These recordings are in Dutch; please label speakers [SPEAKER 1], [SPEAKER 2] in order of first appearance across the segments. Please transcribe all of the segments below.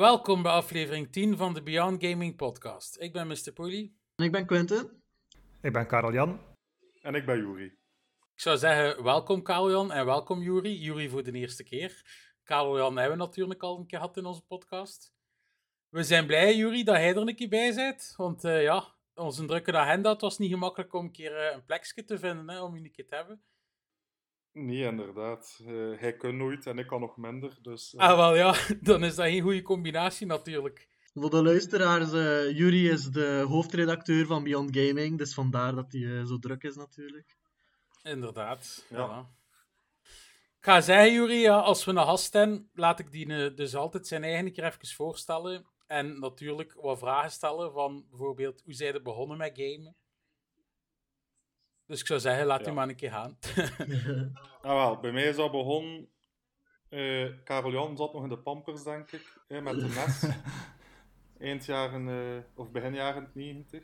[SPEAKER 1] Welkom bij aflevering 10 van de Beyond Gaming Podcast. Ik ben Mr. Poelie.
[SPEAKER 2] En ik ben Quentin.
[SPEAKER 3] Ik ben Karel Jan.
[SPEAKER 4] En ik ben Juri.
[SPEAKER 1] Ik zou zeggen, welkom Karel-Jan en welkom Juri. Juri voor de eerste keer. Karel-Jan hebben we natuurlijk al een keer gehad in onze podcast. We zijn blij, Juri, dat hij er een keer bij bent. Want uh, ja, onze drukke agenda, het was niet gemakkelijk om een keer uh, een plekje te vinden, hè, om je een keer te hebben.
[SPEAKER 4] Nee, inderdaad. Uh, hij kan nooit en ik kan nog minder. Dus,
[SPEAKER 1] Ah, wel ja, dan is dat geen goede combinatie natuurlijk.
[SPEAKER 2] Voor de luisteraars, uh, Yuri is de hoofdredacteur van Beyond Gaming, dus vandaar dat hij uh, zo druk is natuurlijk.
[SPEAKER 1] Inderdaad, ja. Voilà. Ik ga zeggen, Yuri, ja, als we een gast hebben, laat ik die dus altijd zijn eigen keer even voorstellen. En natuurlijk wat vragen stellen van bijvoorbeeld, hoe zij er begonnen met gamen? Dus ik zou zeggen, laat ja. die maar een keer gaan.
[SPEAKER 4] ah, wel, bij mij is dat begonnen... Uh, Karel Jan zat nog in de Pampers, denk ik, hè, met de NES. Eind jaren, uh, of begin jaren 90.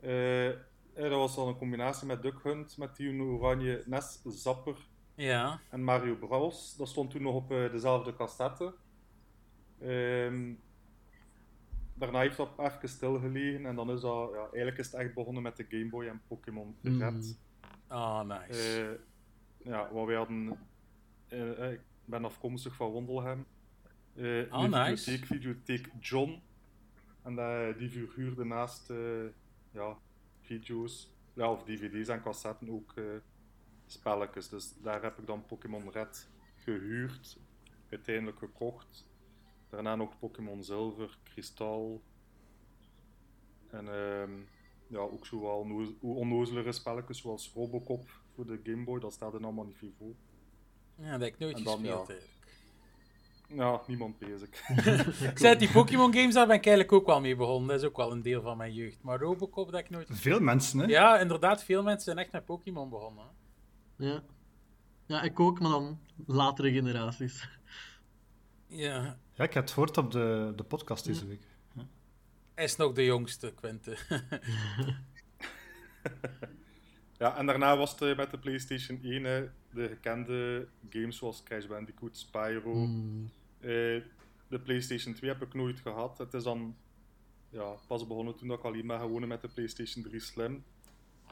[SPEAKER 4] Uh, dat was dan een combinatie met Duck Hunt, met die oranje NES Zapper
[SPEAKER 1] ja.
[SPEAKER 4] en Mario Bros. Dat stond toen nog op uh, dezelfde cassette. Um, daarna heeft dat even stilgelegen en dan is dat, ja, eigenlijk is het echt begonnen met de Game Boy en Pokémon Red.
[SPEAKER 1] Mm. Ah, oh, nice.
[SPEAKER 4] ja, wat wij hadden... ik ben afkomstig van Wondelhem. Uh,
[SPEAKER 1] oh, nice.
[SPEAKER 4] Videotheek, videotheek John. En uh, die verhuurde naast uh, ja, video's, ja, of dvd's en cassetten ook spelletjes. Dus daar heb ik dan Pokémon Red gehuurd, uiteindelijk gekocht. Daarna nog Pokémon Zilver, Kristal. En um, ja, ook zo wel onnozelere spelletjes zoals Robocop voor de Game Boy, dat staat er allemaal niet veel voor.
[SPEAKER 1] Ja, dat heb ik nooit gespeeld ja. eigenlijk.
[SPEAKER 4] Ja, niemand bezig.
[SPEAKER 1] ik zei, die Pokémon games, daar ben ik eigenlijk ook wel mee begonnen. Dat is ook wel een deel van mijn jeugd. Maar Robocop, dat ik nooit...
[SPEAKER 3] Veel mensen, hè?
[SPEAKER 1] Ja, inderdaad. Veel mensen zijn echt met Pokémon begonnen.
[SPEAKER 2] Ja. Ja, ik ook, maar dan latere generaties.
[SPEAKER 1] Ja.
[SPEAKER 3] Ja, ik heb het gehoord op de, de podcast deze week. Ja.
[SPEAKER 1] Hij is nog de jongste, Quente.
[SPEAKER 4] ja, en daarna was het met de PlayStation 1 hè, de gekende games zoals Crash Bandicoot, Spyro.
[SPEAKER 2] Mm.
[SPEAKER 4] Uh, de PlayStation 2 heb ik nooit gehad. Het is dan ja, pas begonnen toen ik alleen maar gewoon met de PlayStation 3 Slim.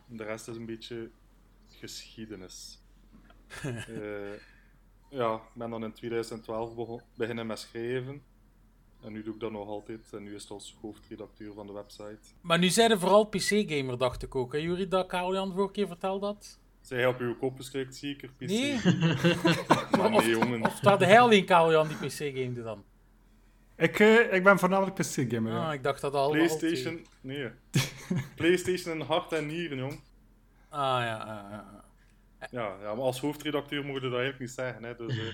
[SPEAKER 4] En de rest is een beetje geschiedenis. uh, ja, ik ben dan in 2012 beginnen met schrijven. En nu doe ik dat nog altijd. En nu is het als hoofdredacteur van de website.
[SPEAKER 1] Maar nu zijn er vooral PC-gamer, dacht ik ook. Hè? Jullie dat Karel-Jan vorige keer vertelde dat?
[SPEAKER 4] Zij hij op uw kop geschrikt, zeker PC?
[SPEAKER 1] Nee.
[SPEAKER 4] maar nee, jongen.
[SPEAKER 1] Of dat hij alleen Karel-Jan die PC-gamede dan?
[SPEAKER 3] Ik, uh, ik ben voornamelijk PC-gamer.
[SPEAKER 1] Ah,
[SPEAKER 3] ja.
[SPEAKER 1] ik dacht dat al.
[SPEAKER 4] PlayStation, al nee. PlayStation in hart en nieren, jong.
[SPEAKER 1] Ah ja, ja, ja.
[SPEAKER 4] Ja, ja, maar als hoofdredacteur moet je dat eigenlijk niet zeggen. Hè. Dus, uh,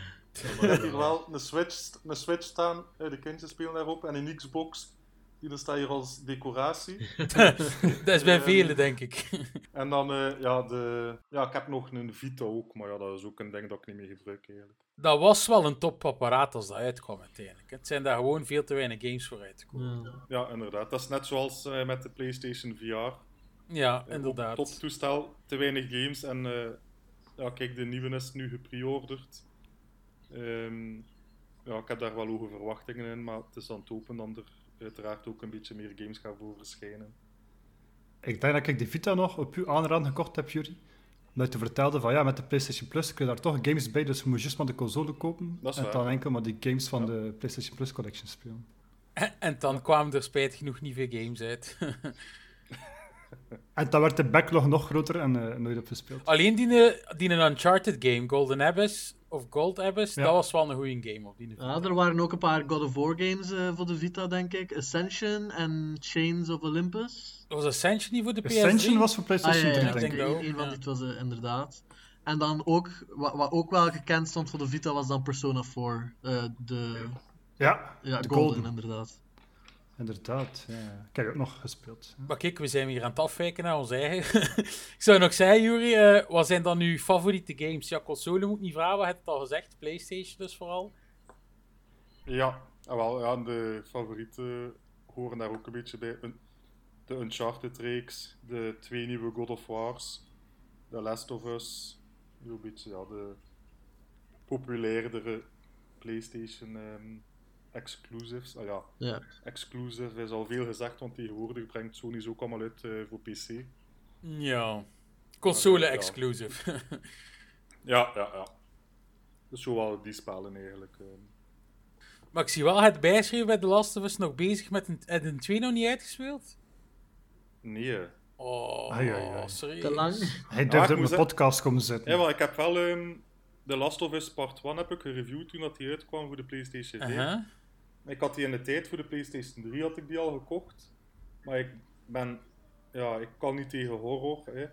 [SPEAKER 4] je hebt hier wel een Switch, een Switch staan, de kindjes spelen daarop, en een Xbox, die staat hier als decoratie.
[SPEAKER 1] dat is bij velen, denk ik.
[SPEAKER 4] en dan, uh, ja, de, ja, ik heb nog een Vita ook, maar ja, dat is ook een ding dat ik niet meer gebruik eigenlijk.
[SPEAKER 1] Dat was wel een topapparaat als dat uitkwam uiteindelijk. Het zijn daar gewoon veel te weinig games voor uitgekomen.
[SPEAKER 4] Ja, ja inderdaad. Dat is net zoals uh, met de PlayStation VR.
[SPEAKER 1] Ja, inderdaad.
[SPEAKER 4] Top toestel, te weinig games en uh, ja, kijk, de nieuwe is nu gepreorderd. Um, ja, ik heb daar wel hoge verwachtingen in, maar het is aan het hopen dat er uiteraard ook een beetje meer games gaan voor verschijnen.
[SPEAKER 3] Ik denk dat ik de Vita nog op uw aanraden gekocht heb, Jury. Omdat je vertelde van ja, met de PlayStation Plus kun je daar toch games bij, dus je moet juist maar de console kopen.
[SPEAKER 4] Dat is
[SPEAKER 3] en
[SPEAKER 4] waar.
[SPEAKER 3] dan enkel maar die games van ja. de PlayStation Plus Collection spelen.
[SPEAKER 1] En, en dan kwamen er spijt genoeg niet veel games uit.
[SPEAKER 3] En dan werd de backlog nog groter en uh, nooit opgespeeld.
[SPEAKER 1] Alleen die, die een Uncharted game, Golden Abyss of Gold Abyss, ja. dat was wel een goede game op die
[SPEAKER 2] Ja, er waren ook een paar God of War games uh, voor de Vita, denk ik. Ascension en Chains of Olympus.
[SPEAKER 1] Was Ascension niet voor de PS3?
[SPEAKER 3] Ascension was voor
[SPEAKER 2] Ah,
[SPEAKER 3] PlayStation
[SPEAKER 2] ja, ja,
[SPEAKER 3] 3,
[SPEAKER 2] ja,
[SPEAKER 1] denk
[SPEAKER 3] denk
[SPEAKER 1] ik
[SPEAKER 3] ik.
[SPEAKER 2] een,
[SPEAKER 1] ook,
[SPEAKER 2] een van
[SPEAKER 1] ja.
[SPEAKER 2] die was eh, inderdaad. En dan ook, wat, wat ook wel gekend stond voor de Vita, was dan Persona 4. eh, de
[SPEAKER 3] Ja,
[SPEAKER 2] ja,
[SPEAKER 3] de
[SPEAKER 2] Golden,
[SPEAKER 3] Golden.
[SPEAKER 2] inderdaad.
[SPEAKER 3] Inderdaad, ja. Ik heb het ook nog gespeeld.
[SPEAKER 1] Maar kijk, we zijn weer aan het afwijken naar ons eigen. ik zou nog zeggen, Juri, eh, wat zijn dan uw favoriete games? Ja, console moet ik niet vragen, we hebben het al gezegd. PlayStation dus vooral.
[SPEAKER 4] Ja, ah, wel, ja, de favorieten horen daar ook een beetje bij. De Uncharted-reeks, de twee nieuwe God of Wars, The Last of Us, een beetje ja, de populairdere PlayStation ehm, exclusives. Ah ja,
[SPEAKER 2] Ja.
[SPEAKER 4] exclusive is al veel gezegd, want tegenwoordig brengt Sony ze ook allemaal uit eh, voor PC.
[SPEAKER 1] Ja. Console
[SPEAKER 4] Ja.
[SPEAKER 1] exclusive.
[SPEAKER 4] Ja, ja, ja. Dus zo wel die spellen eigenlijk. ehm.
[SPEAKER 1] maar ik zie wel het bijschrijven bij The Last of Us nog bezig met een, een 2 nog niet uitgespeeld.
[SPEAKER 4] Nee.
[SPEAKER 1] Oh,
[SPEAKER 3] Ai, ai, ai.
[SPEAKER 1] serieus.
[SPEAKER 2] Te lang?
[SPEAKER 3] Hij durfde op mijn podcast komen zitten.
[SPEAKER 4] Ja, wel, ik heb wel ehm The Last of Us Part 1 heb ik gereviewd toen dat die uitkwam voor de PlayStation 4.
[SPEAKER 1] Uh-huh.
[SPEAKER 4] Ik had die in de tijd voor de PlayStation 3 had ik die al gekocht. Maar ik ben, ja, ik kan niet tegen horror. Hè.
[SPEAKER 3] Een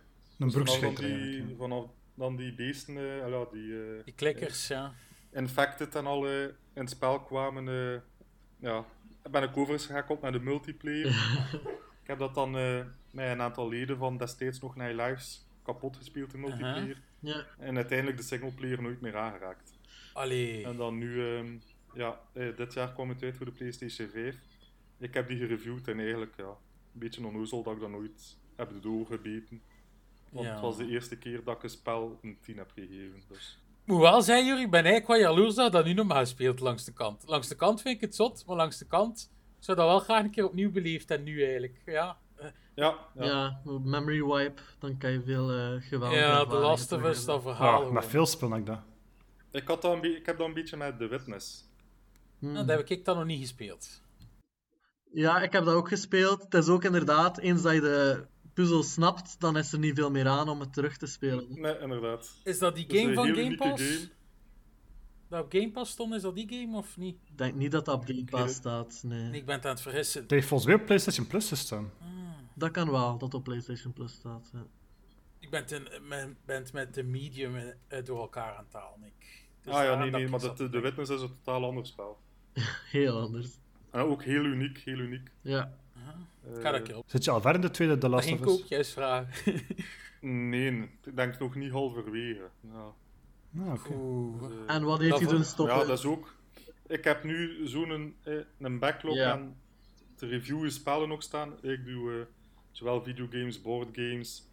[SPEAKER 4] Dus vanaf die, vanaf dan die beesten, eh, ja, die eh,
[SPEAKER 1] Die klikkers, ja.
[SPEAKER 4] Infected en al eh, in het spel kwamen, eh, ja, ben ik overgeschakeld naar de multiplayer. ik heb dat dan eh, met een aantal leden van destijds nog naar Lives kapot gespeeld in multiplayer.
[SPEAKER 2] Ja.
[SPEAKER 4] En uiteindelijk de singleplayer nooit meer aangeraakt.
[SPEAKER 1] Allee.
[SPEAKER 4] En dan nu, ehm, ja, eh, dit jaar kwam het uit voor de PlayStation 5. Ik heb die gereviewd en eigenlijk, ja, een beetje onnozel dat ik dat nooit heb doorgebeten. Want
[SPEAKER 1] Ja.
[SPEAKER 4] het was de eerste keer dat ik een spel een 10 heb gegeven. Dus.
[SPEAKER 1] Moet wel zeggen, Juri, ik ben eigenlijk wel jaloers dat dat nu nog maar speelt langs de kant. Langs de kant vind ik het zot, maar langs de kant ik zou dat wel graag een keer opnieuw beleefd en nu eigenlijk. Ja,
[SPEAKER 4] Ja,
[SPEAKER 2] Ja.
[SPEAKER 4] ja.
[SPEAKER 2] memory wipe, dan kan je veel eh geweldige
[SPEAKER 1] ja
[SPEAKER 2] ervaringen
[SPEAKER 1] Last of Us, dat verhaal.
[SPEAKER 3] Met veel spel heb ik dat.
[SPEAKER 4] Ik, had dat een be- ik heb dat een beetje met The Witness.
[SPEAKER 2] Hmm.
[SPEAKER 1] Nou, dat heb ik dan nog niet gespeeld.
[SPEAKER 2] Ja, ik heb dat ook gespeeld. Het is ook inderdaad, eens dat je de puzzel snapt, dan is er niet veel meer aan om het terug te spelen.
[SPEAKER 4] Nee, inderdaad.
[SPEAKER 1] Is dat die
[SPEAKER 4] is
[SPEAKER 1] game van Game Pass?
[SPEAKER 4] game.
[SPEAKER 1] Dat op Game Pass stond, is dat die game of niet?
[SPEAKER 2] Ik denk niet dat dat op Game Pass staat. Nee.
[SPEAKER 1] Ik ben het aan het vergissen.
[SPEAKER 3] Het heeft volgens mij op PlayStation Plus gestaan.
[SPEAKER 2] Dat kan wel, dat het op PlayStation Plus staat. Ja.
[SPEAKER 1] Ik ben, ten, men- met de medium eh, door elkaar aan het halen. Ik. Dus
[SPEAKER 4] ah ja, nee, nee, maar de. Witness is een totaal ander spel.
[SPEAKER 2] Heel anders.
[SPEAKER 4] En ook heel uniek, heel uniek.
[SPEAKER 2] Ja.
[SPEAKER 1] Ik ga dat een keer op.
[SPEAKER 3] Zit je al ver in de tweede The
[SPEAKER 1] Dat
[SPEAKER 3] Last of Us?
[SPEAKER 1] juist vragen.
[SPEAKER 4] Nee, ik denk nog niet halverwege. Ja.
[SPEAKER 3] Ah.
[SPEAKER 4] Dus,
[SPEAKER 2] En wat heeft je doen stoppen?
[SPEAKER 4] Ja, dat is ook. Ik heb nu zo'n eh, een backlog
[SPEAKER 2] Ja.
[SPEAKER 4] aan te reviewen spellen nog staan. Ik doe eh, zowel videogames, boardgames,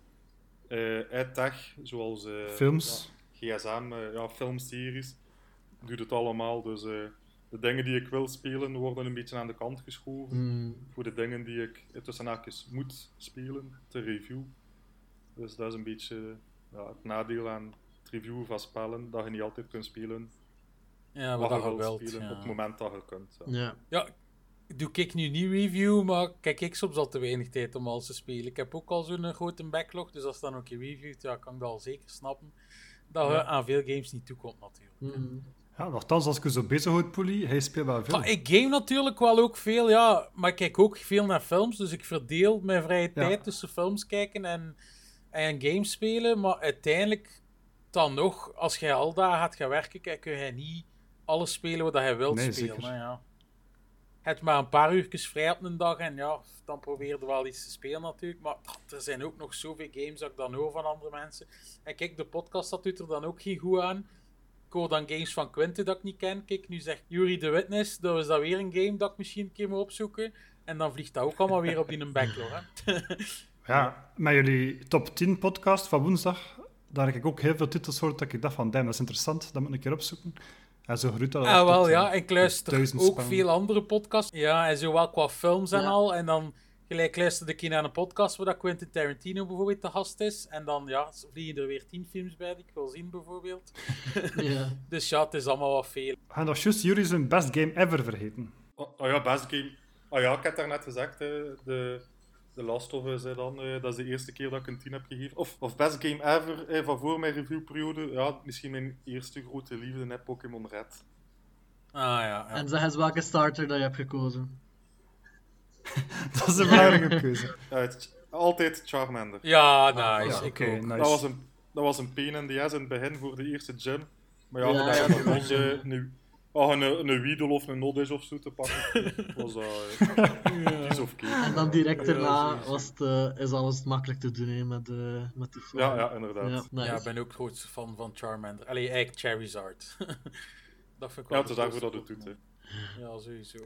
[SPEAKER 4] eh tech, zoals eh,
[SPEAKER 3] Films.
[SPEAKER 4] ja, gsm, eh, ja, filmseries. Ik doe het allemaal. Dus eh, de dingen die ik wil spelen worden een beetje aan de kant geschoven.
[SPEAKER 2] Hmm.
[SPEAKER 4] Voor de dingen die ik tussen haakjes moet spelen, te review. Dus dat is een beetje ja, het nadeel aan het reviewen van spellen, dat je niet altijd kunt spelen
[SPEAKER 1] Ja,
[SPEAKER 4] wat
[SPEAKER 1] wat
[SPEAKER 4] je
[SPEAKER 1] je
[SPEAKER 4] wilt
[SPEAKER 1] wilt.
[SPEAKER 4] spelen op het moment dat je kunt. Ja.
[SPEAKER 2] Ja.
[SPEAKER 1] ja, doe ik nu niet review, maar kijk ik soms al te weinig tijd om alles te spelen. Ik heb ook al zo'n grote backlog, dus als dan ook je reviewt, ja, kan ik dat al zeker snappen. Dat je
[SPEAKER 4] Ja.
[SPEAKER 1] aan veel games niet toekomt natuurlijk.
[SPEAKER 2] Hmm.
[SPEAKER 3] Ja, nogthans, als ik zo bezig houd, Poelie, hij speelt wel veel.
[SPEAKER 1] Maar ik game natuurlijk wel ook veel, ja, maar ik kijk ook veel naar films, dus ik verdeel mijn vrije tijd tussen films kijken en, en games spelen, maar uiteindelijk dan nog, als jij al daar gaat gaan werken, kijk, kun je niet alles spelen wat je wilt
[SPEAKER 3] Nee,
[SPEAKER 1] spelen.
[SPEAKER 3] zeker.
[SPEAKER 1] ja. Je hebt maar een paar uurtjes vrij op een dag en ja, dan probeer je wel iets te spelen natuurlijk, maar er zijn ook nog zoveel games dat ik dan hoor van andere mensen. En kijk, de podcast dat doet er dan ook geen goed aan. Hoor dan games van Quinte dat ik niet ken. Kijk, nu zegt Yuri The Witness, dat is dat weer een game dat ik misschien een keer moet opzoeken. En dan vliegt dat ook allemaal weer op in een backlog. Hè?
[SPEAKER 3] Ja, met jullie top 10 podcast van woensdag, daar heb ik ook heel veel titels gehoord dat ik dacht van, damn, dat is interessant, dat moet ik een keer opzoeken. En zo groeit dat
[SPEAKER 1] Ah, wel
[SPEAKER 3] eh,
[SPEAKER 1] ja, ik luister ook
[SPEAKER 3] spellen.
[SPEAKER 1] veel andere podcasts. Ja, en zowel qua films en
[SPEAKER 2] Ja.
[SPEAKER 1] al. En dan gelijk luisterde ik hier naar een podcast waar dat Quentin Tarantino bijvoorbeeld te gast is. En dan ja, vliegen er weer tien films bij die ik wil zien bijvoorbeeld.
[SPEAKER 2] Ja.
[SPEAKER 1] Dus ja, het is allemaal wat veel.
[SPEAKER 3] We gaan nog juist jullie zijn best game ever vergeten.
[SPEAKER 4] Oh, oh ja, best game. Oh ja, ik heb daar net gezegd, hè, de, de Last of Us, hè, dan, eh, dat is de eerste keer dat ik een 10 heb gegeven. Of, of best game ever, eh, van voor mijn reviewperiode. Ja, misschien mijn eerste grote liefde, hè, Pokémon Red.
[SPEAKER 1] Ah ja, ja.
[SPEAKER 2] En zeg eens welke starter dat je hebt gekozen.
[SPEAKER 3] Dat is een belangrijke keuze.
[SPEAKER 4] Ja, Altijd Charmander.
[SPEAKER 1] Ja, nice.
[SPEAKER 2] ja,
[SPEAKER 3] nice.
[SPEAKER 4] Dat was een, dat was een pain in the ass in het begin voor de eerste gym. Maar ja,
[SPEAKER 2] Ja,
[SPEAKER 4] ja,
[SPEAKER 2] ja,
[SPEAKER 4] eh, een, oh, een, een Weedle of een Noddish of zo te pakken. was dat uh, of cake.
[SPEAKER 2] En dan direct
[SPEAKER 1] Ja,
[SPEAKER 2] daarna was het, eh, is alles makkelijk te doen hè, met, eh, met die film.
[SPEAKER 4] Ja, ja, inderdaad.
[SPEAKER 2] Ja,
[SPEAKER 4] Ja,
[SPEAKER 2] nice.
[SPEAKER 1] Ja, ik ben ook grootste fan van Charmander. Allee, eigenlijk Charizard. dat vind ik wel
[SPEAKER 4] het is daarvoor dat het doet. Hè.
[SPEAKER 1] Ja, sowieso.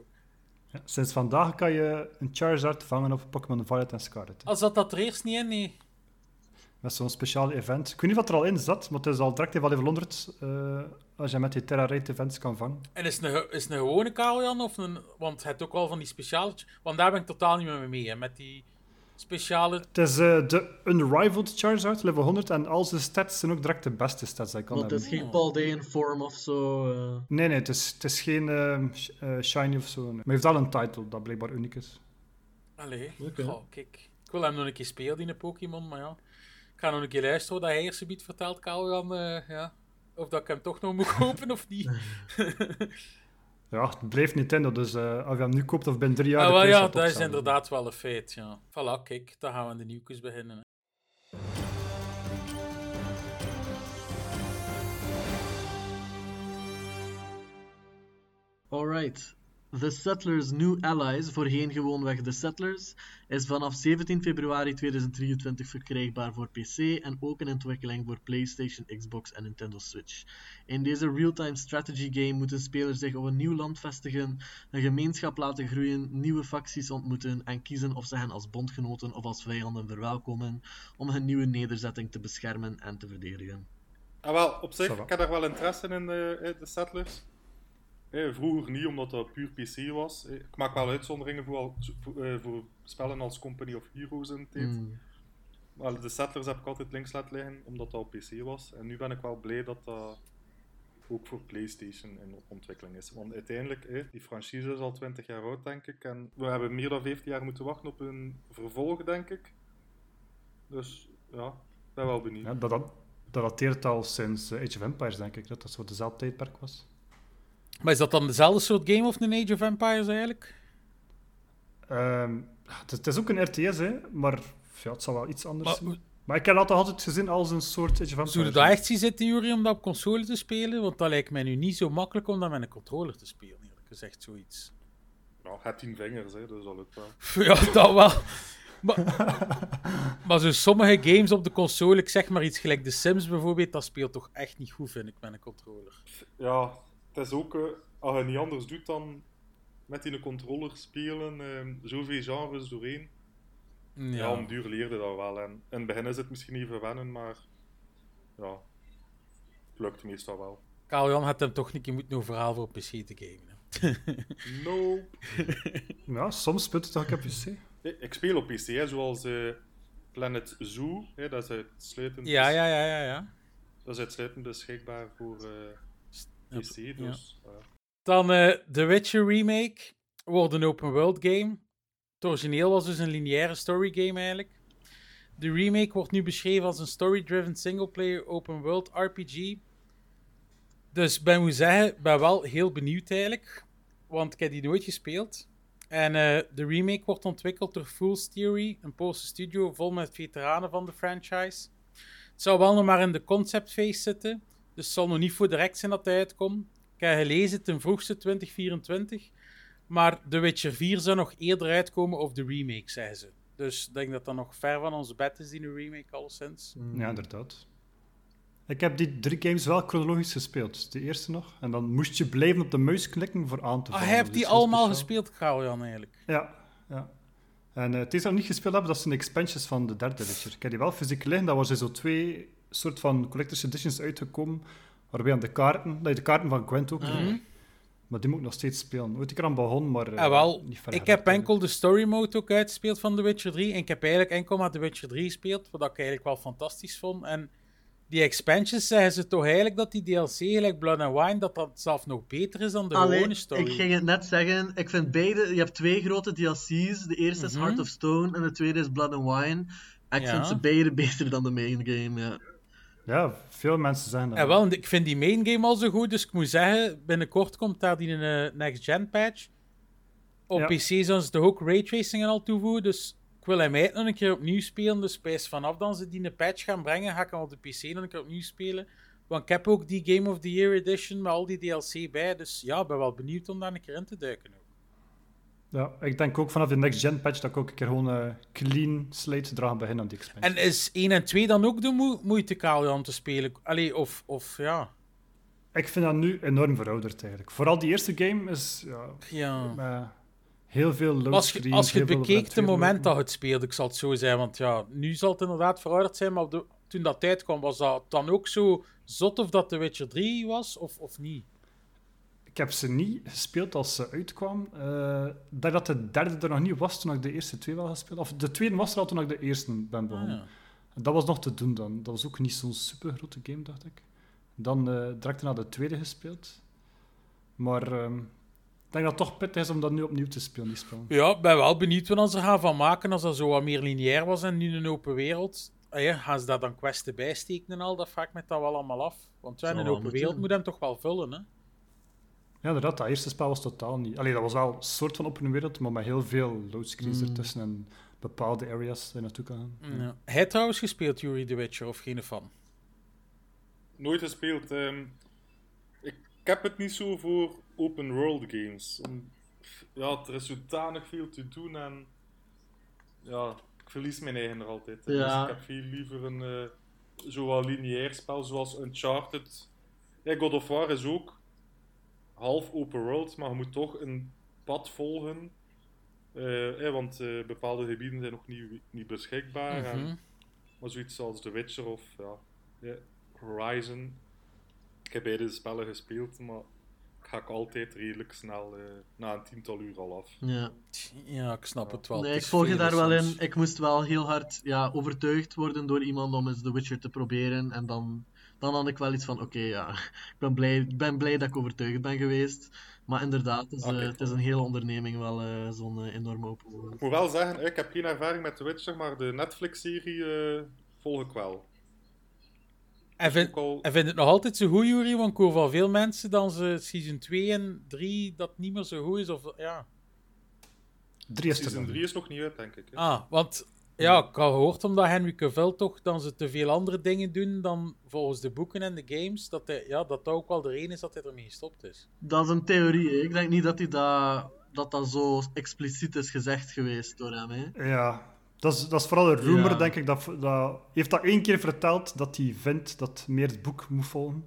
[SPEAKER 3] Ja, sinds vandaag kan je een Charizard vangen op Pokémon Violet en Scarlet.
[SPEAKER 1] Als dat dat er eerst niet in, nee.
[SPEAKER 3] Met zo'n speciaal event. Ik weet niet wat er al in zat, maar het is al direct level 100 eh, als je met die Terra Raid events kan vangen.
[SPEAKER 1] En is het een, is het een gewone Kalian? Of een, want het ook al van die speciale... Want daar ben ik totaal niet meer mee, hè. Met die speciale...
[SPEAKER 3] Het is eh, de Unrivaled Charizard, level 100, en al zijn stats zijn ook direct de beste stats die je kan
[SPEAKER 2] Want het
[SPEAKER 3] hebben.
[SPEAKER 2] is geen Paul Dane vorm of zo. eh.
[SPEAKER 3] Nee, nee, het is, het is geen ehm, eh, shiny of zo. nee. Maar hij heeft wel een title dat blijkbaar uniek is.
[SPEAKER 1] Allee, goh, kijk. Ik wil hem nog een keer spelen, die Pokémon, maar ja. Ik ga nog een keer luisteren wat hij eerst biedt vertelt, Kalian. eh ja. Of dat ik hem toch nog moet kopen of niet.
[SPEAKER 3] Ja, het blijft Nintendo, dus eh, als je hem nu koopt of binnen drie jaar...
[SPEAKER 1] Ah,
[SPEAKER 3] de
[SPEAKER 1] wel, ja, dat is inderdaad wel een feit, ja. Voilà, kijk, dan gaan we aan de nieuwtjes beginnen. Hè.
[SPEAKER 2] Alright. The Settlers New Allies, voorheen gewoonweg The Settlers, is vanaf 17 februari 2023 verkrijgbaar voor PC en ook in ontwikkeling voor PlayStation, Xbox en Nintendo Switch. In deze real-time strategy game moeten spelers zich op een nieuw land vestigen, een gemeenschap laten groeien, nieuwe facties ontmoeten en kiezen of ze hen als bondgenoten of als vijanden verwelkomen om hun nieuwe nederzetting te beschermen en te verdedigen.
[SPEAKER 4] Ah, wel, op zich, ik heb daar wel interesse in, de, eh, de Settlers. Eh, vroeger niet, omdat dat puur PC was. Eh, ik maak wel uitzonderingen voor, al- voor, eh, voor spellen als Company of Heroes in tijd.
[SPEAKER 2] Hmm.
[SPEAKER 4] Maar de Settlers heb ik altijd links laten liggen, omdat dat op PC was. En nu ben ik wel blij dat dat ook voor PlayStation in ontwikkeling is. Want uiteindelijk, die franchise is al 20 jaar oud, denk ik. En we hebben meer dan 15 jaar moeten wachten op een vervolg, denk ik. Dus ja, ik ben wel benieuwd.
[SPEAKER 3] Ja, dat, dat, dat dateert al sinds eh, Age of Empires, denk ik, dat dat zo dezelfde tijdperk was.
[SPEAKER 1] Maar is dat dan dezelfde soort game of een Age of Empires eigenlijk?
[SPEAKER 3] Ehm, het, is- het is ook een RTS, hè, maar ja, het zal wel iets anders
[SPEAKER 1] Maar
[SPEAKER 3] zijn. Maar ik heb dat altijd gezien als een soort Age of Empires.
[SPEAKER 1] Zou je dat echt zien zitten, Jury, om dat op console te spelen? Want dat lijkt mij nu niet zo makkelijk om dat met een controller te spelen, eerlijk gezegd, zoiets.
[SPEAKER 4] Nou, het heeft 10 vingers, hè, dus dat lukt wel.
[SPEAKER 1] Ja, dat wel. Maar, maar zo sommige games op de console, ik zeg maar iets gelijk The Sims bijvoorbeeld, dat speelt toch echt niet goed, vind ik, met een controller.
[SPEAKER 4] Ja, het is ook, eh, als je niet anders doet dan met die controller spelen, eh, zoveel genres doorheen. Ja.
[SPEAKER 1] Ja,
[SPEAKER 4] om duur leerde dat wel. En in het begin is het misschien even wennen, maar ja, het lukt meestal wel.
[SPEAKER 1] Karl-Jan had hem toch een keer moeten overhalen voor op PC te gamen. hè.
[SPEAKER 4] Nope.
[SPEAKER 3] Ja, soms speelt het toch op PC.
[SPEAKER 4] Ik ik speel op PC, hè, zoals eh, Planet Zoo. Hè, dat is uitsluitend,
[SPEAKER 1] Ja, ja, ja, ja, ja.
[SPEAKER 4] Dat is uitsluitend beschikbaar voor eh, PC.
[SPEAKER 1] Ja.
[SPEAKER 4] Dus, ja.
[SPEAKER 1] Dan eh The Witcher Remake wordt een open world game. Het origineel was dus een lineaire story game eigenlijk. De remake wordt nu beschreven als een story-driven singleplayer open world RPG. Dus ik ben moet zeggen, ben wel heel benieuwd eigenlijk. Want ik heb die nooit gespeeld. En eh, de remake wordt ontwikkeld door Fool's Theory, een Poolse studio vol met veteranen van de franchise. Het zou wel nog maar in de concept phase zitten. Dus het zal nog niet voor direct zijn dat het uitkomt. Ik heb gelezen ten vroegste 2024. Maar The Witcher 4 zou nog eerder uitkomen of de remake, zeggen ze. Dus ik denk dat dat nog ver van onze bed is, die remake, alleszins.
[SPEAKER 3] Ja, inderdaad. Ik heb die drie games wel chronologisch gespeeld. De eerste nog. En dan moest je blijven op de muis klikken voor aan te
[SPEAKER 1] Ah,
[SPEAKER 3] vallen.
[SPEAKER 1] hij
[SPEAKER 3] Dat
[SPEAKER 1] hebt
[SPEAKER 3] is
[SPEAKER 1] die allemaal
[SPEAKER 3] speciaal.
[SPEAKER 1] gespeeld, Gauwjan, eigenlijk.
[SPEAKER 3] Ja, ja. En eh het is dat ik niet gespeeld heb, dat zijn expansions van de derde Witcher. Ik heb die wel fysiek liggen. Daar waren zo twee soort van collector's editions uitgekomen. Waarbij aan de kaarten, dat je de kaarten van Gwent ook kreeg. Maar die moet ik nog steeds spelen. Ooit een keer aan begonnen, maar eh,
[SPEAKER 1] Ah, wel,
[SPEAKER 3] niet verder
[SPEAKER 1] ik heb
[SPEAKER 3] geraakt,
[SPEAKER 1] enkel de story mode ook uitgespeeld van The Witcher 3. En ik heb eigenlijk enkel maar The Witcher 3 gespeeld, wat ik eigenlijk wel fantastisch vond. En die expansions zeggen ze toch eigenlijk dat die DLC, gelijk Blood and Wine, dat dat zelf nog beter is dan de
[SPEAKER 2] Allee,
[SPEAKER 1] gewone story.
[SPEAKER 2] ik ging het net zeggen. Ik vind beide... Je hebt twee grote DLC's. De eerste is
[SPEAKER 1] Mhm.
[SPEAKER 2] Heart of Stone en de tweede is Blood and Wine. En ik
[SPEAKER 1] Ja.
[SPEAKER 2] vind ze beide beter dan de main game, ja.
[SPEAKER 3] Ja, veel mensen zeggen dat.
[SPEAKER 1] En wel, ik vind die main game al zo goed, dus ik moet zeggen, binnenkort komt daar die een next-gen patch. Op
[SPEAKER 3] Ja.
[SPEAKER 1] PC zullen ze toch ook raytracing en al toevoegen, dus ik wil hem eigenlijk nog een keer opnieuw spelen. Dus spijs vanaf dan ze die een patch gaan brengen, ga ik hem op de PC nog een keer opnieuw spelen. Want ik heb ook die Game of the Year Edition met al die DLC bij. Dus ja, ik ben wel benieuwd om daar een keer in te duiken.
[SPEAKER 3] Ja, ik denk ook vanaf de next gen patch dat ik ook een keer gewoon eh, clean slate dragen beginnen aan die expansion.
[SPEAKER 1] En is 1 en 2 dan ook de mo moeite, Kalian, om te spelen? Allee, of, of ja.
[SPEAKER 3] Ik vind dat nu enorm verouderd eigenlijk. Vooral die eerste game is ja,
[SPEAKER 1] ja.
[SPEAKER 3] met heel veel
[SPEAKER 1] Als je, als je bekeek
[SPEAKER 3] redacteur
[SPEAKER 1] moment dat het speelde, ik zal het zo zeggen. Want ja, nu zal het inderdaad verouderd zijn, maar de- toen dat tijd kwam, was dat dan ook zo zot of dat The Witcher 3 was, of, of niet?
[SPEAKER 3] Ik heb ze niet gespeeld als ze uitkwam. Eh, Ik denk dat de derde er nog niet was toen ik de eerste twee wel gespeeld Of de tweede was er al toen ik de eerste ben
[SPEAKER 1] Ah,
[SPEAKER 3] begonnen.
[SPEAKER 1] ja.
[SPEAKER 3] Dat was nog te doen dan. Dat was ook niet zo'n super grote game, dacht ik. Dan eh direct naar de tweede gespeeld. Maar ehm, ik denk dat het toch pittig is om dat nu opnieuw te spelen, die spel.
[SPEAKER 1] Ja, ik ben wel benieuwd wat ze gaan van maken als dat zo wat meer lineair was en nu een open wereld. Ah ja, gaan ze daar dan questen bij steken en al? Dat vraag ik me dan wel allemaal af. Want een open
[SPEAKER 2] moeten.
[SPEAKER 1] wereld moet hem toch wel vullen, hè?
[SPEAKER 3] Ja, inderdaad, dat eerste spel was totaal niet... Allee, dat was wel een soort van open wereld, maar met heel veel loadscreens
[SPEAKER 2] Mm.
[SPEAKER 3] ertussen en bepaalde areas je naartoe kan gaan.
[SPEAKER 1] Ja. Hij trouwens gespeeld, Yuri The Witcher, of geen van?
[SPEAKER 4] Nooit gespeeld. ehm, ik, ik heb het niet zo voor open world games. Om- ja, er is zodanig veel te doen en ja, ik verlies mijn eigen er altijd.
[SPEAKER 2] Ja.
[SPEAKER 4] Dus ik heb veel liever een eh zo wat lineair spel zoals Uncharted. Ja, God of War is ook half open world, maar je moet toch een pad volgen. Eh, eh, want eh, bepaalde gebieden zijn nog niet, niet beschikbaar. en-
[SPEAKER 1] Mhm.
[SPEAKER 4] maar zoiets als The Witcher of ja, Horizon. Ik heb beide spellen gespeeld, maar ik ga ik altijd redelijk snel eh, na een tiental uur al af.
[SPEAKER 2] Ja.
[SPEAKER 1] Ja, ik snap het wel.
[SPEAKER 2] Nee, ik volg je daar wel in. Ik moest wel heel hard ja, overtuigd worden door iemand om eens The Witcher te proberen. En dan, dan had ik wel iets van: oké, ja, ik ben blij, ik ben blij dat ik overtuigd ben geweest. Maar inderdaad, het is, eh, het is een hele onderneming, wel eh, zo'n eh, enorme open world.
[SPEAKER 4] Ik moet wel zeggen, ik heb geen ervaring met The Witcher, maar de Netflix-serie eh, volg ik wel.
[SPEAKER 1] En vind,
[SPEAKER 4] Ook al,
[SPEAKER 1] en vind het nog altijd zo goed, Yuri? Want ik hoor van veel mensen dan ze season 2 en 3 dat niet meer zo goed is. Of, ja.
[SPEAKER 3] Drie is
[SPEAKER 4] season
[SPEAKER 3] nog
[SPEAKER 4] 3 is nog niet uit, denk ik. hè.
[SPEAKER 1] Ah, want ja, ik had gehoord omdat Henry Cavill toch dan ze te veel andere dingen doen dan volgens de boeken en de games, dat hij, ja, dat dat ook wel de reden is dat hij ermee gestopt is.
[SPEAKER 2] Dat is een theorie. hè. Ik denk niet dat hij dat, dat, dat zo expliciet is gezegd geweest door hem. Hè.
[SPEAKER 3] Ja, dat is, dat is vooral een rumor,
[SPEAKER 2] Ja.
[SPEAKER 3] denk ik. Dat, dat, hij heeft dat één keer verteld, dat hij vindt dat meer het boek moet volgen.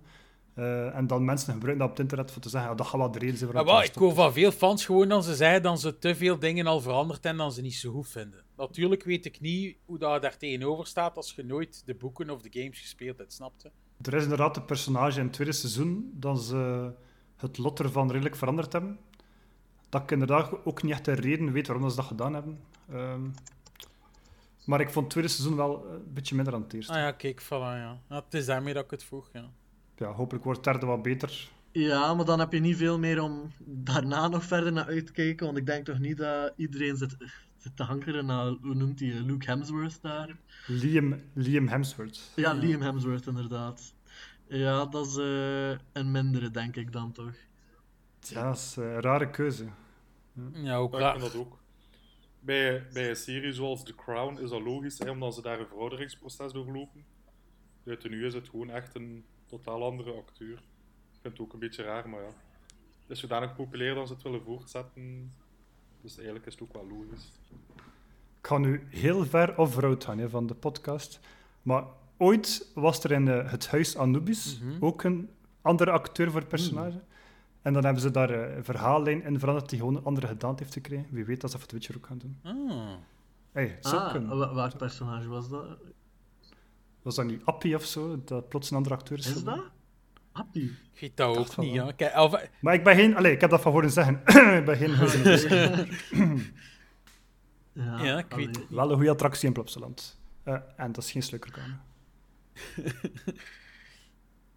[SPEAKER 3] Eh, en dan mensen gebruiken dat op het internet voor te zeggen, ja, dat gaat wel de reden zijn
[SPEAKER 1] Maar
[SPEAKER 3] waarom
[SPEAKER 1] wel,
[SPEAKER 3] hij
[SPEAKER 1] ik hoor van veel fans gewoon dat ze zeggen dat ze te veel dingen al veranderd en dan ze niet zo goed vinden. Natuurlijk weet ik niet hoe dat daar tegenover staat als je nooit de boeken of de games gespeeld hebt, snapte?
[SPEAKER 3] Er is inderdaad een personage in het tweede seizoen dat ze het lot ervan redelijk veranderd hebben. Dat ik inderdaad ook niet echt de reden weet waarom ze dat gedaan hebben. Ehm, maar ik vond het tweede seizoen wel een beetje minder dan het eerste.
[SPEAKER 1] Ah ja, kijk, voilà, ja. ja. Het is daarmee dat ik het vroeg, ja.
[SPEAKER 3] Ja, hopelijk wordt het derde wat beter.
[SPEAKER 2] Ja, maar dan heb je niet veel meer om daarna nog verder naar uit te kijken. Want ik denk toch niet dat iedereen zit, zit te hankeren naar, hoe noemt hij, Luke Hemsworth daar?
[SPEAKER 3] Liam, Liam Hemsworth.
[SPEAKER 2] Ja, Liam Hemsworth inderdaad. Ja, dat is eh, een mindere, denk ik dan toch.
[SPEAKER 3] Ja, dat is eh, een rare keuze.
[SPEAKER 1] Ja, ook raar.
[SPEAKER 4] vind dat ook. Bij, bij een serie zoals The Crown is dat logisch, hè, omdat ze daar een verouderingsproces doorlopen. Uit nu is het gewoon echt een totaal andere acteur. Ik vind het ook een beetje raar, maar ja. Het is zodanig populair dat ze het willen voortzetten. Dus eigenlijk is het ook wel logisch.
[SPEAKER 3] Ik ga nu heel ver off-road gaan hè, van de podcast. Maar ooit was er in eh, het huis Anubis
[SPEAKER 1] Mhm.
[SPEAKER 3] ook een andere acteur voor het personage. En dan hebben ze daar eh, een verhaallijn in veranderd die gewoon een andere gedaante heeft gekregen. Wie weet dat ze The Witcher ook gaan doen.
[SPEAKER 1] Ah.
[SPEAKER 3] Hey, het zou
[SPEAKER 2] Ah, welk personage was dat?
[SPEAKER 3] Was dat niet Appie of zo, dat plots een andere acteur is?
[SPEAKER 2] Is dat? Appie.
[SPEAKER 1] Ik weet dat
[SPEAKER 3] dacht
[SPEAKER 1] ook niet, ja. Kijk, of,
[SPEAKER 3] Maar ik ben geen... Allee, ik heb dat van horen zeggen. ik ben geen...
[SPEAKER 2] Ja,
[SPEAKER 1] Ja, ik weet.
[SPEAKER 3] Wel een goede attractie in Plopsaland. Eh, en dat is geen sleukerkamer.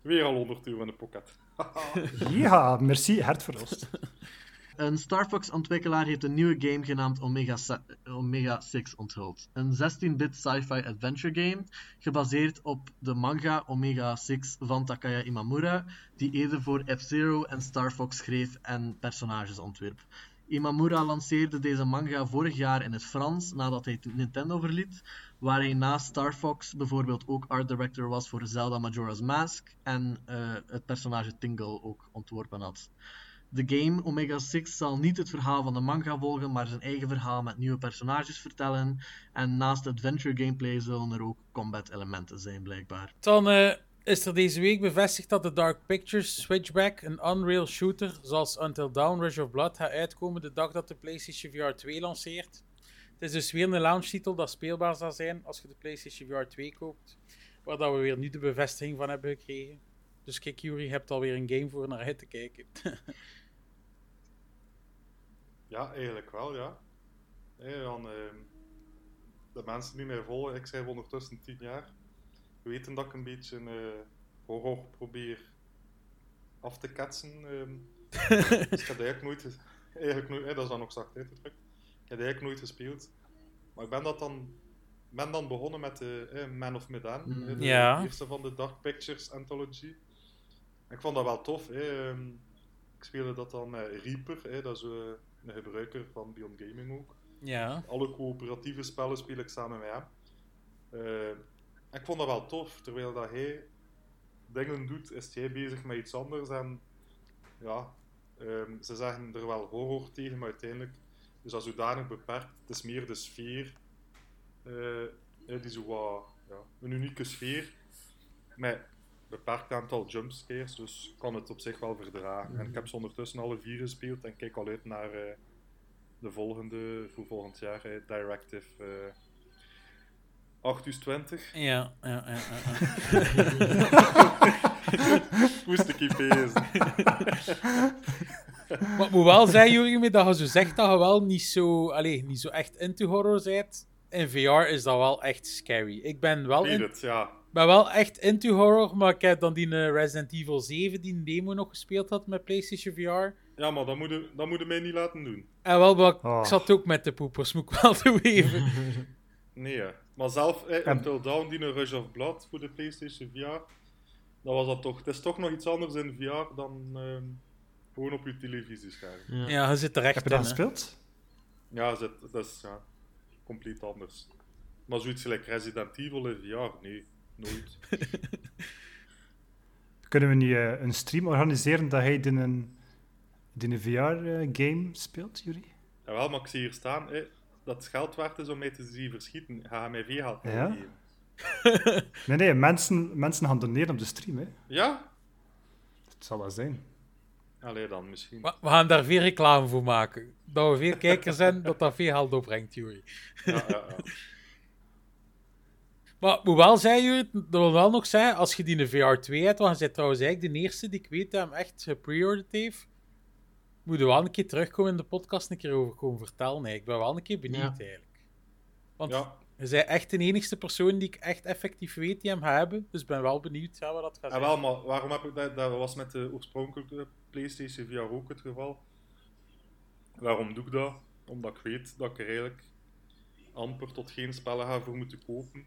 [SPEAKER 4] Weer al 100 uur in de pocket.
[SPEAKER 3] Ja, merci, hert verlost.
[SPEAKER 2] Een Star Fox-ontwikkelaar heeft een nieuwe game genaamd Omega, Omega 6 onthuld. Een 16-bit sci-fi adventure game, gebaseerd op de manga Omega 6 van Takaya Imamura, die eerder voor F-Zero en Star Fox schreef en personages ontwierp. Imamura lanceerde deze manga vorig jaar in het Frans nadat hij Nintendo verliet, waar hij naast Star Fox bijvoorbeeld ook art director was voor Zelda Majora's Mask en eh, het personage Tingle ook ontworpen had. De game Omega 6 zal niet het verhaal van de manga volgen, maar zijn eigen verhaal met nieuwe personages vertellen. En naast adventure gameplay zullen er ook combat elementen zijn, blijkbaar.
[SPEAKER 1] Dan eh, is er deze week bevestigd dat de Dark Pictures Switchback, een Unreal shooter zoals Until Dawn Rush of Blood, gaat uitkomen de dag dat de PlayStation VR 2 lanceert. Het is dus weer een launchtitel dat speelbaar zal zijn als je de PlayStation VR 2 koopt. Waar dat we weer nu de bevestiging van hebben gekregen. Dus kijk, Jury, je hebt alweer een game voor naar uit te kijken.
[SPEAKER 4] Ja, eigenlijk wel, ja. Hey, dan, ehm, de mensen die mij volgen, ik schrijf ondertussen 10 jaar, weten dat ik een beetje uh, horror probeer af te ketsen. dus ik heb eigenlijk nooit, eigenlijk nooit dat is dan nog zacht uitgedrukt, ik heb eigenlijk nooit gespeeld. Maar ik ben, dat dan, ben dan begonnen met de eh, Man of Medan,
[SPEAKER 2] Mm.
[SPEAKER 4] de
[SPEAKER 1] Ja.
[SPEAKER 4] eerste van de Dark Pictures Anthology. Ik vond dat wel tof. ehm. ik speelde dat dan met Reaper, dat is eh, een gebruiker van Beyond Gaming ook.
[SPEAKER 1] ja.
[SPEAKER 4] Alle coöperatieve spellen speel ik samen met hem. Eh, ik vond dat wel tof, terwijl dat hij dingen doet, is hij bezig met iets anders. En ja, ehm, ze zeggen er wel horror tegen, maar uiteindelijk is dat zodanig beperkt. Het is meer de sfeer, eh, die zo wat, ja, een unieke sfeer, met beperkt aantal jumpscares, dus ik kan het op zich wel verdragen. En ik heb ze ondertussen alle vier gespeeld en kijk al uit naar eh, de volgende, voor volgend jaar, eh, Directive eh 820.
[SPEAKER 1] Ja, ja, ja, ja, ja.
[SPEAKER 4] Moest ik.
[SPEAKER 1] Maar ik moet wel zeggen, Jurgen, dat je zo zegt dat je wel niet zo, allez, niet zo echt into horror bent. In VR is dat wel echt scary. Ik ben wel, in,
[SPEAKER 4] Weet het, ja.
[SPEAKER 1] Ben wel echt into horror, maar ik heb dan die eh, Resident Evil 7, die demo nog gespeeld had met PlayStation VR.
[SPEAKER 4] Ja, maar dat moet, je, dat moet je mij niet laten doen.
[SPEAKER 1] En wel, maar ik
[SPEAKER 3] Oh.
[SPEAKER 1] zat ook met de poepers, moet ik wel toegeven.
[SPEAKER 4] Nee, hè. maar zelf eh,
[SPEAKER 3] En-
[SPEAKER 4] Until Dawn, die een Rush of Blood voor de PlayStation VR, dat was dat toch. Het is toch nog iets anders in VR dan ehm, gewoon op je televisiescherm.
[SPEAKER 2] Ja.
[SPEAKER 1] Ja, je zit er echt
[SPEAKER 3] Heb je
[SPEAKER 1] in.
[SPEAKER 3] dat gespeeld?
[SPEAKER 4] Ja, dat, dat is ja, compleet anders. Maar zoiets gelijk Resident Evil in VR, nee, nooit.
[SPEAKER 3] Kunnen we niet eh, een stream organiseren dat hij in een, in een VR-game speelt, Jury?
[SPEAKER 4] Jawel, maar ik zie hier staan eh, dat het geld waard is om mij te zien verschieten. Ga je mij geld
[SPEAKER 3] Ja?
[SPEAKER 4] geven?
[SPEAKER 3] Nee, nee, mensen, mensen gaan doneren op de stream. Hè.
[SPEAKER 4] Ja?
[SPEAKER 3] Het zal wel zijn.
[SPEAKER 4] Allee, dan misschien.
[SPEAKER 1] We we gaan daar veel reclame voor maken. Dat we veel kijkers zijn, dat dat veel geld opbrengt, Jury.
[SPEAKER 4] Ja, ja, ja.
[SPEAKER 1] Maar ik moet wel zeggen, Jurrit, dat wil wel nog zeggen, als je die in VR 2 hebt, want je bent trouwens eigenlijk de eerste die ik weet die hem echt gepreorderd heeft, moet je wel een keer terugkomen in de podcast een keer over komen vertellen. Nee, ik ben wel een keer benieuwd
[SPEAKER 2] Ja.
[SPEAKER 1] eigenlijk. Want
[SPEAKER 4] ja.
[SPEAKER 1] je bent echt de enigste persoon die ik echt effectief weet die hem gaat hebben, dus ik ben wel benieuwd ja, wat dat gaat
[SPEAKER 4] Ah,
[SPEAKER 1] zijn.
[SPEAKER 4] wel, maar waarom heb ik dat? Dat was met de oorspronkelijke PlayStation VR ook het geval. Waarom doe ik dat? Omdat ik weet dat ik er eigenlijk amper tot geen spellen ga voor moeten kopen.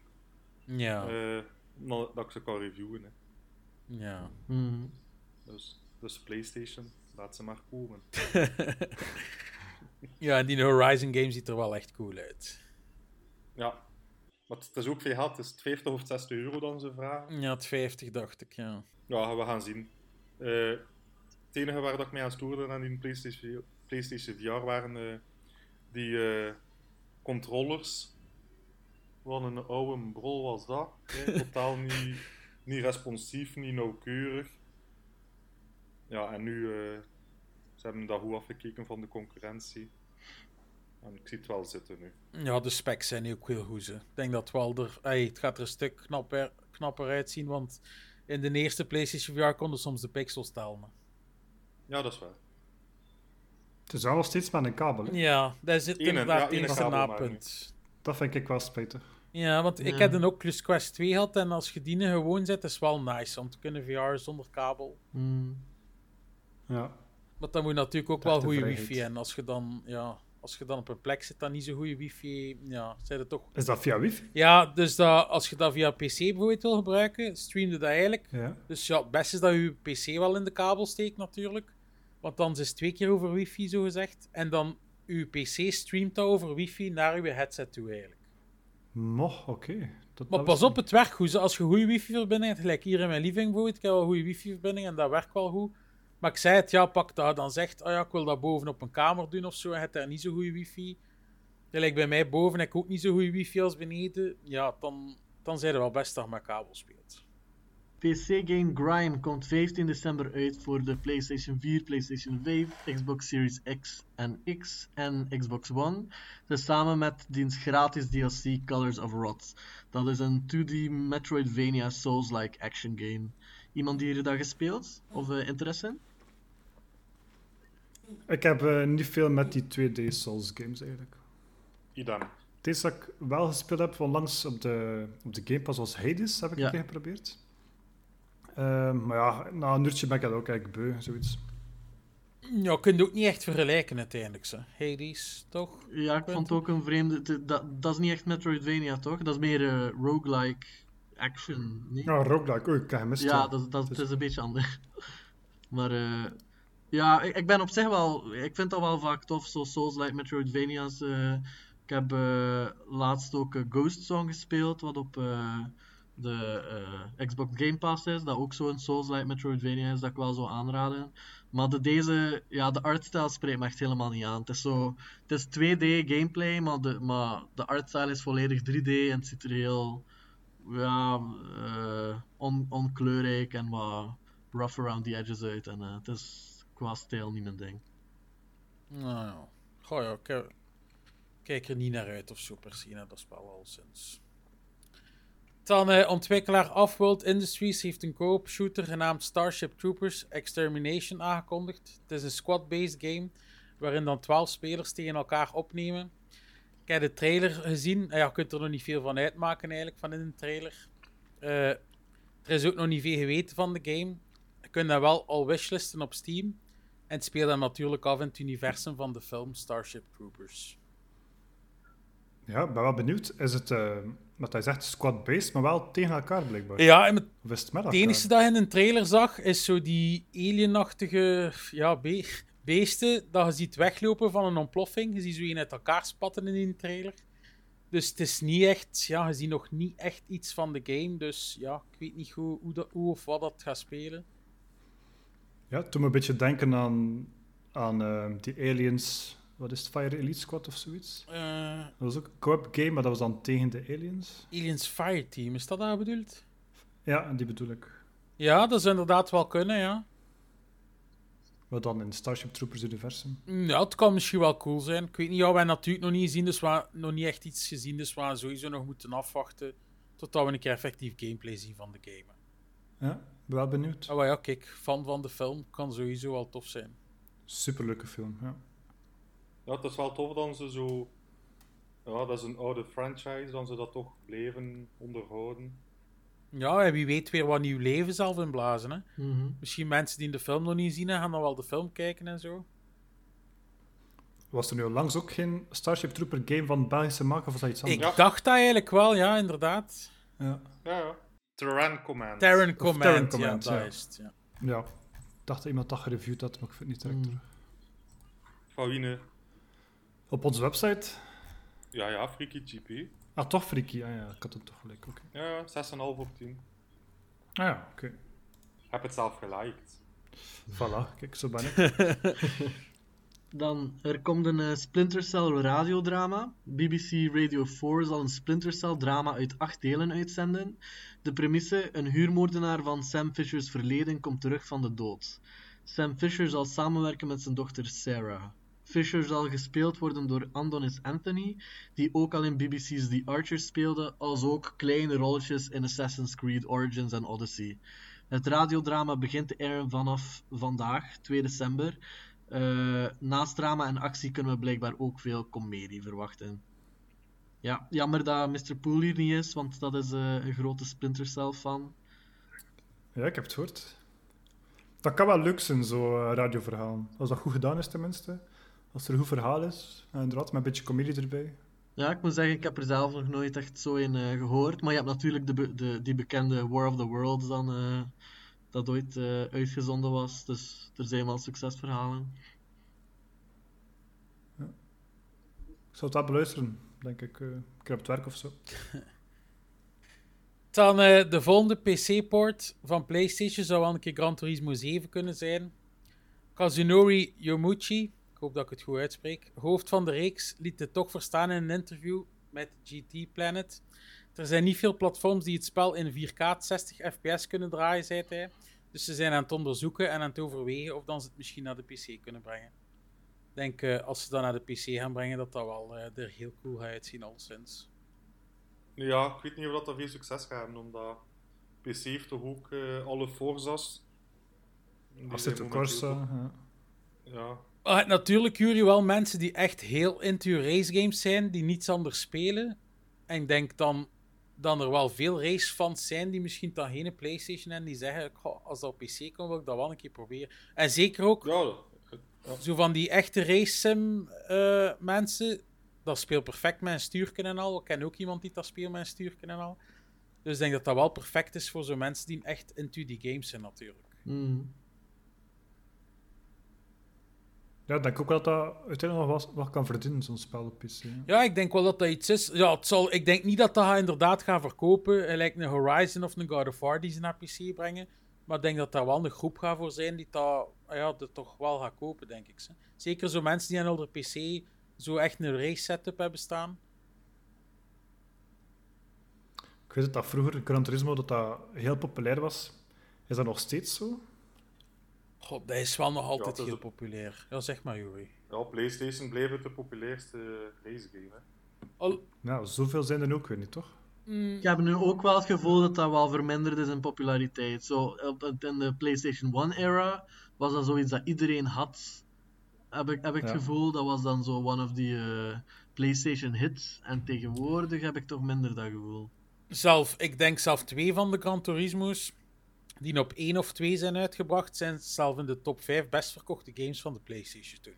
[SPEAKER 1] Ja,
[SPEAKER 4] eh, maar dat ik ze kan reviewen. Hè.
[SPEAKER 1] ja.
[SPEAKER 2] Mhm.
[SPEAKER 4] Dus, dus PlayStation, laat ze maar komen.
[SPEAKER 1] ja, en die Horizon game ziet er wel echt cool uit.
[SPEAKER 4] Ja. Maar het is ook veel geld. Het is het 50 of 60 euro dan ze vragen.
[SPEAKER 1] Ja, het 50 dacht ik, ja.
[SPEAKER 4] Ja, we gaan zien. Eh, het enige waar dat ik mee aan stoorde aan die PlayStation, PlayStation VR waren eh, die eh, controllers. Wat een oude brol was dat. hè. Totaal niet, niet responsief, niet nauwkeurig. Ja, en nu eh, ze hebben dat goed afgekeken van de concurrentie. En ik zie het wel zitten nu.
[SPEAKER 1] Ja, de specs zijn ook heel goed. Ik denk dat wel er, ey, het gaat er een stuk knapper, knapper uitzien, want in de eerste PlayStation VR konden soms de pixels tellen.
[SPEAKER 4] Ja, dat is waar.
[SPEAKER 3] Het is wel nog steeds met een kabel. Hè.
[SPEAKER 1] Ja, daar zit inderdaad
[SPEAKER 4] ja, maar
[SPEAKER 1] napunt.
[SPEAKER 3] Dat vind ik wel spijtig.
[SPEAKER 1] Ja, want ik heb dan ook Oculus Quest 2 gehad en als je die gewoon zet, is wel nice om te kunnen VR zonder kabel.
[SPEAKER 2] Mhm.
[SPEAKER 3] Ja.
[SPEAKER 1] Maar dan moet je natuurlijk ook wel goede wifi en als je dan, ja, als je dan op een plek zit dat niet zo goede wifi, ja, zijn het toch...
[SPEAKER 3] Is dat via wifi?
[SPEAKER 1] Ja, dus dat, als je dat via PC bijvoorbeeld wil gebruiken, streamde dat eigenlijk
[SPEAKER 3] Ja.
[SPEAKER 1] Dus ja, het beste is dat je je PC wel in de kabel steekt natuurlijk. Want dan is het twee keer over wifi, zo gezegd. En dan uw PC streamt dat over wifi naar uw headset toe eigenlijk.
[SPEAKER 3] Moch, oké.
[SPEAKER 1] Maar pas op, het werkt goed. Als je goede wifi-verbinding hebt, gelijk hier in mijn living bijvoorbeeld, ik heb wel een goede wifi-verbinding en dat werkt wel goed. Maar ik zei het, ja, pak dat dan zegt, oh ja, ik wil dat boven op een kamer doen of zo, en je daar niet zo goede wifi. Gelijk bij mij boven heb ik ook niet zo goede wifi als beneden. Ja, dan, dan zijn er wel best dat je met kabel speelt.
[SPEAKER 2] PC-game Grime komt 15 december uit voor de PlayStation 4, PlayStation 5, Xbox Series X en X en Xbox One. Dus samen met diens gratis DLC Colors of Rods. Dat is een 2D Metroidvania Souls-like action game. Iemand die hier dat gespeeld? Of eh, interesse in?
[SPEAKER 3] Ik heb eh, niet veel met die 2D Souls games eigenlijk.
[SPEAKER 4] Idem.
[SPEAKER 3] Het eerste dat ik wel gespeeld heb, onlangs op de, op de Game Pass, was Hades, heb ik
[SPEAKER 2] Ja.
[SPEAKER 3] een keer geprobeerd. Ehm, maar ja, na een uurtje ben ik dat ook eigenlijk beu, zoiets.
[SPEAKER 1] Ja, je kunt het ook niet echt vergelijken uiteindelijk, zo. Hades, toch?
[SPEAKER 2] Ja, ik vond het ook een vreemde... Dat, dat is niet echt Metroidvania, toch? Dat is meer eh, roguelike action. niet?
[SPEAKER 3] Ja, roguelike, oei, ik heb gemist.
[SPEAKER 2] Ja, dat, dat,
[SPEAKER 3] Dus-
[SPEAKER 2] is een beetje anders. Maar eh, ja, ik, ik ben op zich wel... Ik vind dat wel vaak tof, zo Souls-like Metroidvania's. eh. ik heb eh, laatst ook Ghost Song gespeeld, wat op eh, de eh, Xbox Game Pass is. Dat ook zo'n Souls-like Metroidvania is, dat ik wel zou aanraden. Maar de, deze, ja, de artstyle spreekt me echt helemaal niet aan. Het is, zo, het is 2D gameplay, maar de, maar de artstyle is volledig 3D en het ziet er heel ja, eh, on, onkleurrijk en wat rough around the edges uit. En eh, het is qua stijl niet mijn ding.
[SPEAKER 1] Nou ja. Ik kijk er niet naar uit of zo per se, naar dat spel al sinds. Dan eh, ontwikkelaar Offworld Industries heeft een co-op shooter genaamd Starship Troopers Extermination aangekondigd. Het is een squad-based game waarin dan 12 spelers tegen elkaar opnemen. Ik heb de trailer gezien. en Ja, je kunt er nog niet veel van uitmaken eigenlijk van in de trailer. Eh, er is ook nog niet veel geweten van de game. Je kunt dat wel al wishlisten op Steam. En het speelt dan natuurlijk af in het universum van de film Starship Troopers.
[SPEAKER 3] Ja, ben wel benieuwd. Is het, wat hij zegt, squad-based, maar wel tegen elkaar blijkbaar?
[SPEAKER 1] Ja, en het
[SPEAKER 3] Of is het met
[SPEAKER 1] Het enige dat je in een trailer zag, is zo die alienachtige ja, be- beesten dat je ziet weglopen van een ontploffing. Je ziet zo een uit elkaar spatten in die trailer. Dus het is niet echt, ja, je ziet nog niet echt iets van de game. Dus ja, ik weet niet hoe, hoe, dat, hoe of wat dat gaat spelen.
[SPEAKER 3] Ja, doet me een beetje denken aan, aan eh, die aliens... Wat is het? Fire Elite Squad of zoiets?
[SPEAKER 1] Eh,
[SPEAKER 3] Dat was ook een co-op game, maar dat was dan tegen de aliens.
[SPEAKER 1] Aliens Fireteam, is dat daar bedoeld?
[SPEAKER 3] Ja, die bedoel ik.
[SPEAKER 1] Ja, dat zou inderdaad wel kunnen, ja.
[SPEAKER 3] Wat dan in Starship Troopers universum.
[SPEAKER 1] Ja, het kan misschien wel cool zijn. Ik weet niet, ja, we hebben natuurlijk nog niet gezien, dus we nog niet echt iets gezien, dus we sowieso nog moeten afwachten totdat we een keer effectief gameplay zien van de game.
[SPEAKER 3] Ja, wel benieuwd.
[SPEAKER 1] Oh ja, kijk, fan van de film kan sowieso wel tof zijn.
[SPEAKER 3] Superleuke film, ja.
[SPEAKER 4] Ja, het is wel tof dat ze zo... Ja, dat is een oude franchise, dan ze dat toch blijven onderhouden.
[SPEAKER 1] Ja, en wie weet weer wat nieuw leven zelf inblazen. Hè?
[SPEAKER 2] Mhm.
[SPEAKER 1] Misschien mensen die de film nog niet zien, hè, gaan dan wel de film kijken en zo.
[SPEAKER 3] Was er nu langs ook geen Starship Trooper game van Belgische maker of was dat iets anders?
[SPEAKER 1] Ik
[SPEAKER 4] Ja.
[SPEAKER 1] dacht dat eigenlijk wel, ja, inderdaad.
[SPEAKER 3] Ja.
[SPEAKER 4] Ja, ja. Terran Command.
[SPEAKER 1] Terran Command,
[SPEAKER 3] Terran Command,
[SPEAKER 1] ja,
[SPEAKER 3] ja.
[SPEAKER 1] is het. Ja.
[SPEAKER 3] ja. Ik dacht dat iemand dat gereviewd had, maar ik vind het niet direct.
[SPEAKER 2] Mm.
[SPEAKER 4] Van wie, ne?
[SPEAKER 3] Op onze website?
[SPEAKER 4] Ja, ja, Freaky GP.
[SPEAKER 3] Ah, toch Freaky. Ah ja, ik had het toch gelijk. Oké.
[SPEAKER 4] Ja, ja, 6,5 op 10.
[SPEAKER 3] Ah ja, oké.
[SPEAKER 4] Heb het zelf geliked.
[SPEAKER 3] Voilà, kijk, zo ben ik.
[SPEAKER 2] Dan, er komt een eh, Splinter Cell radiodrama. BBC Radio 4 zal een Splinter Cell drama uit acht delen uitzenden. De premisse, een huurmoordenaar van Sam Fisher's verleden komt terug van de dood. Sam Fisher zal samenwerken met zijn dochter Sarah. Fisher zal gespeeld worden door Andonis Anthony, die ook al in BBC's The Archer speelde, als ook kleine rolletjes in Assassin's Creed Origins en Odyssey. Het radiodrama begint te vanaf vandaag, 2 december. Eh, naast drama en actie kunnen we blijkbaar ook veel comedie verwachten. Ja, jammer dat Mr. Pool hier niet is, want dat is eh, een grote Splinter fan.
[SPEAKER 3] Ja, ik heb het gehoord. Dat kan wel leuk zijn, zo eh, radioverhaal. Als dat goed gedaan is, tenminste. Als er een goed verhaal is. En inderdaad, met een beetje comedie erbij.
[SPEAKER 2] Ja, ik moet zeggen, ik heb er zelf nog nooit echt zo in eh, gehoord. Maar je hebt natuurlijk de, de, die bekende War of the Worlds dan, eh, dat ooit eh, uitgezonden was. Dus er zijn wel succesverhalen.
[SPEAKER 3] Ik zou het wel beluisteren, denk ik. eh, een keer op het werk of zo.
[SPEAKER 1] Dan eh, de volgende PC-port van PlayStation zou wel een keer Gran Turismo 7 kunnen zijn. Kazunori Yomuchi, hoop dat ik het goed uitspreek, hoofd van de reeks, liet het toch verstaan in een interview met GT Planet. Er zijn niet veel platforms die het spel in 4K 60 fps kunnen draaien, zei hij. Dus ze zijn aan het onderzoeken en aan het overwegen of dan ze het misschien naar de PC kunnen brengen. Ik denk eh, als ze dat naar de PC gaan brengen, dat dat wel eh, er heel cool gaat uitzien, alleszins.
[SPEAKER 4] Nu ja, ik weet niet of dat, dat veel succes gaat hebben, omdat PC heeft toch ook eh, alle Forza's. Zijn momenteel
[SPEAKER 3] Corsa. Ja,
[SPEAKER 1] Ah, natuurlijk, Jury, wel mensen die echt heel into race games zijn, die niets anders spelen. En ik denk dan, dan er wel veel racefans zijn die misschien dan geen PlayStation hebben, die zeggen, "Goh, als dat op PC kan, wil ik dat wel een keer proberen. En zeker ook,
[SPEAKER 4] ja,
[SPEAKER 1] zo van die echte race sim eh, mensen, dat speelt perfect met een stuurken en al. Ik ken ook iemand die dat speelt met een stuurken en al. Dus ik denk dat dat wel perfect is voor zo'n mensen die echt into die games zijn, natuurlijk.
[SPEAKER 2] Mhm.
[SPEAKER 3] Ja, ik denk ook wel dat dat uiteindelijk nog wat, wat kan verdienen, zo'n spel op PC. hè.
[SPEAKER 1] Ja, ik denk wel dat dat iets is. Ja, het zal, ik denk niet dat dat inderdaad gaan verkopen. Lijkt een Horizon of een God of War die ze naar PC brengen. Maar ik denk dat daar wel een groep gaat voor zijn die dat, ja, dat toch wel gaat kopen, denk ik. ze. Zeker zo mensen die aan de PC zo echt een race setup hebben staan.
[SPEAKER 3] Ik weet dat dat vroeger, Gran Turismo, dat dat heel populair was. Is dat nog steeds zo?
[SPEAKER 1] God, dat is wel nog altijd heel populair. Ja, zeg maar, Yuri.
[SPEAKER 4] ja, PlayStation bleef het de populairste racegame. Hè.
[SPEAKER 1] Al,
[SPEAKER 3] Nou, zoveel zijn er ook weer niet, toch?
[SPEAKER 1] mm,
[SPEAKER 2] Ik heb nu ook wel het gevoel dat dat wel verminderd is in populariteit. Zo, in de PlayStation 1-era was dat zoiets dat iedereen had. Heb ik, heb ik het gevoel, dat was dan zo one of die eh, PlayStation hits. En tegenwoordig heb ik toch minder dat gevoel.
[SPEAKER 1] zelf, ik denk zelf twee van de Gran Turismo's die op één of twee zijn uitgebracht, zijn zelf in de top 5 best verkochte games van de PlayStation 2.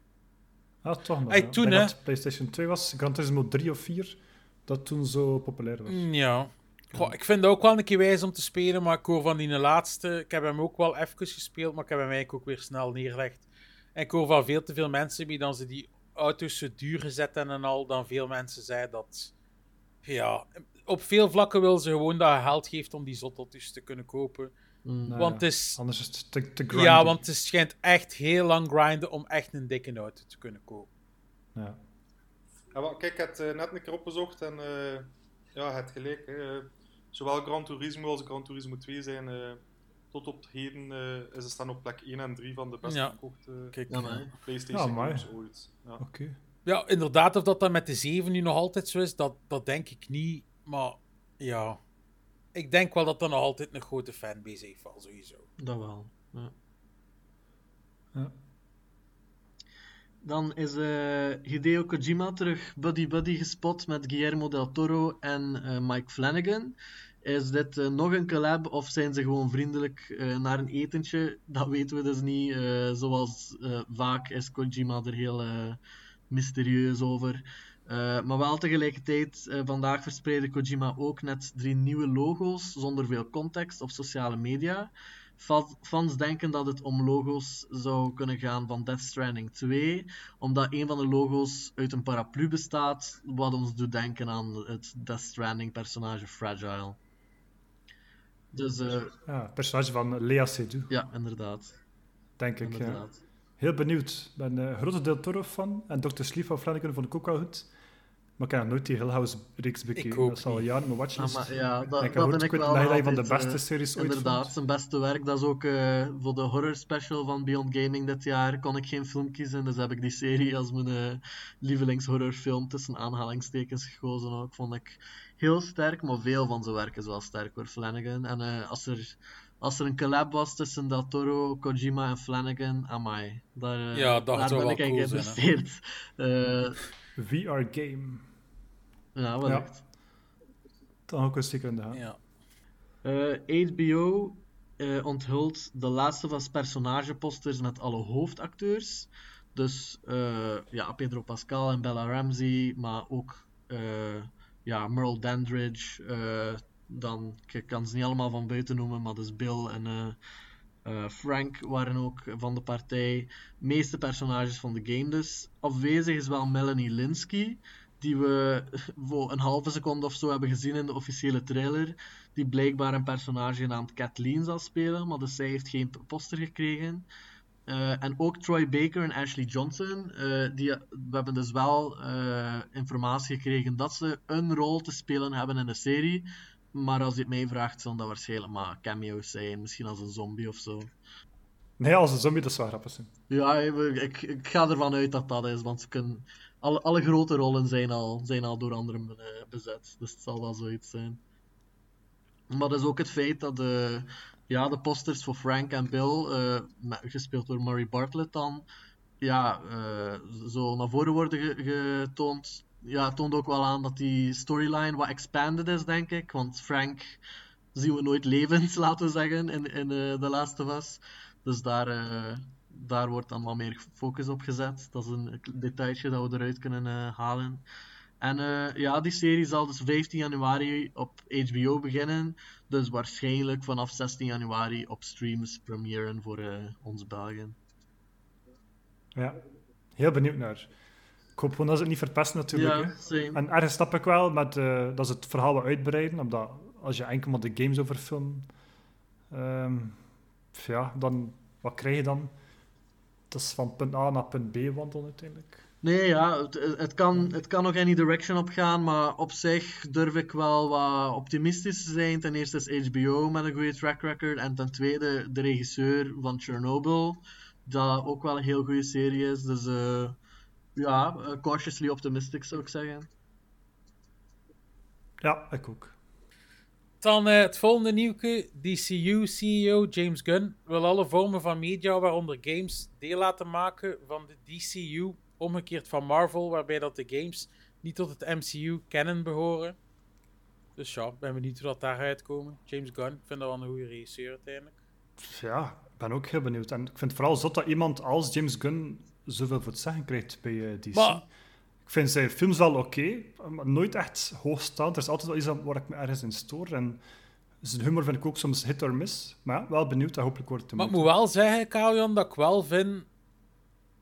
[SPEAKER 3] Ah, toch nog.
[SPEAKER 1] Hey,
[SPEAKER 3] ja.
[SPEAKER 1] toen, hè.
[SPEAKER 3] dat PlayStation 2 was, Gran Turismo 3 of 4, dat toen zo populair was.
[SPEAKER 1] Mm, Ja. Goh, ik vind het ook wel een keer wijs om te spelen, maar ik hoor van die laatste... Ik heb hem ook wel even gespeeld, maar ik heb hem eigenlijk ook weer snel neergelegd. En ik hoor van veel te veel mensen, die dan ze die auto's zo duur gezet hebben en al, dan veel mensen zeiden dat... Ja, op veel vlakken wil ze gewoon dat je geld geeft om die zotteltjes te kunnen kopen.
[SPEAKER 2] Mm.
[SPEAKER 3] Nou
[SPEAKER 1] want
[SPEAKER 3] ja,
[SPEAKER 1] het is...
[SPEAKER 3] Anders is het te.
[SPEAKER 1] Ja, want het schijnt echt heel lang grinden om echt een dikke auto te kunnen kopen.
[SPEAKER 3] Ja.
[SPEAKER 4] Ja, maar kijk, ik heb het eh, net een keer opgezocht en eh, ja, het gelijk. Hè. Eh, Zowel Gran Turismo als Gran Turismo 2 zijn eh, tot op het heden eh, is ze staan op plek 1 en 3 van de best
[SPEAKER 1] Ja.
[SPEAKER 4] verkochte
[SPEAKER 1] Kijk.
[SPEAKER 4] PlayStation games ooit. Ja.
[SPEAKER 3] Oké.
[SPEAKER 1] Ja, inderdaad, of dat dan met de 7 nu nog altijd zo is, dat, dat denk ik niet. Maar ja, ik denk wel dat dat nog altijd een grote fanbase heeft, wel sowieso.
[SPEAKER 2] Dat wel. Ja.
[SPEAKER 3] Ja.
[SPEAKER 2] Dan is eh, Hideo Kojima terug buddy-buddy gespot met Guillermo del Toro en eh, Mike Flanagan. Is dit eh, nog een collab of zijn ze gewoon vriendelijk eh, naar een etentje? Dat weten we dus niet. Eh, zoals eh, vaak is Kojima er heel eh, mysterieus over. Eh, maar wel tegelijkertijd, eh, vandaag verspreidde Kojima ook net drie nieuwe logo's zonder veel context op sociale media. Fa- Fans denken dat het om logo's zou kunnen gaan van Death Stranding 2, omdat een van de logo's uit een paraplu bestaat, wat ons doet denken aan het Death Stranding personage Fragile. Dus eh,
[SPEAKER 3] personage van Lea Seydoux,
[SPEAKER 2] ja, inderdaad.
[SPEAKER 3] denk ik. Ja. Heel benieuwd. Ik ben een grote Del Toro fan en Dr. Sleep van Flanagan vond ik ook wel goed. Maar ik heb nog nooit die Hill House-reeks bekeken.
[SPEAKER 1] ook
[SPEAKER 3] dat is al jaren mijn
[SPEAKER 2] Ah,
[SPEAKER 3] watchlist.
[SPEAKER 2] maar ja, dat,
[SPEAKER 3] ik
[SPEAKER 2] dat ben ik wel
[SPEAKER 3] een van de beste
[SPEAKER 2] eh,
[SPEAKER 3] series ooit
[SPEAKER 2] Inderdaad,
[SPEAKER 3] vond.
[SPEAKER 2] zijn beste werk. Dat is ook eh, voor de horror special van Beyond Gaming dit jaar. Kon ik geen film kiezen, dus heb ik die serie als mijn eh, lievelingshorrorfilm tussen aanhalingstekens gekozen. Ook vond ik heel sterk, maar veel van zijn werk is wel sterk hoor, Flanagan. En eh, als, er, als er een collab was tussen Del Toro, Kojima en Flanagan, amai. Daar, eh,
[SPEAKER 1] Ja, dat
[SPEAKER 2] daar
[SPEAKER 1] zou
[SPEAKER 2] ben
[SPEAKER 1] wel
[SPEAKER 2] ik eigenlijk
[SPEAKER 1] cool
[SPEAKER 2] geïnteresseerd. Eh,
[SPEAKER 3] VR-game.
[SPEAKER 2] ja, wellicht.
[SPEAKER 3] Dan ook een zeker in de hand.
[SPEAKER 1] Ja.
[SPEAKER 2] Eh, HBO eh, onthult de laatste van personageposters met alle hoofdacteurs. Dus eh, ja, Pedro Pascal en Bella Ramsey, maar ook eh, ja, Merle Dandridge. Dan, ik kan ze niet allemaal van buiten noemen, maar dus Bill en eh, eh, Frank waren ook van de partij. meeste personages van de game dus. Afwezig is wel Melanie Linsky, die we voor een halve seconde of zo hebben gezien in de officiële trailer. Die blijkbaar een personage genaamd Kathleen zal spelen, maar dus zij heeft geen poster gekregen. Eh, en ook Troy Baker en Ashley Johnson, die, we hebben dus wel informatie gekregen dat ze een rol te spelen hebben in de serie. Maar als je het mij vraagt, zullen dat waarschijnlijk maar cameo's zijn. Misschien als een zombie of zo.
[SPEAKER 3] Nee, als een zombie, dat zou grappig zijn.
[SPEAKER 2] Ja, ik, ik ga ervan uit dat dat is, want ze kunnen, alle, alle grote rollen zijn al, zijn al door anderen bezet. Dus het zal wel zoiets zijn. Maar dat is ook het feit dat de, ja, de posters voor Frank en Bill, eh, gespeeld door Murray Bartlett dan, ja, eh, zo naar voren worden ge- getoond. Ja, het toont ook wel aan dat die storyline wat expanded is, denk ik. Want Frank zien we nooit levend, laten we zeggen, in, in eh, The Last of Us. Dus daar, eh, daar wordt dan wat meer focus op gezet. Dat is een detailtje dat we eruit kunnen eh, halen. En eh, ja, die serie zal dus 15 januari op HBO beginnen. Dus waarschijnlijk vanaf 16 januari op streams premieren voor eh onze Belgen.
[SPEAKER 3] Ja, heel benieuwd naar. Ik hoop gewoon dat ze het niet verpesten natuurlijk.
[SPEAKER 2] Ja.
[SPEAKER 3] En ergens snap ik wel met, eh, dat ze het verhaal wat uitbreiden, omdat als je enkel maar de games over film, ehm, ja, dan wat krijg je dan? Dat is van punt A naar punt B wandelen uiteindelijk.
[SPEAKER 2] Nee, ja, het, het, kan, het kan nog any direction op gaan, maar op zich durf ik wel wat optimistisch te zijn. Ten eerste is HBO met een goede track record, en ten tweede de regisseur van Chernobyl, dat ook wel een heel goede serie is. Dus eh, ja, eh, cautiously optimistic zou ik zeggen.
[SPEAKER 3] Ja, ik ook.
[SPEAKER 1] Dan eh, het volgende nieuwke. DCU-CEO James Gunn wil alle vormen van media, waaronder games, deel laten maken van de DCU, omgekeerd van Marvel, waarbij dat de games niet tot het MCU kennen behoren. Dus ja, ik ben benieuwd hoe dat daaruit komen. James Gunn, ik vind dat wel een goede regisseur uiteindelijk.
[SPEAKER 3] Ja, ik ben ook heel benieuwd. En ik vind het vooral zot dat iemand als James Gunn zoveel voor het zeggen krijgt bij eh, DC.
[SPEAKER 1] Maar-
[SPEAKER 3] Ik vind zijn films wel oké, maar nooit echt hoogstaand. Er is altijd wel iets waar ik me ergens in stoor. En zijn humor vind ik ook soms hit or miss. Maar wel benieuwd en hopelijk wordt het
[SPEAKER 1] Maar ik moet wel zeggen, Kalian, dat ik wel vind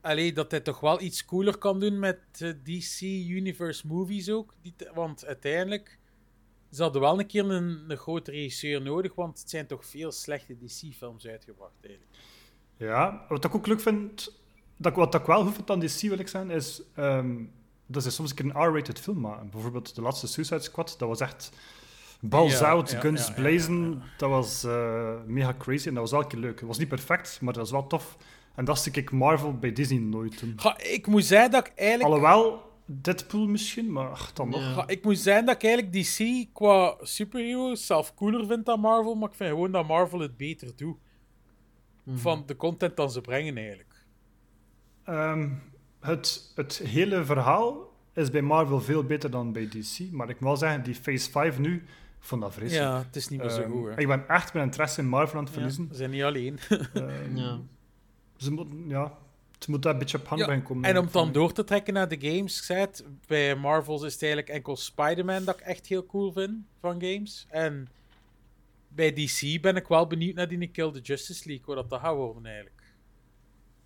[SPEAKER 1] allee, dat hij toch wel iets cooler kan doen met eh, DC Universe movies ook. Want uiteindelijk ze hadden wel een keer een, een grote regisseur nodig, want het zijn toch veel slechte DC-films uitgebracht eigenlijk.
[SPEAKER 3] Ja, wat ik ook leuk vind, dat, wat ik wel goed vind aan DC, wil ik zeggen, is ehm, dat ze soms een keer een R-rated film maken. Bijvoorbeeld de laatste Suicide Squad, dat was echt balls
[SPEAKER 1] Ja,
[SPEAKER 3] out,
[SPEAKER 1] ja,
[SPEAKER 3] guns
[SPEAKER 1] ja, ja,
[SPEAKER 3] blazing.
[SPEAKER 1] ja, ja.
[SPEAKER 3] Dat was eh, mega crazy en dat was wel een keer leuk. Het was niet perfect, maar dat was wel tof. En dat zie ik Marvel bij Disney nooit doen.
[SPEAKER 1] Ga, ik moet zeggen dat ik eigenlijk...
[SPEAKER 3] Alhoewel, Deadpool misschien, maar ach, dan nog.
[SPEAKER 2] Ja.
[SPEAKER 1] Ik moet zeggen dat ik eigenlijk DC qua superheroes zelf cooler vind dan Marvel, maar ik vind gewoon dat Marvel het beter doet.
[SPEAKER 2] Mhm.
[SPEAKER 1] Van de content dat ze brengen eigenlijk.
[SPEAKER 3] Ehm, het, het hele verhaal is bij Marvel veel beter dan bij DC. Maar ik moet wel zeggen, die Phase 5 nu, ik vond dat vreselijk.
[SPEAKER 1] Ja, het is niet meer zo
[SPEAKER 3] Ehm,
[SPEAKER 1] goed. Hè.
[SPEAKER 3] ik ben echt mijn interesse in Marvel aan het
[SPEAKER 1] Ja,
[SPEAKER 3] verliezen.
[SPEAKER 1] we zijn niet alleen.
[SPEAKER 3] Ehm,
[SPEAKER 2] Ja.
[SPEAKER 3] Ze moeten, ja, het moet daar een beetje op hand
[SPEAKER 1] Ja,
[SPEAKER 3] bij komen.
[SPEAKER 1] En om dan door te trekken naar de games, ik zei het, bij Marvels is het eigenlijk enkel Spider-Man dat ik echt heel cool vind van games. En bij DC ben ik wel benieuwd naar die Kill the Justice League, hoe dat, dat gaat worden eigenlijk.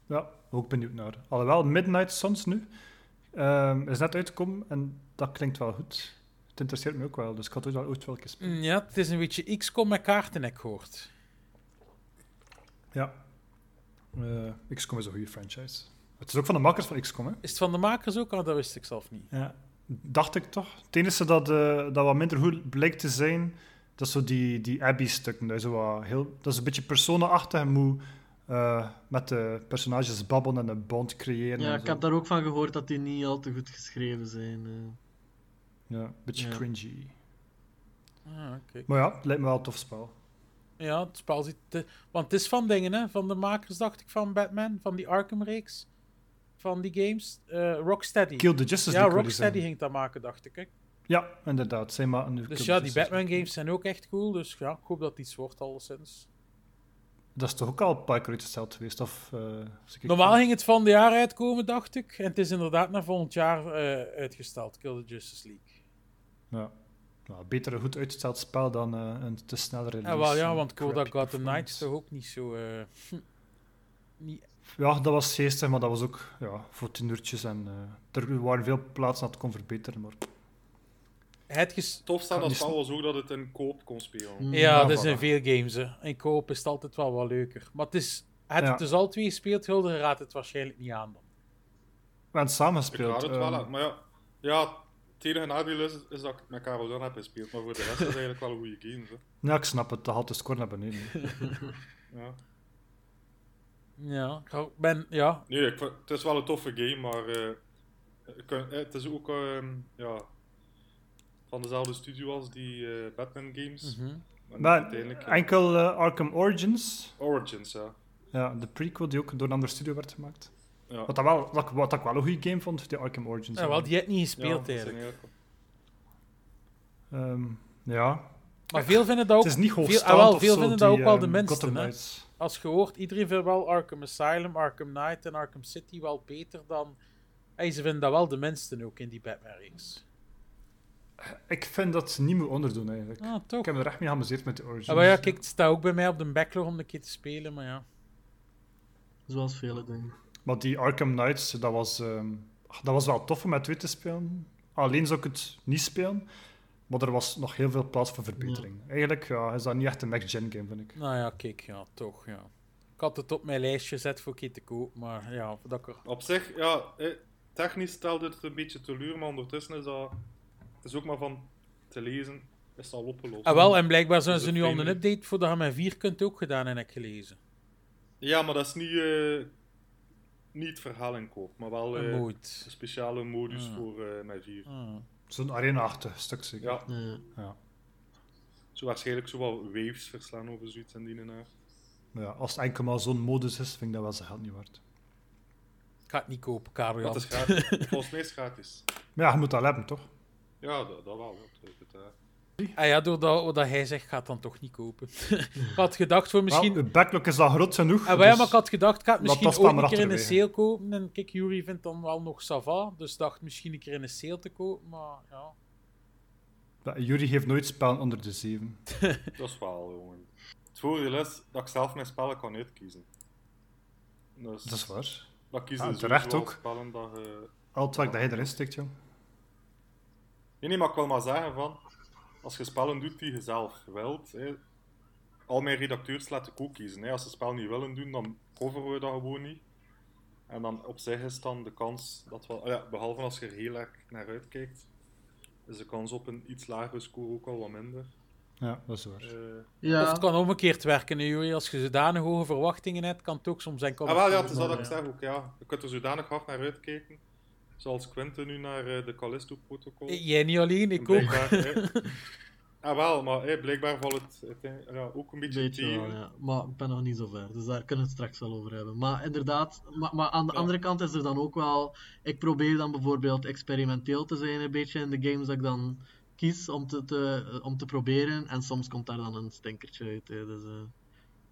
[SPEAKER 3] Ja, ook benieuwd naar. Alhoewel, Midnight Suns nu ehm, is net uitgekomen en dat klinkt wel goed. Het interesseert me ook wel, dus ik had ooit wel ooit wel spelen.
[SPEAKER 1] Ja, het is een beetje XCOM met kaarten, ik gehoord.
[SPEAKER 3] Ja. Eh, XCOM is een goede franchise. Het is ook van de makers van XCOM, hè?
[SPEAKER 1] Is het van de makers ook? Oh, dat wist ik zelf niet.
[SPEAKER 3] Ja. Dacht ik toch. Het enige dat, eh, dat wat minder goed blijkt te zijn, dat is zo die, die Abby-stukken. Dat, is heel, dat is een beetje persona-achtig en moet eh, met de personages babbelen en een band creëren.
[SPEAKER 2] Ja, ik
[SPEAKER 3] zo.
[SPEAKER 2] heb daar ook van gehoord dat die niet al te goed geschreven zijn. eh.
[SPEAKER 3] Ja, een beetje
[SPEAKER 2] Ja.
[SPEAKER 3] cringy.
[SPEAKER 1] Ah, oké.
[SPEAKER 3] Maar ja, het lijkt me wel een tof spel.
[SPEAKER 1] Ja, het spel ziet... te- Want het is van dingen, hè. Van de makers, dacht ik, van Batman. Van die Arkham-reeks. Van die games. Eh, Rocksteady.
[SPEAKER 3] Kill the Justice
[SPEAKER 1] ja,
[SPEAKER 3] League, je
[SPEAKER 1] Rocksteady ging dat maken, dacht ik. Hè.
[SPEAKER 3] Ja, inderdaad. Zij maken nu
[SPEAKER 1] Dus
[SPEAKER 3] Kill
[SPEAKER 1] ja, die
[SPEAKER 3] Justice
[SPEAKER 1] Batman
[SPEAKER 3] League.
[SPEAKER 1] games zijn ook echt cool. Dus ja, ik hoop dat het iets wordt, alleszins.
[SPEAKER 3] Dat is toch ook al een paar keer uitgesteld geweest? Of, eh,
[SPEAKER 1] Normaal ging het van het jaar uitkomen, dacht ik. En het is inderdaad naar volgend jaar eh, uitgesteld, Kill the Justice League.
[SPEAKER 3] Ja. ja, beter een goed uitgesteld spel dan eh, een te snelle release.
[SPEAKER 1] Ja, wel ja, want Kodak Gotham Knights
[SPEAKER 3] performance.
[SPEAKER 1] toch ook niet zo... eh, niet...
[SPEAKER 3] Ja, dat was geestig, maar dat was ook ja, voor tien uurtjes. En, er waren veel plaatsen dat het kon verbeteren. Maar
[SPEAKER 1] Het ges...
[SPEAKER 4] Tof staat
[SPEAKER 3] Gaat
[SPEAKER 4] dat
[SPEAKER 3] niet
[SPEAKER 4] spel was ook dat het in koop kon spelen.
[SPEAKER 2] Mm.
[SPEAKER 1] Ja,
[SPEAKER 3] Ja,
[SPEAKER 1] dat zijn
[SPEAKER 3] voilà.
[SPEAKER 1] veel games. Hè. In koop is het altijd wel wat leuker. Maar het is... Het
[SPEAKER 3] Ja.
[SPEAKER 1] het dus al twee gespeeld, Hulde raadt het waarschijnlijk niet aan dan.
[SPEAKER 3] we hebben samen
[SPEAKER 4] raad het wel aan. Maar ja, ja het enige nadeel is, is dat ik met Karel Jan heb gespeeld. Maar voor de rest is het eigenlijk wel een goede game. Hè.
[SPEAKER 3] ja, ik snap het. Dat had de score naar beneden.
[SPEAKER 4] Ja.
[SPEAKER 1] Ja, ik ben... Ja,
[SPEAKER 4] Nee, ik, het is wel een toffe game, maar eh, eh, het is ook ehm, ja, van dezelfde studio als die eh, Batman games. En
[SPEAKER 3] Maar
[SPEAKER 4] uiteindelijk, ja,
[SPEAKER 3] enkel eh, Arkham Origins,
[SPEAKER 4] Origins, ja.
[SPEAKER 3] ja, de prequel die ook door een andere studio werd gemaakt.
[SPEAKER 4] ja.
[SPEAKER 3] Wat, dat wel, wat, wat ik wel een goede game vond, die Arkham Origins.
[SPEAKER 1] ja, wel, die heb niet gespeeld
[SPEAKER 4] ja,
[SPEAKER 1] eigenlijk.
[SPEAKER 3] Ehm, ja,
[SPEAKER 1] Maar veel vinden dat ook...
[SPEAKER 3] het is niet
[SPEAKER 1] veel, ah, wel, veel vinden dat
[SPEAKER 3] die,
[SPEAKER 1] ook wel de
[SPEAKER 3] ehm,
[SPEAKER 1] hè.
[SPEAKER 3] Knights.
[SPEAKER 1] Als je hoort, iedereen vindt wel Arkham Asylum, Arkham Knight en Arkham City wel beter dan... Hey, ze vinden dat wel de minste ook in die Batman-reeks.
[SPEAKER 3] Ik vind dat ze niet moet onderdoen eigenlijk.
[SPEAKER 1] Ah, toch?
[SPEAKER 3] Ik heb me er echt mee geamuseerd met de Origins.
[SPEAKER 1] Ah, maar ja, kijk, het staat ook bij mij op de backlog om een keer te spelen, maar ja.
[SPEAKER 2] Zoals vele dingen.
[SPEAKER 3] Maar die Arkham Knights, dat was, ehm, ach, dat was wel tof om met twee te spelen. Alleen zou ik het niet spelen. Maar er was nog heel veel plaats voor verbetering. Eigenlijk ja, is dat niet echt een next-gen game, vind ik.
[SPEAKER 1] Nou ja, kijk, ja, toch, ja. Ik had het op mijn lijstje gezet voor een keer te koop, maar ja, dat ik er...
[SPEAKER 4] Op zich, ja, eh, technisch stelde het een beetje teleur, maar ondertussen is dat is ook maar van te lezen, is al opgelost.
[SPEAKER 1] Ah, wel, en blijkbaar zijn ze nu al een update voor de je met vier kunt ook gedaan en heb ik gelezen.
[SPEAKER 4] Ja, maar dat is niet, eh, niet het verhaal in koop, maar wel
[SPEAKER 1] Een
[SPEAKER 4] eh, een speciale modus
[SPEAKER 1] Ah.
[SPEAKER 4] voor eh mijn vier.
[SPEAKER 1] Ah.
[SPEAKER 3] Zo'n arena-achtig stuk zeker.
[SPEAKER 4] Ja,
[SPEAKER 2] Ja.
[SPEAKER 3] Ja.
[SPEAKER 4] zo waarschijnlijk zo wel waves verslaan over zoiets en die naar.
[SPEAKER 3] Ja, als het enkel maar zo'n modus is, vind ik dat wel zijn geld niet waard.
[SPEAKER 1] Ik ga het niet kopen, Karel.
[SPEAKER 4] Dat is gratis. Volgens mij is het gratis.
[SPEAKER 3] Maar ja, je moet dat hebben, toch?
[SPEAKER 4] Ja, dat, dat wel. Dat, dat, eh.
[SPEAKER 1] Ah ja, doordat wat hij zegt, gaat dan toch niet kopen. ik had gedacht voor misschien...
[SPEAKER 3] Wel, uw backlog is al groot genoeg.
[SPEAKER 1] Ah, maar ja,
[SPEAKER 3] dus-
[SPEAKER 1] maar ik had gedacht, ik ga het misschien
[SPEAKER 3] maar
[SPEAKER 1] een keer in een sale kopen. En kijk, Jury vindt dan wel nog sava. Dus dacht misschien een keer in een sale te kopen. Maar ja.
[SPEAKER 3] Ja, Jury heeft nooit spellen onder de 7.
[SPEAKER 4] Dat is wel, jongen. Het voordeel is dat ik zelf mijn spellen kan uitkiezen. Dus,
[SPEAKER 3] Dat is waar.
[SPEAKER 4] Dat
[SPEAKER 3] Ah,
[SPEAKER 4] je
[SPEAKER 3] terecht
[SPEAKER 4] sowieso
[SPEAKER 3] ook.
[SPEAKER 4] spellen dat je...
[SPEAKER 3] Al het werk dat hij erin steekt, jong.
[SPEAKER 4] Nee, nee, maar ik wil maar zeggen van... Als je spellen doet die je zelf wilt... Hè, al mijn redacteurs laten ik ook kiezen. Hè. Als ze het spel niet willen doen, dan coveren we dat gewoon niet. En dan op zich is dan de kans dat wel... ah ja, behalve als je er heel erg naar uitkijkt, is de kans op een iets lagere score ook al wat minder.
[SPEAKER 3] Ja, dat is waar.
[SPEAKER 4] Eh,
[SPEAKER 2] Ja.
[SPEAKER 1] Of het kan omgekeerd werken, hè, Jury. Als je zodanig hoge verwachtingen hebt, kan het ook soms zijn...
[SPEAKER 4] Ah, wel, ja, het is dat ik zeg ook, ja. Je kunt er zodanig hard naar uitkijken. Zoals Quentin nu naar eh, de Callisto-protocol.
[SPEAKER 1] Jij niet alleen, ik ook.
[SPEAKER 4] Ah, wel, maar blijkbaar valt het ja, ook een beetje
[SPEAKER 2] Beetje wel,
[SPEAKER 4] tegen.
[SPEAKER 2] ja. Maar ik ben nog niet zo ver, dus daar kunnen we het straks wel over hebben. Maar inderdaad, maar, maar aan de
[SPEAKER 4] Ja.
[SPEAKER 2] andere kant is er dan ook wel... Ik probeer dan bijvoorbeeld experimenteel te zijn een beetje in de games dat ik dan kies om te, te, om te proberen. En soms komt daar dan een stinkertje uit. Hè, dus, eh,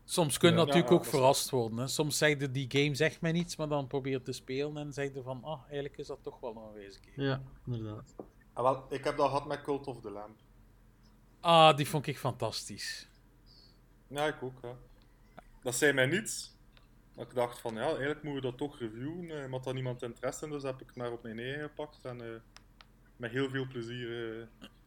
[SPEAKER 1] Soms kun je
[SPEAKER 3] Ja.
[SPEAKER 1] natuurlijk
[SPEAKER 4] Ja,
[SPEAKER 1] ook verrast worden. Hè. Soms zeg je die game zegt mij niets, maar dan probeer je te spelen en zeg je van, ah, eigenlijk is dat toch wel een game.
[SPEAKER 2] ja, inderdaad.
[SPEAKER 4] Ah, wel, ik heb dat gehad met Cult of the Lamb.
[SPEAKER 1] Ah, die vond ik fantastisch.
[SPEAKER 4] Ja, ik ook, ja. Dat zei mij niets. Maar ik dacht van, ja, eigenlijk moeten we dat toch reviewen. eh, maar had dan niemand interesse in, dus heb ik het maar op mijn eigen gepakt. En eh, met heel veel plezier... eh,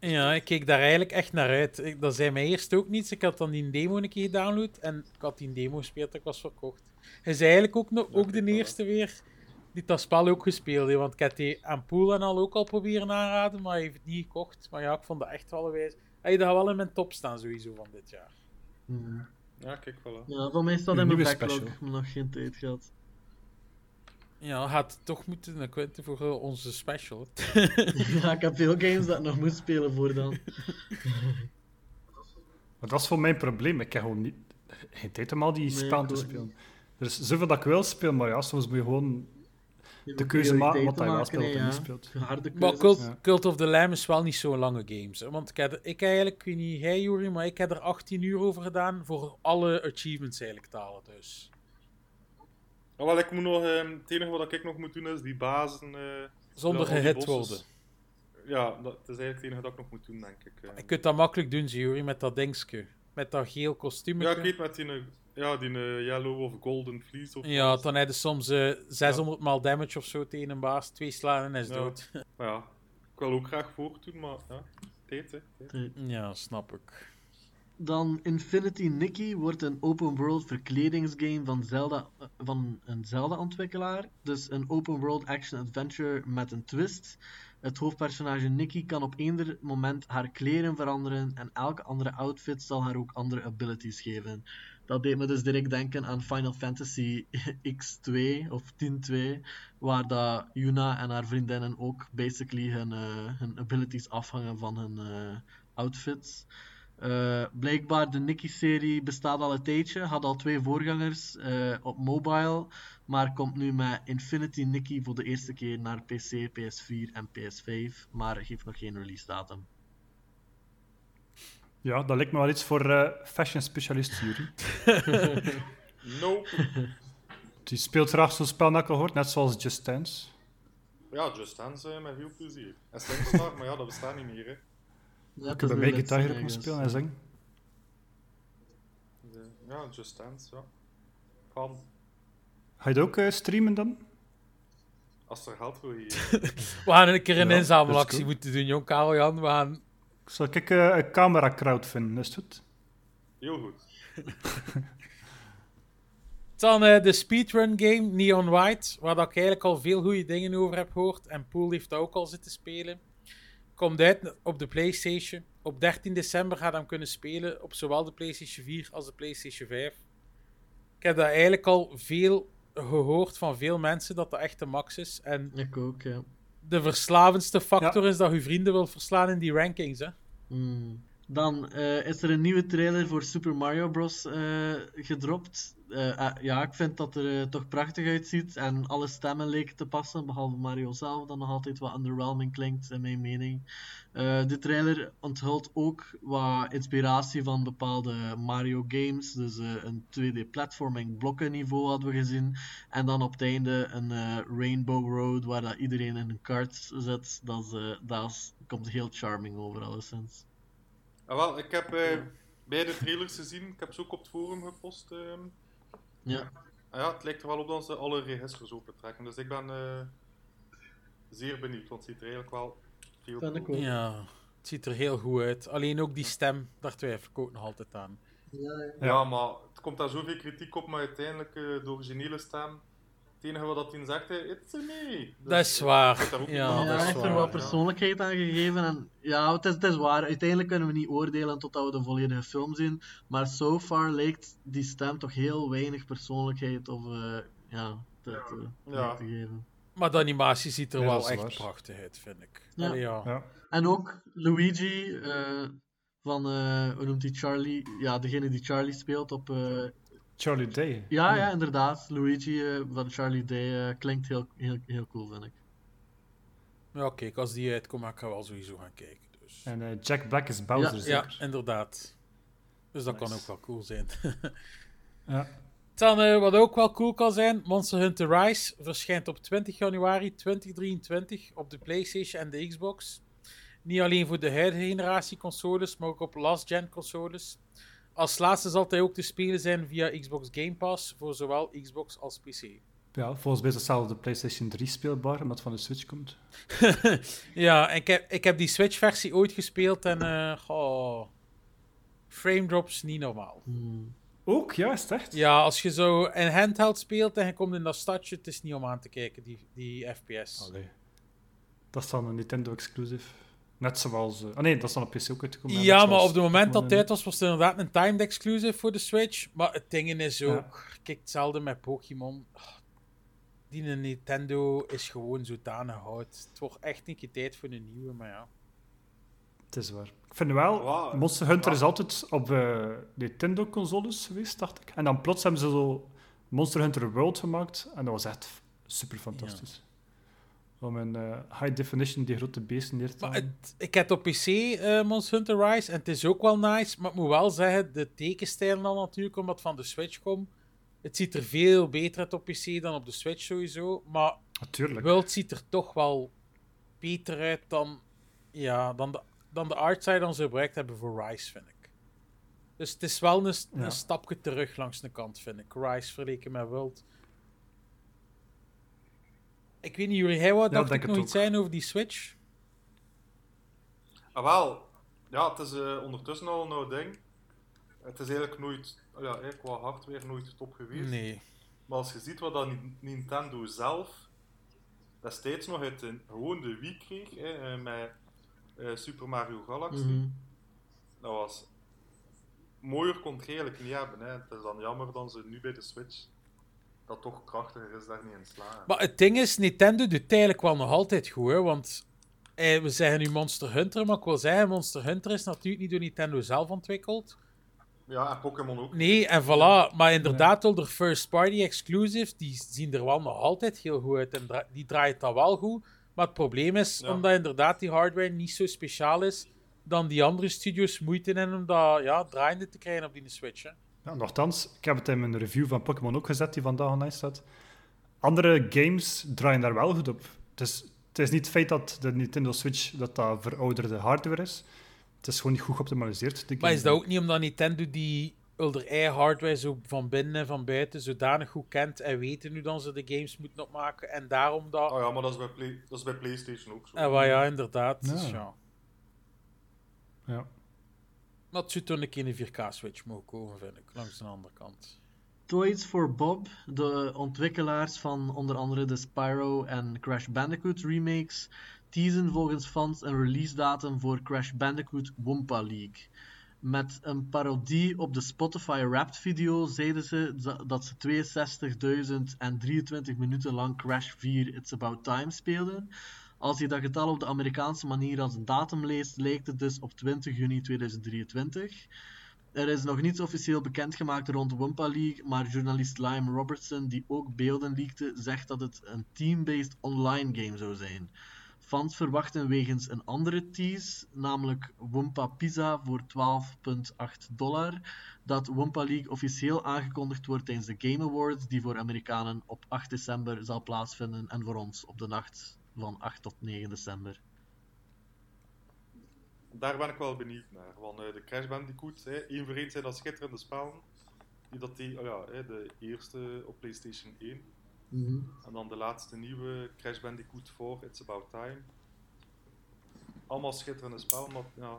[SPEAKER 1] Ja, ik keek daar eigenlijk echt naar uit. Ik, dat zei mij eerst ook niets. Ik had dan die demo een keer gedownload en ik had die demo gespeeld en ik was verkocht. Hij is eigenlijk ook, nog, ook de eerste weer die dat spel ook gespeeld heeft. Want ik heb die aan Poel en al ook al proberen aanraden, maar hij heeft het niet gekocht. Maar ja, ik vond dat echt wel een wijze. Hij gaat wel in mijn top staan sowieso van dit jaar.
[SPEAKER 4] Ja, kijk wel.
[SPEAKER 2] Ja, voor mij staat in mijn backlog, nog geen tijd gehad.
[SPEAKER 1] Ja, had toch moeten naar Quentin voor eh, onze special.
[SPEAKER 2] ja, ik heb veel games dat ik nog moet spelen voor dan.
[SPEAKER 3] Maar dat is voor mijn probleem. Ik heb gewoon niet, geen tijd om al die
[SPEAKER 2] Nee,
[SPEAKER 3] spellen te spelen. Er is zoveel dat ik wil spelen, maar ja, soms moet je gewoon de keuze maken wat hij wel speelt en niet speelt.
[SPEAKER 2] Harde
[SPEAKER 1] Maar. Cult,
[SPEAKER 3] Ja.
[SPEAKER 1] Cult of the Lamb is wel niet zo'n lange games. hè. Want ik heb, er- ik eigenlijk, ik weet niet jij Juri, maar ik heb er 18 uur over gedaan voor alle achievements eigenlijk te halen. Dus.
[SPEAKER 4] Ja, wel, ik moet nog, ehm, het enige wat ik nog moet doen is die bazen... eh,
[SPEAKER 1] Zonder gehit worden.
[SPEAKER 4] ja, dat is eigenlijk het enige dat ik nog moet doen, denk ik. eh.
[SPEAKER 1] Je kunt dat makkelijk doen, Jury, met dat dingetje. Met dat geel kostuum.
[SPEAKER 4] Ja, ik weet met die, eh, ja, die eh, yellow of golden fleece of
[SPEAKER 1] Ja, dan heb je soms eh 600 maal damage of zo tegen een baas. Twee slaan en hij is
[SPEAKER 4] Ja.
[SPEAKER 1] dood.
[SPEAKER 4] Ja, ik wil ook graag voortdoen, maar ja, tijd hè. tijd.
[SPEAKER 1] ja, snap ik.
[SPEAKER 2] Dan Infinity Nikki wordt een open world verkledingsgame van, Zelda, van een Zelda-ontwikkelaar. Dus een open world action adventure met een twist. Het hoofdpersonage Nikki kan op eender moment haar kleren veranderen en elke andere outfit zal haar ook andere abilities geven. Dat deed me dus direct denken aan Final Fantasy X2 of 10.2, waar dat Yuna en haar vriendinnen ook basically hun, eh, hun abilities afhangen van hun eh, outfits. Eh, blijkbaar de Nicky-serie bestaat al een tijdje, had al twee voorgangers eh, op mobile, maar komt nu met Infinity Nicky voor de eerste keer naar PC, PS4 en PS5, maar geeft nog geen release datum.
[SPEAKER 3] Ja, dat lijkt me wel iets voor eh, fashion specialist Jury.
[SPEAKER 4] Nope.
[SPEAKER 3] Die speelt graag zo'n spel dat ik al hoort, net zoals Just Dance.
[SPEAKER 4] Ja, Just Dance met veel plezier. En Singstar, maar ja, dat bestaat niet meer hè.
[SPEAKER 2] Ja,
[SPEAKER 3] Ik heb bij mij gitaar spelen en zingen.
[SPEAKER 4] Dus, ja, Just Dance, ja. Kan.
[SPEAKER 3] Ga je dat ook eh, streamen dan?
[SPEAKER 4] Als er geld voor je.
[SPEAKER 1] We gaan een keer een
[SPEAKER 3] Ja,
[SPEAKER 1] inzamelactie moeten doen, jong Karel Jan. We gaan...
[SPEAKER 3] Zal ik eh, een camera crowd vinden, is het goed?
[SPEAKER 4] Heel goed.
[SPEAKER 1] Dan eh, de speedrun game Neon White, waar ik eigenlijk al veel goede dingen over heb gehoord. En Poel heeft dat ook al zitten spelen. Komt uit op de PlayStation. Op 13 december gaat hem kunnen spelen op zowel de PlayStation 4 als de PlayStation 5. Ik heb dat eigenlijk al veel gehoord van veel mensen dat dat echt de max is. En
[SPEAKER 2] Ik ook, ja.
[SPEAKER 1] de verslavendste factor is dat je vrienden wil verslaan in die rankings. Hè?
[SPEAKER 2] Hmm. Dan eh, is er een nieuwe trailer voor Super Mario Bros. eh, gedropt. Eh, ah, ja, ik vind dat er eh, toch prachtig uitziet en alle stemmen leken te passen, behalve Mario zelf, dat nog altijd wat underwhelming klinkt, in mijn mening. Eh, de trailer onthult ook wat inspiratie van bepaalde Mario games, dus eh, een 2D platforming blokkenniveau hadden we gezien. En dan op het einde een eh, Rainbow Road waar dat iedereen in een kart zit. Dat, eh, dat komt heel charming over, alleszins.
[SPEAKER 4] Ah, wel, ik heb eh, beide trailers gezien. Ik heb ze ook op het forum gepost. ehm.
[SPEAKER 2] Ja.
[SPEAKER 4] Ah ja, het lijkt er wel op dat ze alle registers opentrekken. Dus ik ben eh, zeer benieuwd, want het ziet er eigenlijk wel veel cool
[SPEAKER 2] ook.
[SPEAKER 1] Ja, het ziet er heel goed uit. Alleen ook die stem, daar twijfel ik ook nog altijd aan.
[SPEAKER 4] Ja, maar het komt daar zoveel kritiek op, maar uiteindelijk eh, de originele stem. Het enige wat dat in zegt, it's a me. Dus,
[SPEAKER 1] Dat is waar.
[SPEAKER 4] daar
[SPEAKER 1] Ja, dat
[SPEAKER 2] hij
[SPEAKER 1] is
[SPEAKER 2] er wat persoonlijkheid aan gegeven. En ja, het is, het is waar. Uiteindelijk kunnen we niet oordelen totdat we de volledige film zien. Maar so far lijkt die stem toch heel weinig persoonlijkheid of eh, ja, te, te,
[SPEAKER 4] Ja.
[SPEAKER 2] te geven.
[SPEAKER 1] Maar de animatie ziet er
[SPEAKER 3] Ja,
[SPEAKER 1] wel echt prachtig uit, vind ik.
[SPEAKER 2] Ja.
[SPEAKER 1] Allee, ja.
[SPEAKER 3] Ja.
[SPEAKER 2] En ook Luigi eh, van, eh, hoe noemt hij Charlie? Ja, degene die Charlie speelt op. eh,
[SPEAKER 3] Charlie Day.
[SPEAKER 2] ja, ja, inderdaad. Luigi eh, van Charlie Day eh, klinkt heel, heel, heel cool, vind ik.
[SPEAKER 1] Ja, kijk, als die uitkomt, ga ik wel sowieso gaan kijken. Dus.
[SPEAKER 3] En eh, Jack Black is Bowser,
[SPEAKER 2] Ja,
[SPEAKER 1] Ja, inderdaad. Dus dat kan ook wel cool zijn.
[SPEAKER 3] Ja.
[SPEAKER 1] Dan, wat ook wel cool kan zijn, Monster Hunter Rise verschijnt op 20 januari 2023 op de PlayStation en de Xbox. Niet alleen voor de huidige generatie consoles, maar ook op last-gen consoles. Als laatste zal hij ook te spelen zijn via Xbox Game Pass voor zowel Xbox als PC.
[SPEAKER 3] ja, volgens mij is hetzelfde de PlayStation 3 speelbaar, omdat het van de Switch komt.
[SPEAKER 1] ja, ik heb, ik heb die Switch-versie ooit gespeeld en goh, frame drops niet normaal.
[SPEAKER 2] Hmm.
[SPEAKER 3] Ook, ja, is het echt?
[SPEAKER 1] Ja, als je zo een handheld speelt en je komt in dat stadje, het is niet om aan te kijken, die, die FPS.
[SPEAKER 3] Allee. Dat is dan een Nintendo exclusive. Net zoals... eh, ah nee, dat is dan op PC ook uitgekomen.
[SPEAKER 1] Ja, maar
[SPEAKER 3] zoals
[SPEAKER 1] op het moment dat het uit was, was het inderdaad een timed exclusive voor de Switch. Maar het ding is
[SPEAKER 3] Ja.
[SPEAKER 1] ook, kijk hetzelfde met Pokémon. Ah, Die Nintendo is gewoon zodanig oud. Het wordt echt een keer tijd voor een nieuwe, maar ja.
[SPEAKER 3] Het is waar. Ik vind wel,
[SPEAKER 4] Wow.
[SPEAKER 3] Monster Hunter is altijd op eh, Nintendo-consoles geweest, dacht ik. En dan plots hebben ze zo Monster Hunter World gemaakt. En dat was echt super fantastisch. Om in eh, high definition die grote beesten neer te halen.
[SPEAKER 1] het, ik heb op PC eh Monster Hunter Rise en het is ook wel nice. Maar ik moet wel zeggen, de tekenstijl dan natuurlijk, omdat van de Switch komt. Het ziet er veel beter uit op PC dan op de Switch sowieso. Maar
[SPEAKER 3] Natuurlijk.
[SPEAKER 1] World ziet er toch wel beter uit dan ja, dan de, dan de artside dan ze gebruikt hebben voor Rise, vind ik. Dus het is wel een,
[SPEAKER 3] Ja.
[SPEAKER 1] een stapje terug langs de kant, vind ik. Rise vergeleken met World. Ik weet niet, jullie, hij wou
[SPEAKER 3] Ja,
[SPEAKER 1] dacht ik
[SPEAKER 3] het
[SPEAKER 1] nog iets zijn over die Switch?
[SPEAKER 4] Ah, wel. Ja, het is eh, ondertussen al een oud ding. Het is eigenlijk nooit, ja, qua hardware nooit top geweest.
[SPEAKER 1] Nee.
[SPEAKER 4] Maar als je ziet wat dat Ni- Nintendo zelf destijds nog uit de, gewoon de Wii kreeg, hè, eh, met eh, Super Mario Galaxy,
[SPEAKER 2] Mhm.
[SPEAKER 4] dat was... Mooier kon het eigenlijk niet hebben. Hè. Het is dan jammer dat ze nu bij de Switch dat toch krachtiger is daar niet in slagen.
[SPEAKER 1] Maar het ding is, Nintendo doet eigenlijk wel nog altijd goed, hè, want eh, we zeggen nu Monster Hunter, maar ik wil zeggen, Monster Hunter is natuurlijk niet door Nintendo zelf ontwikkeld.
[SPEAKER 4] Ja, en Pokémon ook.
[SPEAKER 1] Nee, en voilà. Maar inderdaad, door de first party exclusives, die zien er wel nog altijd heel goed uit. En dra- die draait dat wel goed. Maar het probleem is,
[SPEAKER 4] Ja.
[SPEAKER 1] omdat inderdaad die hardware niet zo speciaal is, dan die andere studios moeite in om dat ja, draaiende te krijgen op die Switch. Hè.
[SPEAKER 3] Ja, nochtans, ik heb het in mijn review van Pokémon ook gezet, die vandaag online staat. Andere games draaien daar wel goed op. Het is, het is niet het feit dat de Nintendo Switch dat dat verouderde hardware is. Het is gewoon niet goed geoptimaliseerd. de
[SPEAKER 1] Maar is dat ook niet omdat Nintendo die hardware zo van binnen en van buiten zodanig goed kent en weten nu dan ze de games moeten opmaken en daarom dat...
[SPEAKER 4] Oh ja, maar dat is bij, Play, dat is bij PlayStation ook zo.
[SPEAKER 1] En wat ja, inderdaad.
[SPEAKER 3] Ja.
[SPEAKER 1] Dus ja.
[SPEAKER 3] Ja.
[SPEAKER 1] Het zou toen een keer een 4K-switch mogen komen, vind ik, langs de andere kant.
[SPEAKER 2] Toys for Bob, de ontwikkelaars van onder andere de Spyro en Crash Bandicoot remakes, teasen volgens fans een release datum voor Crash Bandicoot Wumpa League. Met een parodie op de Spotify Wrapped video zeiden ze dat ze 62.023 minuten lang Crash 4 It's About Time speelden. Als je dat getal op de Amerikaanse manier als een datum leest, lijkt het dus op 20 juni 2023. Er is nog niets officieel bekendgemaakt rond Wumpa League, maar journalist Lime Robertson, die ook beelden leakte, zegt dat het een team-based online game zou zijn. Fans verwachten wegens een andere tease, namelijk Wumpa Pizza voor 12,8 dollar, dat Wumpa League officieel aangekondigd wordt tijdens de Game Awards, die voor Amerikanen op 8 december zal plaatsvinden en voor ons op de nacht van 8 tot 9 december.
[SPEAKER 4] Daar ben ik wel benieuwd naar. Want eh, de Crash Bandicoot, hè, één voor één zijn dat schitterende spellen. Die dat die, oh ja, hè, de eerste op PlayStation 1. En dan de laatste nieuwe Crash Bandicoot 4, It's About Time. Allemaal schitterende spellen, maar ja,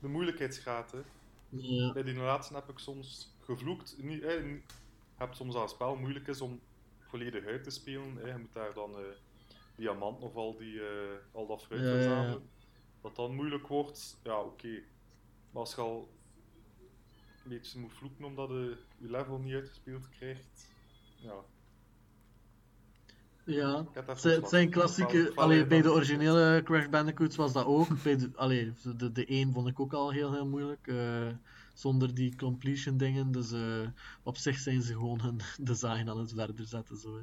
[SPEAKER 4] de moeilijkheidsgraad. Hè.
[SPEAKER 2] Ja.
[SPEAKER 4] Bij die laatste heb ik soms gevloekt. Je hebt soms dat een spel moeilijk is om volledig uit te spelen. Hè. Je moet daar dan eh, diamant of al, die, eh, al dat fruit
[SPEAKER 2] Ja, ja, ja.
[SPEAKER 4] verzamelen. Dat dan moeilijk wordt, ja oké. Maar als je al een beetje moet vloeken omdat je je level niet uitgespeeld krijgt, ja.
[SPEAKER 2] Ja, het zijn, het zijn
[SPEAKER 4] wat-
[SPEAKER 2] klassieke.
[SPEAKER 4] wat- wat-
[SPEAKER 2] Allee,
[SPEAKER 4] wat-
[SPEAKER 2] bij de
[SPEAKER 4] wat-
[SPEAKER 2] originele Crash Bandicoots was dat ook. Bij de, allee, de, de 1 vond ik ook al heel, heel moeilijk. eh, zonder die completion dingen. Dus eh, op zich zijn ze gewoon hun design aan het verder zetten. Zo, hè.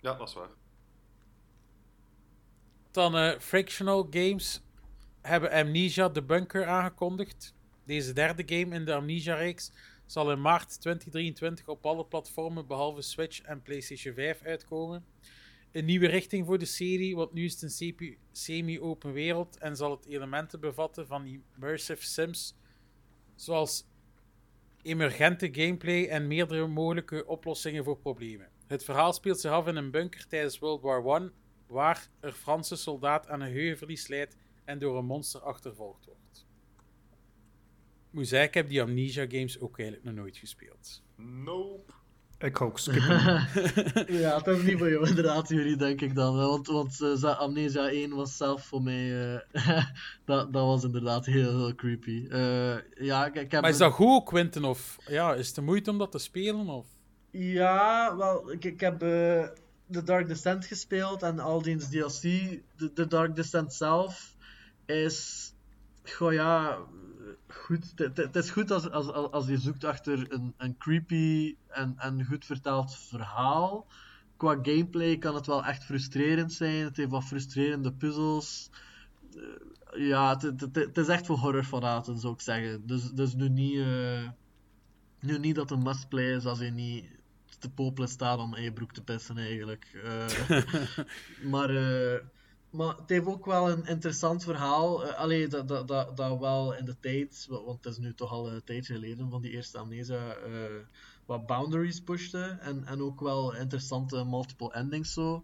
[SPEAKER 4] Ja, dat is waar.
[SPEAKER 1] Dan eh, Frictional Games hebben Amnesia The Bunker aangekondigd. Deze derde game in de Amnesia-reeks zal in maart 2023 op alle platformen behalve Switch en PlayStation 5 uitkomen. Een nieuwe richting voor de serie, want nu is het een semi-open wereld en zal het elementen bevatten van immersive sims, zoals emergente gameplay en meerdere mogelijke oplossingen voor problemen. Het verhaal speelt zich af in een bunker tijdens World War I, waar een Franse soldaat aan een geheugenverlies leidt en door een monster achtervolgd wordt. Ik moet zeggen, ik heb die Amnesia games ook eigenlijk nog nooit gespeeld.
[SPEAKER 4] Nope.
[SPEAKER 3] Ik ook skippen.
[SPEAKER 2] ja, dat is niet voor jou, inderdaad, jullie, denk ik dan. Want, want eh, Amnesia 1 was zelf voor mij. eh, dat, dat was inderdaad heel, heel creepy. Eh, ja, ik, ik heb.
[SPEAKER 1] Maar is dat goed, Quinten? Of ja, is het de moeite om dat te spelen? Of?
[SPEAKER 2] Ja, wel, ik, ik heb eh The Dark Descent gespeeld en al die DLC. De, Dark Descent zelf is. Goh ja, goed. Het- Het het is goed als, als, als je zoekt achter een, een creepy en, en goed verteld verhaal. Qua gameplay kan het wel echt frustrerend zijn. Het heeft wat frustrerende puzzels. Eh, ja, het, het, het- het is echt voor horrorfanaten, zou ik zeggen. Dus, dus nu niet. eh, nu niet dat een must-play is als je niet te popelen staat om in je broek te pissen, eigenlijk. Eh, maar eh, maar het heeft ook wel een interessant verhaal. Eh, allee, dat, dat, dat, dat wel in de tijd, wa- want het is nu toch al een tijdje geleden van die eerste Amnesia, wat boundaries pushte. En, en ook wel interessante multiple endings zo.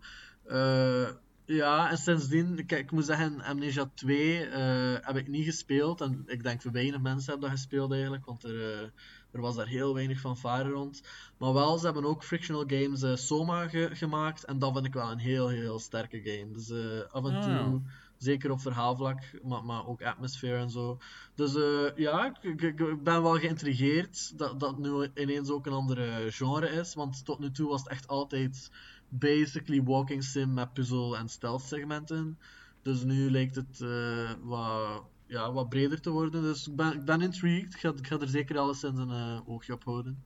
[SPEAKER 2] Ja, en sindsdien, kijk, ik moet zeggen, Amnesia 2 eh, heb ik niet gespeeld. En ik denk voor weinig mensen hebben dat gespeeld eigenlijk, want er, er was daar heel weinig van varen rond. Maar wel, ze hebben ook Frictional Games eh, Soma ge- gemaakt. En dat vind ik wel een heel, heel sterke game. Dus eh, af en
[SPEAKER 1] Ah,
[SPEAKER 2] toe,
[SPEAKER 1] ja.
[SPEAKER 2] zeker op verhaalvlak, maar, maar ook atmosfeer en zo. Dus eh, ja, ik, ben wel geïntrigeerd dat dat nu ineens ook een andere genre is. Want tot nu toe was het echt altijd basically walking sim met puzzel en stealth segmenten. Dus nu lijkt het wat, ja, wat breder te worden. Dus ik ben, ik intrigued. Ik ga, ik ga er zeker alleszins een eh, oogje op houden.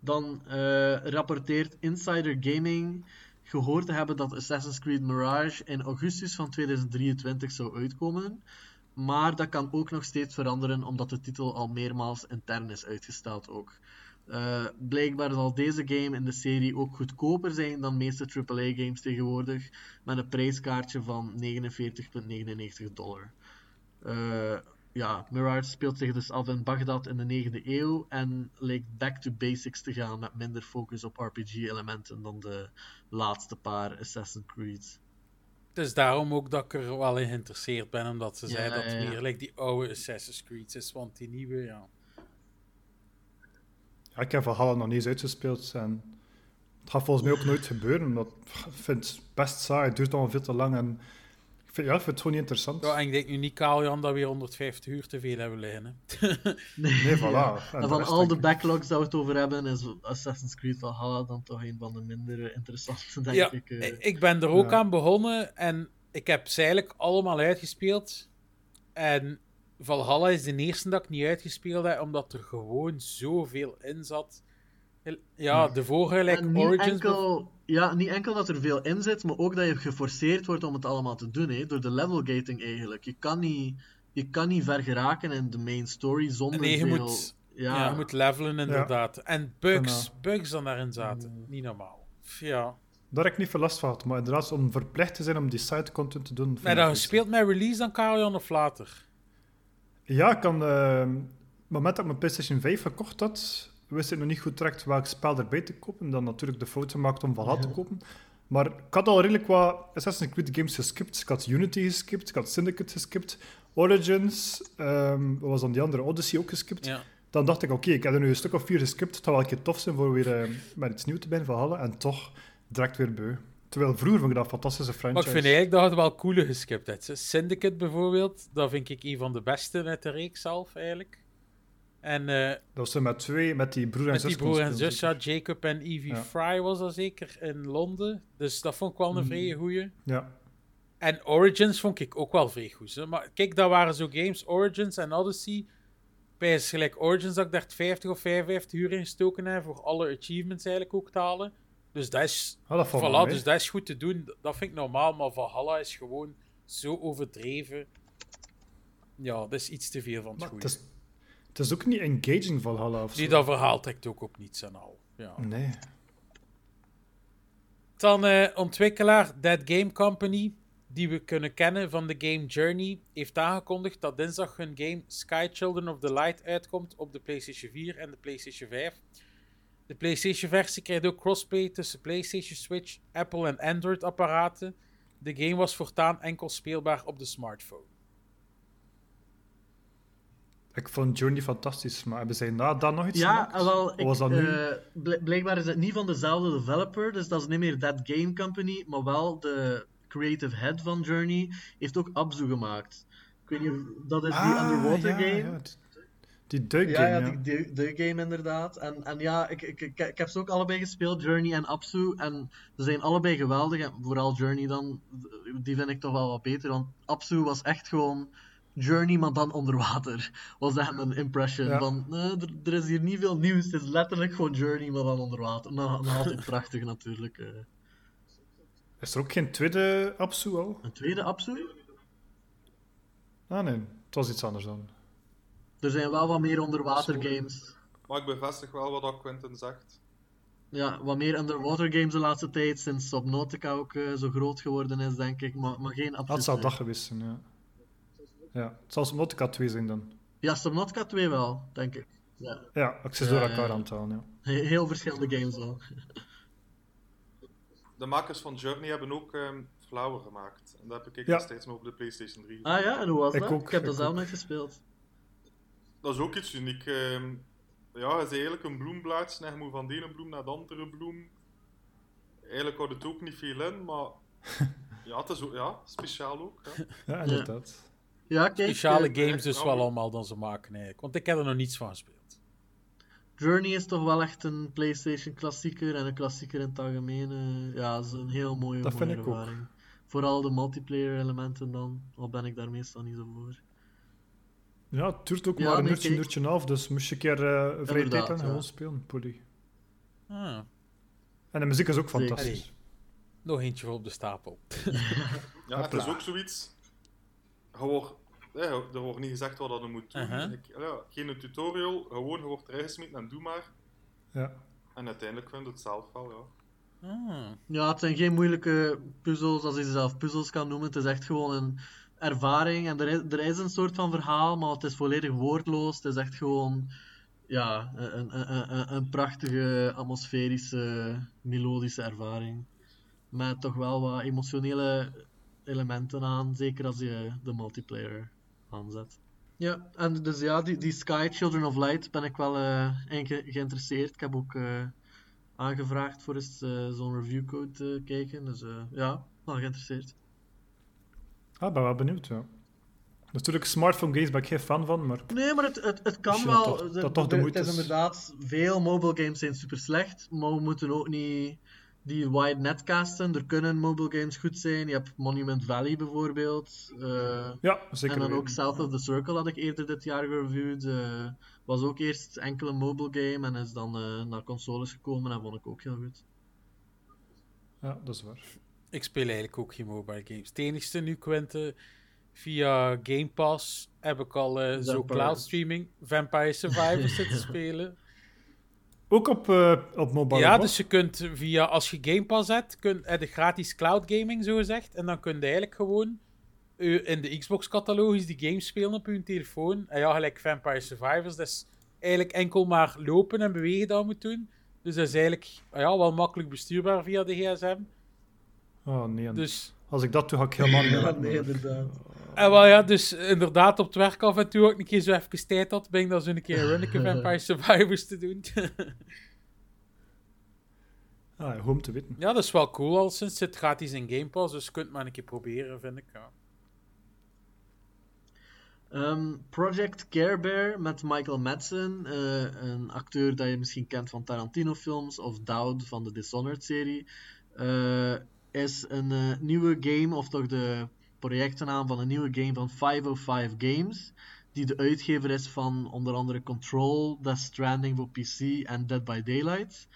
[SPEAKER 2] Dan eh, rapporteert Insider Gaming gehoord te hebben dat Assassin's Creed Mirage in augustus van 2023 zou uitkomen. Maar dat kan ook nog steeds veranderen omdat de titel al meermaals intern is uitgesteld ook. Eh, blijkbaar zal deze game in de serie ook goedkoper zijn dan meeste AAA-games tegenwoordig, met een prijskaartje van 49,99 dollar. Eh, ja, Mirage speelt zich dus af in Bagdad in de 9e eeuw en lijkt back to basics te gaan met minder focus op RPG-elementen dan de laatste paar Assassin's Creed.
[SPEAKER 1] Het is daarom ook dat ik er wel in geïnteresseerd ben, omdat ze
[SPEAKER 2] Ja,
[SPEAKER 1] zei dat het
[SPEAKER 2] ja, ja.
[SPEAKER 1] meer like die oude Assassin's Creed is, want die nieuwe, ja.
[SPEAKER 3] Ja, ik heb Valhalla nog niet eens uitgespeeld en het gaat volgens mij ook nooit gebeuren, omdat ik vind het best saai, het duurt allemaal veel te lang en ja, ik vind het gewoon niet interessant.
[SPEAKER 1] Ja, en ik denk nu niet, Jan, dat we hier 150 uur te veel hebben liggen. Hè.
[SPEAKER 3] Nee, voilà.
[SPEAKER 2] Ja.
[SPEAKER 3] En
[SPEAKER 2] En
[SPEAKER 3] de
[SPEAKER 2] van al de backlogs dat we het over hebben, is Assassin's Creed Valhalla dan toch een van de minder interessante, denk
[SPEAKER 1] ja,
[SPEAKER 2] ik. eh.
[SPEAKER 1] ik ben er ook
[SPEAKER 3] Ja.
[SPEAKER 1] aan begonnen en ik heb ze eigenlijk allemaal uitgespeeld. En Valhalla is de eerste dat ik niet uitgespeeld heb, omdat er gewoon zoveel in zat. Ja, de vorige, like
[SPEAKER 2] En niet
[SPEAKER 1] Origins...
[SPEAKER 2] enkel, ja, niet enkel dat er veel in zit, maar ook dat je geforceerd wordt om het allemaal te doen, hè, door de level gating eigenlijk. Je kan niet, je kan niet ver geraken in de main story zonder
[SPEAKER 1] Nee, je
[SPEAKER 2] veel...
[SPEAKER 1] moet-
[SPEAKER 2] ja,
[SPEAKER 1] Ja, je moet levelen inderdaad. En bugs, bugs dan daarin zaten. Niet normaal. Ja.
[SPEAKER 3] Daar heb ik niet veel last van gehad, maar inderdaad, om verplicht te zijn om die site content te doen.
[SPEAKER 1] dat
[SPEAKER 3] goed.
[SPEAKER 1] gespeeld met release dan, Karel, of later?
[SPEAKER 3] Ja, ik kan. eh, het moment dat ik mijn PlayStation 5 gekocht had, wist ik nog niet goed direct welk spel erbij te kopen. Dan natuurlijk de fout gemaakt om Valhalla te kopen. Maar ik had al redelijk wat Assassin's Creed games geskipt. Ik had Unity geskipt, ik had Syndicate geskipt, Origins, ehm, wat was dan die andere? Odyssey ook geskipt.
[SPEAKER 1] Ja.
[SPEAKER 3] Dan dacht ik, oké, ik heb er nu een stuk of vier geskipt. Het zou wel een keer tof zijn voor weer eh, met iets nieuws te beginnen Valhalla. En toch direct weer beu. Terwijl vroeger vond ik dat een fantastische franchise.
[SPEAKER 1] Maar ik vind eigenlijk dat het wel coole geskipt hebt. hè. Syndicate bijvoorbeeld, dat vind ik een van de beste uit de reeks zelf, eigenlijk. En eh,
[SPEAKER 3] Dat was zo met twee, met die broer en
[SPEAKER 1] met
[SPEAKER 3] zus.
[SPEAKER 1] die broer en zus, ja, Jacob en Evie
[SPEAKER 3] Ja.
[SPEAKER 1] Fry was dat zeker in Londen. Dus dat vond ik wel een
[SPEAKER 3] Mhm.
[SPEAKER 1] vrij goeie.
[SPEAKER 3] Ja.
[SPEAKER 1] En Origins vond ik ook wel vrij goed. Hè. Maar kijk, dat waren zo games, Origins en Odyssey. Bij gelijk Origins dat ik daar 50 of 55 uur in gestoken heb voor alle achievements eigenlijk ook te halen. Dus dat is,
[SPEAKER 3] Ah, dat
[SPEAKER 1] voilà, dus dat is goed te doen. Dat vind ik normaal, maar Valhalla is gewoon zo overdreven. Ja, dat is iets te veel van het goede.
[SPEAKER 3] Het, is, ook niet engaging Valhalla of zo.
[SPEAKER 1] Die dat verhaal trekt ook op niets en al. Ja.
[SPEAKER 3] Nee.
[SPEAKER 1] Dan eh, ontwikkelaar Dead Game Company, die we kunnen kennen van de game Journey, heeft aangekondigd dat dinsdag hun game Sky Children of the Light uitkomt op de PlayStation 4 en de PlayStation 5. De PlayStation-versie krijgt ook crossplay tussen PlayStation Switch, Apple en Android-apparaten. De game was voortaan enkel speelbaar op de smartphone.
[SPEAKER 3] Ik vond Journey fantastisch, maar hebben zij na dat nog iets
[SPEAKER 2] Ja,
[SPEAKER 3] gemaakt?
[SPEAKER 2] wel, ik,
[SPEAKER 3] was dat nu?
[SPEAKER 2] eh, bl- blijkbaar is het niet van dezelfde developer, dus dat is niet meer That Game Company, maar wel de creative head van Journey heeft ook Abzu gemaakt. Ik weet niet of dat is die
[SPEAKER 3] Ah,
[SPEAKER 2] underwater
[SPEAKER 3] ja,
[SPEAKER 2] game.
[SPEAKER 3] ja, die- duikgame,
[SPEAKER 2] Ja,
[SPEAKER 3] ja.
[SPEAKER 2] die de, de game inderdaad. En, en ja, ik, ik, ik, ik heb ze ook allebei gespeeld, Journey en Absu. En ze zijn allebei geweldig. En vooral Journey dan, die vind ik toch wel wat beter. Want Absu was echt gewoon Journey, maar dan onder water. Was echt mijn impression.
[SPEAKER 3] Ja.
[SPEAKER 2] Van, nee, er, er is hier niet veel nieuws. Het is letterlijk gewoon Journey, maar dan onder water. Nou, nog altijd prachtig natuurlijk. eh.
[SPEAKER 3] Is er ook geen tweede Absu al?
[SPEAKER 2] Een tweede Absu?
[SPEAKER 3] Ah nee, het was iets anders dan.
[SPEAKER 2] Er zijn wel wat meer onderwater games.
[SPEAKER 4] Maar ik bevestig wel wat dat Quentin zegt.
[SPEAKER 2] ja, wat meer underwater games de laatste tijd, sinds Subnautica ook eh, zo groot geworden is, denk ik. Maar, maar geen
[SPEAKER 3] Dat
[SPEAKER 2] absoluut.
[SPEAKER 3] zou dat geweest zijn, ja. Ja, het zal Subnautica 2 zijn dan.
[SPEAKER 2] Ja, Subnautica 2 wel, denk ik. Ja.
[SPEAKER 3] Ja, ik zit
[SPEAKER 2] Ja,
[SPEAKER 3] door
[SPEAKER 2] ja,
[SPEAKER 3] elkaar
[SPEAKER 2] ja.
[SPEAKER 3] aan het halen, ja.
[SPEAKER 2] He- Heel verschillende games wel.
[SPEAKER 4] De makers van Journey hebben ook ehm, Flower gemaakt. En dat heb ik
[SPEAKER 3] Ja.
[SPEAKER 4] destijds nog op de PlayStation 3.
[SPEAKER 2] Ah ja, en hoe was
[SPEAKER 3] Ik
[SPEAKER 2] dat?
[SPEAKER 3] ook,
[SPEAKER 2] ik heb
[SPEAKER 3] ik
[SPEAKER 2] dat zelf nooit gespeeld.
[SPEAKER 4] Dat is ook iets uniek. ehm. ja, het is eigenlijk een bloemblaadje en je moet van de ene bloem naar de andere bloem. Eigenlijk houdt het ook niet veel in, maar ja, het is ook, ja, speciaal ook. Ja.
[SPEAKER 3] Ja, inderdaad.
[SPEAKER 2] Ja, kijk.
[SPEAKER 1] Speciale
[SPEAKER 2] eh,
[SPEAKER 1] games dus wel allemaal dan ze maken eigenlijk. Want ik heb er nog niets van gespeeld.
[SPEAKER 2] Journey is toch wel echt een PlayStation klassieker en een klassieker in het algemeen. eh, ja, dat is een heel mooie,
[SPEAKER 3] Dat
[SPEAKER 2] mooie
[SPEAKER 3] vind ik ook.
[SPEAKER 2] ervaring. Vooral de multiplayer elementen dan, al ben ik daar meestal niet zo voor.
[SPEAKER 3] Ja, het duurt ook
[SPEAKER 2] Ja,
[SPEAKER 3] maar een
[SPEAKER 2] nee,
[SPEAKER 3] uurtje, een uurtje en een half, dus moest je een keer eh vrije tijd
[SPEAKER 2] ja.
[SPEAKER 3] gewoon spelen, poly.
[SPEAKER 1] Ah,
[SPEAKER 3] En de muziek is ook
[SPEAKER 2] Zeker.
[SPEAKER 3] fantastisch.
[SPEAKER 1] nog eentje voor op de stapel.
[SPEAKER 4] Ja, het is ook zoiets. Je ja, er wordt niet gezegd wat je moet doen. Ik- ja, geen tutorial, gewoon je wordt erin gesmeten en doe maar.
[SPEAKER 3] Ja.
[SPEAKER 4] En uiteindelijk vind je het zelf wel, ja.
[SPEAKER 1] Ah.
[SPEAKER 2] Ja, het zijn geen moeilijke puzzels, als je ze zelf puzzels kan noemen. Het is echt gewoon een ervaring. En er is, er is een soort van verhaal, maar het is volledig woordloos. Het is echt gewoon ja, een, een, een, een- een prachtige, atmosferische, melodische ervaring. Met toch wel wat emotionele elementen aan, zeker als je de multiplayer aanzet. Ja, en dus ja, die, die Sky Children of Light ben ik wel eh ge- geïnteresseerd. Ik heb ook eh, aangevraagd voor eens eh, zo'n reviewcode te kijken. Dus eh, ja, wel geïnteresseerd.
[SPEAKER 3] Ah, ik ben wel benieuwd, ja. Natuurlijk, smartphone games ben ik geen fan van, maar
[SPEAKER 2] Nee, maar het, het, het kan wel.
[SPEAKER 3] toch-
[SPEAKER 2] De-
[SPEAKER 3] dat toch de
[SPEAKER 2] de-
[SPEAKER 3] moeite
[SPEAKER 2] het is
[SPEAKER 3] is.
[SPEAKER 2] inderdaad, veel mobile games zijn super slecht, maar we moeten ook niet die wide net casten. Er kunnen mobile games goed zijn. Je hebt Monument Valley bijvoorbeeld. eh,
[SPEAKER 3] ja, zeker
[SPEAKER 2] en dan ook. South of the Circle had ik eerder dit jaar gereviewd. eh, was ook eerst enkel een mobile game en is dan eh, naar consoles gekomen en vond ik ook heel goed.
[SPEAKER 3] Ja, dat is waar.
[SPEAKER 1] Ik speel eigenlijk ook geen mobile games. Het enigste nu, Quinte, via Game Pass heb ik al zo cloud streaming Vampire Survivors zitten spelen.
[SPEAKER 3] Ook op, eh, op mobile.
[SPEAKER 1] ja, dus je kunt via, als je Game Pass hebt, kun, heb je gratis cloud gaming zo gezegd. En dan kun je eigenlijk gewoon eh, in de Xbox-catalogus die games spelen op je telefoon. En ja, gelijk Vampire Survivors, dat is eigenlijk enkel maar lopen en bewegen dat je moet doen. Dus dat is eigenlijk ja, wel makkelijk bestuurbaar via de gsm.
[SPEAKER 3] Oh nee, en
[SPEAKER 1] Dus
[SPEAKER 3] als ik dat doe, ga ik helemaal niet meer
[SPEAKER 2] nee, inderdaad.
[SPEAKER 1] En wel ja, dus inderdaad op het werk af en toe ook een keer zo even tijd had, ben ik dan zo een keer een runneke Vampire Survivors te doen.
[SPEAKER 3] Ah, ja, om te weten.
[SPEAKER 1] ja, dat is wel cool al sinds het gratis in Game Pass, dus je kunt maar een keer proberen, vind ik. Ja.
[SPEAKER 2] Ehm, Project Care Bear met Michael Madsen, eh, een acteur dat je misschien kent van Tarantino-films of Dowd van de Dishonored-serie, eh, is een eh, nieuwe game, of toch de projectennaam van een nieuwe game van 505 Games, die de uitgever is van onder andere Control, Death Stranding voor PC en Dead by Daylight.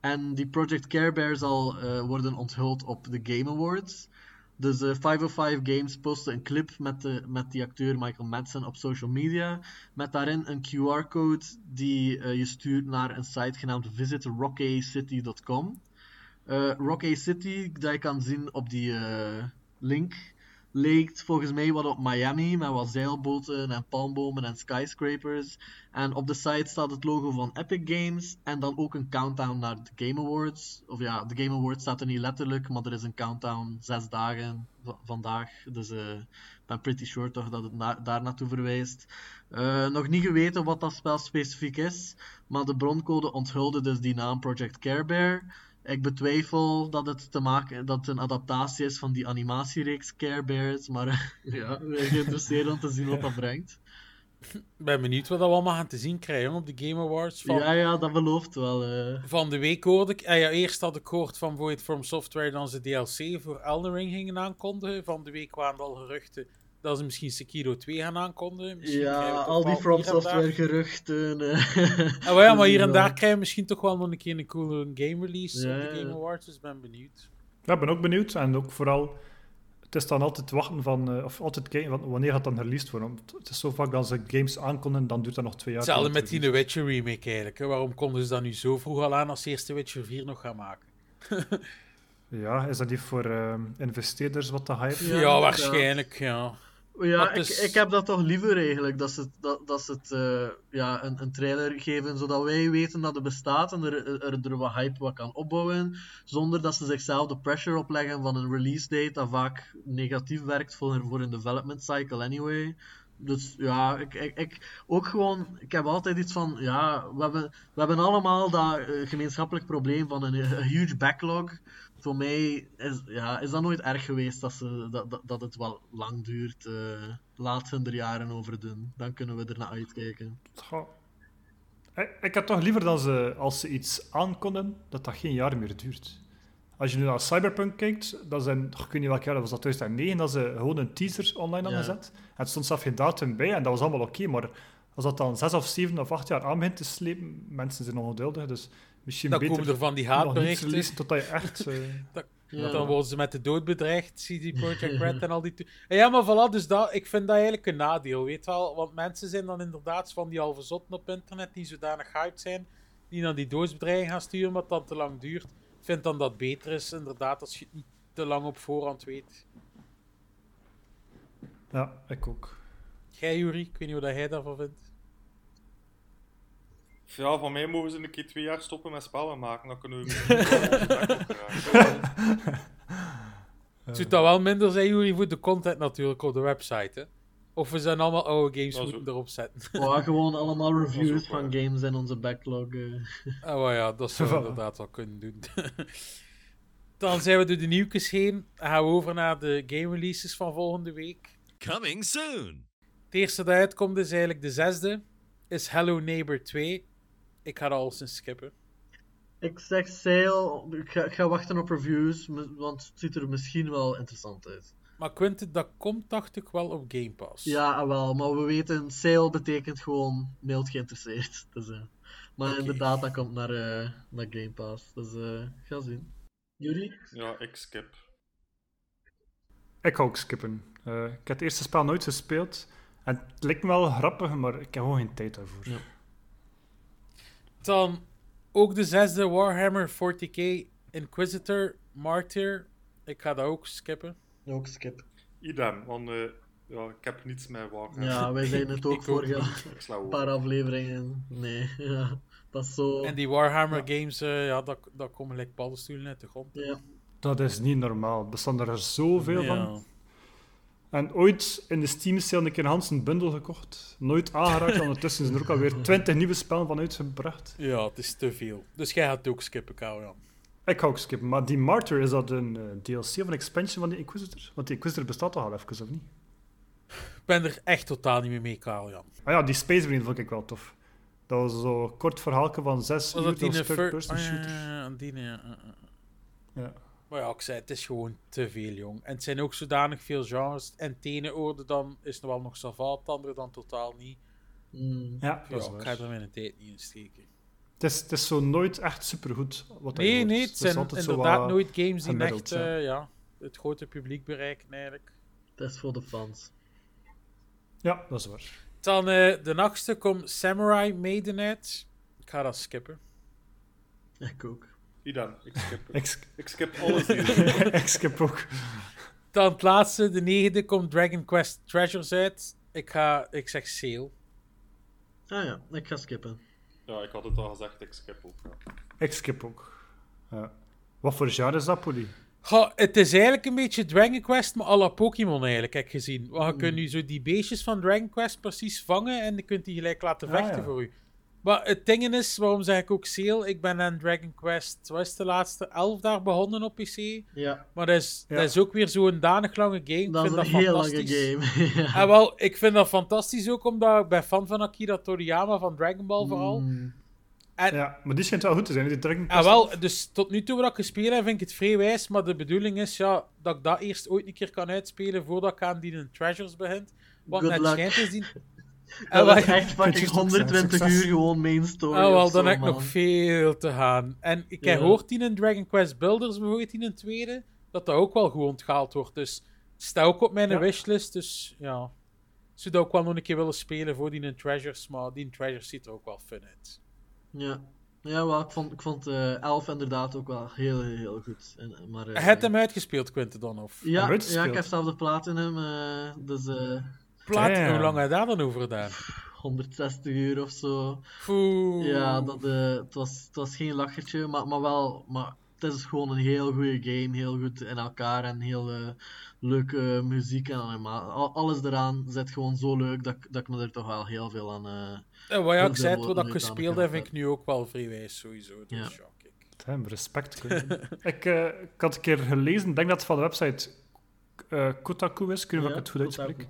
[SPEAKER 2] En die Project Care Bear zal eh, worden onthuld op de Game Awards. Dus eh 505 Games postte een clip met, de, met die acteur Michael Madsen op social media. Met daarin een QR-code die eh, je stuurt naar een site genaamd visitrockaycity.com. Eh Rockay City, dat je kan zien op die link, leek volgens mij wat op Miami, met wat zeilboten en palmbomen en skyscrapers. En op de site staat het logo van Epic Games en dan ook een countdown naar de Game Awards. Of ja, de Game Awards staat er niet letterlijk, maar er is een countdown zes dagen va- vandaag. Dus eh, ik ben pretty sure toch dat het na- daar naartoe verwijst. Eh, nog niet geweten wat dat spel specifiek is, maar de broncode onthulde dus die naam Project Care Bear. Ik betwijfel dat het te maken dat het een adaptatie is van die animatiereeks Care Bears, maar eh, ja, geïnteresseerd om te zien wat dat brengt.
[SPEAKER 1] Ik ben benieuwd wat we allemaal gaan te zien krijgen op de Game Awards. Van,
[SPEAKER 2] Ja, ja, dat belooft wel. eh.
[SPEAKER 1] van de week hoorde ik, ah ja, eerst had ik gehoord van Void From Software dat ze DLC voor Elden Ring gingen aankondigen. Van de week kwamen al geruchten dat ze misschien Sekiro 2 gaan aankondigen. Misschien
[SPEAKER 2] Ja, al die From Software geruchten. eh.
[SPEAKER 1] Ah, ja, maar hier en daar krijgen we misschien toch wel nog een keer een coole game release
[SPEAKER 2] Ja,
[SPEAKER 1] op de. Game Awards, dus ik ben benieuwd.
[SPEAKER 3] Ja, ik ben ook benieuwd. En ook vooral, het is dan altijd wachten van, eh, of altijd kijken van wanneer gaat dan released worden. Want Het is zo vaak dat ze games aankondigen, dan duurt dat nog twee jaar.
[SPEAKER 1] Hetzelfde met die Witcher remake eigenlijk. Hè. Waarom konden ze dat nu zo vroeg al aan als ze eerst The Witcher 4 nog gaan maken?
[SPEAKER 3] Ja, is dat niet voor ehm, investeerders wat de hype?
[SPEAKER 1] Ja,
[SPEAKER 2] Ja,
[SPEAKER 1] waarschijnlijk, ja.
[SPEAKER 2] Ja, ik, ik heb dat toch liever eigenlijk, dat ze, het- dat, dat ze het, eh, ja, een, een trailer geven, zodat wij weten dat het bestaat en er, er, er wat hype wat kan opbouwen, zonder dat ze zichzelf de pressure opleggen van een release date, dat vaak negatief werkt voor, voor een development cycle anyway. Dus ja, ik, ik, ik, ook gewoon, ik heb altijd iets van, ja, we hebben, we hebben allemaal dat eh, gemeenschappelijk probleem van een, een huge backlog. Voor mij is, ja, is dat nooit erg geweest dat, ze, dat, dat, dat het wel lang duurt. eh laat ze er jaren over doen. Dan kunnen we er naar uitkijken.
[SPEAKER 3] Goh. Ik, ik had toch liever dat ze, als ze iets aankonden, dat dat geen jaar meer duurt. Als je nu naar Cyberpunk kijkt, dat zijn, ik weet niet welk jaar dat was, dat 2009, dat ze gewoon een teaser online hadden
[SPEAKER 2] Ja.
[SPEAKER 3] gezet. Het stond zelf geen datum bij en dat was allemaal oké, maar als dat dan zes of zeven of acht jaar aan begint te slepen, mensen zijn ongeduldig, dus misschien
[SPEAKER 1] Dan
[SPEAKER 3] beter
[SPEAKER 1] komen er van die haatberichten.
[SPEAKER 3] releasen totdat je echt... eh,
[SPEAKER 2] Ja.
[SPEAKER 1] Dan worden ze met de dood bedreigd, CD Projekt Red en al die... to- Ja, maar voilà, dus dat, ik vind dat eigenlijk een nadeel, weet wel. Want mensen zijn dan inderdaad van die halve zotten op internet, die zodanig hyped zijn, die dan die doodsbedreiging gaan sturen, wat dan te lang duurt. Ik vind dan dat het beter is, inderdaad, als je het niet te lang op voorhand weet.
[SPEAKER 3] ja, ik ook.
[SPEAKER 1] Jij, Jury, ik weet niet wat jij daarvan vindt.
[SPEAKER 4] Ja, van mij mogen ze een keer twee jaar stoppen met spellen maken. Dan kunnen we misschien.
[SPEAKER 1] Het zou dat wel minder zijn, Jury, voor de content natuurlijk op de website, hè. Of we zijn allemaal oude games moeten erop zetten.
[SPEAKER 2] Ja, gewoon allemaal reviews
[SPEAKER 4] ook
[SPEAKER 2] van games in onze backlog.
[SPEAKER 1] Oh ja, dat zou we inderdaad wel kunnen doen. Dan zijn we door de nieuwtjes heen. Dan gaan we over naar de game releases van volgende week.
[SPEAKER 5] Coming soon.
[SPEAKER 1] Het eerste dat uitkomt is eigenlijk de zesde. Is Hello Neighbor 2. Ik ga dat al eens skippen.
[SPEAKER 2] Ik zeg sale, ik ga, ik ga wachten op reviews, want het ziet er misschien wel interessant uit.
[SPEAKER 1] Maar Quinten, dat komt dacht ik wel op Game Pass.
[SPEAKER 2] Ja, ah, wel, maar we weten, sale betekent gewoon mild geïnteresseerd. Dus, eh, maar inderdaad, dat komt naar, eh, naar Game Pass. Dus eh ga zien. Jullie?
[SPEAKER 4] Ja, ik skip.
[SPEAKER 3] Ik ga ook skippen. Eh, ik heb het eerste spel nooit gespeeld. En het lijkt me wel grappig, maar ik heb gewoon geen tijd daarvoor.
[SPEAKER 2] Ja.
[SPEAKER 1] Dan ook de zesde Warhammer 40k Inquisitor Martyr. Ik ga dat ook skippen.
[SPEAKER 2] Ook skip.
[SPEAKER 4] Idem, want eh, ja, ik heb niets met Warhammer.
[SPEAKER 2] Ja, wij zijn het ook vorige
[SPEAKER 4] Ik sla over.
[SPEAKER 2] paar afleveringen. Nee, ja, dat is zo.
[SPEAKER 1] En die Warhammer games, eh, ja, dat, dat komen gelijk paddenstoelen uit de grond.
[SPEAKER 2] Ja.
[SPEAKER 3] Dat is niet normaal. Er bestaan er zoveel
[SPEAKER 1] Ja.
[SPEAKER 3] van. En ooit in de Steam sale een keer een Hansen bundel gekocht. Nooit aangeraakt. Ondertussen zijn er ook alweer 20 nieuwe spellen van uitgebracht.
[SPEAKER 1] Ja, het is te veel. Dus jij gaat ook skippen, Karel.
[SPEAKER 3] Ik ga ook skippen. Maar die Martyr, is dat een eh, DLC of een expansion van die Inquisitor? Want die Inquisitor bestaat toch al even, of niet?
[SPEAKER 1] Ik ben er echt totaal niet meer mee, Karel.
[SPEAKER 3] Ah ja, die Space Marine vond ik wel tof. Dat was zo'n kort verhaaltje van zes uur.
[SPEAKER 1] dat een
[SPEAKER 3] was
[SPEAKER 1] fir-
[SPEAKER 3] third-person
[SPEAKER 1] Ah, ja,
[SPEAKER 3] shooter.
[SPEAKER 1] ja, ja, die, ja, ja, ja.
[SPEAKER 3] Ja.
[SPEAKER 1] Maar ja, ik zei, het is gewoon te veel, jong. En het zijn ook zodanig veel genres. En het ene oorde dan is nog wel nog savant, het andere dan totaal niet.
[SPEAKER 2] Mm.
[SPEAKER 3] Ja, dat is
[SPEAKER 1] Ja, ik ga er mijn tijd niet in steken.
[SPEAKER 3] Het is, het is zo nooit echt supergoed. Wat dat
[SPEAKER 1] Nee,
[SPEAKER 3] wordt.
[SPEAKER 1] nee,
[SPEAKER 3] Het
[SPEAKER 1] zijn inderdaad nooit games die echt
[SPEAKER 3] ja.
[SPEAKER 1] eh, ja, het grote publiek bereiken, eigenlijk.
[SPEAKER 2] Dat is voor de fans.
[SPEAKER 3] Ja, dat is waar.
[SPEAKER 1] Dan eh, de nachtste komt Samurai Maiden uit. Ik ga dat skippen.
[SPEAKER 2] Ik ook.
[SPEAKER 4] Idem, ik skip.
[SPEAKER 3] Ik, sk-
[SPEAKER 4] ik skip alles hier.
[SPEAKER 3] ik skip ook.
[SPEAKER 1] Dan het laatste, de negende, komt Dragon Quest Treasures uit. Ik ga, ik zeg sale.
[SPEAKER 2] Ah ja, ik ga skippen.
[SPEAKER 4] Ja, ik had het al gezegd, ik skip ook. Ja.
[SPEAKER 3] Ik skip ook. Ja. Wat voor genre is dat, Polly?
[SPEAKER 1] Goh, het is eigenlijk een beetje Dragon Quest, maar à la Pokémon eigenlijk, heb ik gezien. Want je
[SPEAKER 3] Mm.
[SPEAKER 1] kunt nu zo die beestjes van Dragon Quest precies vangen en je kunt die gelijk laten
[SPEAKER 3] Ah,
[SPEAKER 1] vechten
[SPEAKER 3] ja.
[SPEAKER 1] voor u. Maar het ding is, waarom zeg ik ook sale? Ik ben aan Dragon Quest, wat is de laatste? 11 daar begonnen op PC.
[SPEAKER 2] Ja,
[SPEAKER 1] Maar dat is,
[SPEAKER 3] Ja.
[SPEAKER 1] dat is ook weer zo'n danig lange game. Ik
[SPEAKER 2] dat is een
[SPEAKER 1] dat
[SPEAKER 2] heel lange game. ja.
[SPEAKER 1] En wel, ik vind dat fantastisch ook, omdat ik ben fan van Akira Toriyama van Dragon Ball vooral.
[SPEAKER 2] Mm.
[SPEAKER 1] En,
[SPEAKER 3] Ja, maar die schijnt wel goed te zijn, die Dragon
[SPEAKER 1] en
[SPEAKER 3] Quest.
[SPEAKER 1] wel, dus tot nu toe wat ik gespeeld heb, vind ik het vrij wijs, maar de bedoeling is ja, dat ik dat eerst ooit een keer kan uitspelen voordat ik aan die Treasures begint. Want
[SPEAKER 2] Good
[SPEAKER 1] net
[SPEAKER 2] luck.
[SPEAKER 1] schijnt is die... En
[SPEAKER 2] Dat is echt fucking
[SPEAKER 3] Succes.
[SPEAKER 2] 120 uur gewoon main story.
[SPEAKER 1] Ah, wel, dan
[SPEAKER 2] zo,
[SPEAKER 1] heb ik nog veel te gaan. En ik
[SPEAKER 2] Ja.
[SPEAKER 1] gehoord in een Dragon Quest Builders, bijvoorbeeld in een tweede, dat dat ook wel goed onthaald wordt. Dus Staat ook op mijn
[SPEAKER 3] Ja.
[SPEAKER 1] wishlist, dus ja. Zou dat ook wel nog een keer willen spelen voor die Treasures, maar die Treasures ziet er ook wel fun uit.
[SPEAKER 2] Ja, ja wel, ik vond, ik vond eh 11 inderdaad ook wel heel, heel, heel goed. En, maar, eh,
[SPEAKER 1] Hij heeft hem uitgespeeld, Quinten, dan? Of?
[SPEAKER 2] Ja,
[SPEAKER 3] Hem
[SPEAKER 2] ja, ik heb zelf de platinum, eh dus
[SPEAKER 1] Plaat,
[SPEAKER 3] Damn.
[SPEAKER 1] hoe lang heb je daar dan over gedaan?
[SPEAKER 2] 160 uur of zo. Ja, dat, eh, het, was, het was geen lachertje, maar, maar wel. Maar het is gewoon een heel goede game, heel goed in elkaar en heel eh, leuke muziek en al- alles eraan zit gewoon zo leuk dat, ik- dat ik me er toch wel heel veel aan. eh,
[SPEAKER 1] En wat ja, ik
[SPEAKER 2] veel
[SPEAKER 1] zei, wat ik gespeeld heb, vind ik nu ook wel vrij wijs, sowieso. Dus
[SPEAKER 2] Ja.
[SPEAKER 1] ja.
[SPEAKER 3] Damn, respect. Ik, eh, ik had een keer gelezen, ik denk dat het van de website eh, Kotaku is, ik weet niet of ik het goed uitspreek.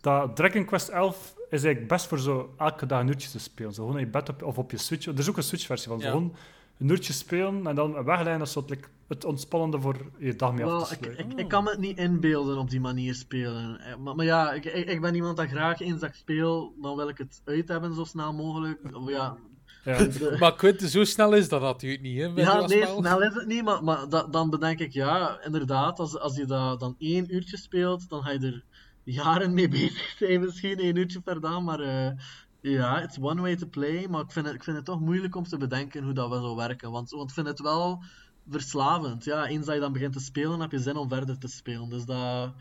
[SPEAKER 3] Dat Dragon Quest 11 is eigenlijk best voor zo elke dag een uurtje te spelen. Zo gewoon in je bed op, of op je Switch. Er is ook een Switch-versie van. Zo
[SPEAKER 1] Ja.
[SPEAKER 3] gewoon een uurtje spelen en dan wegleggen. Dat is zo het, like, het ontspannende voor je dag mee af te
[SPEAKER 2] ik,
[SPEAKER 3] sluiten.
[SPEAKER 2] ik, ik kan me het niet inbeelden op die manier spelen. Eh, Maar, maar ja, ik, ik, ik ben iemand dat graag eens dat ik speel, dan wil ik het uit hebben zo snel mogelijk. Of Ja,
[SPEAKER 3] Ja.
[SPEAKER 2] de-
[SPEAKER 1] Maar Quinten, zo snel is dat natuurlijk niet, hè?
[SPEAKER 2] Ja, nee, snel is het niet, maar, maar da- dan bedenk ik, ja, inderdaad, als, als je dat dan één uurtje speelt, dan ga je er jaren mee bezig zijn, misschien één uurtje per dag, maar eh, ja, it's one way to play, maar ik vind, het, ik vind het toch moeilijk om te bedenken hoe dat wel zou werken, want, want ik vind het wel verslavend. Ja, eens dat je dan begint te spelen, heb je zin om verder te spelen, dus dat,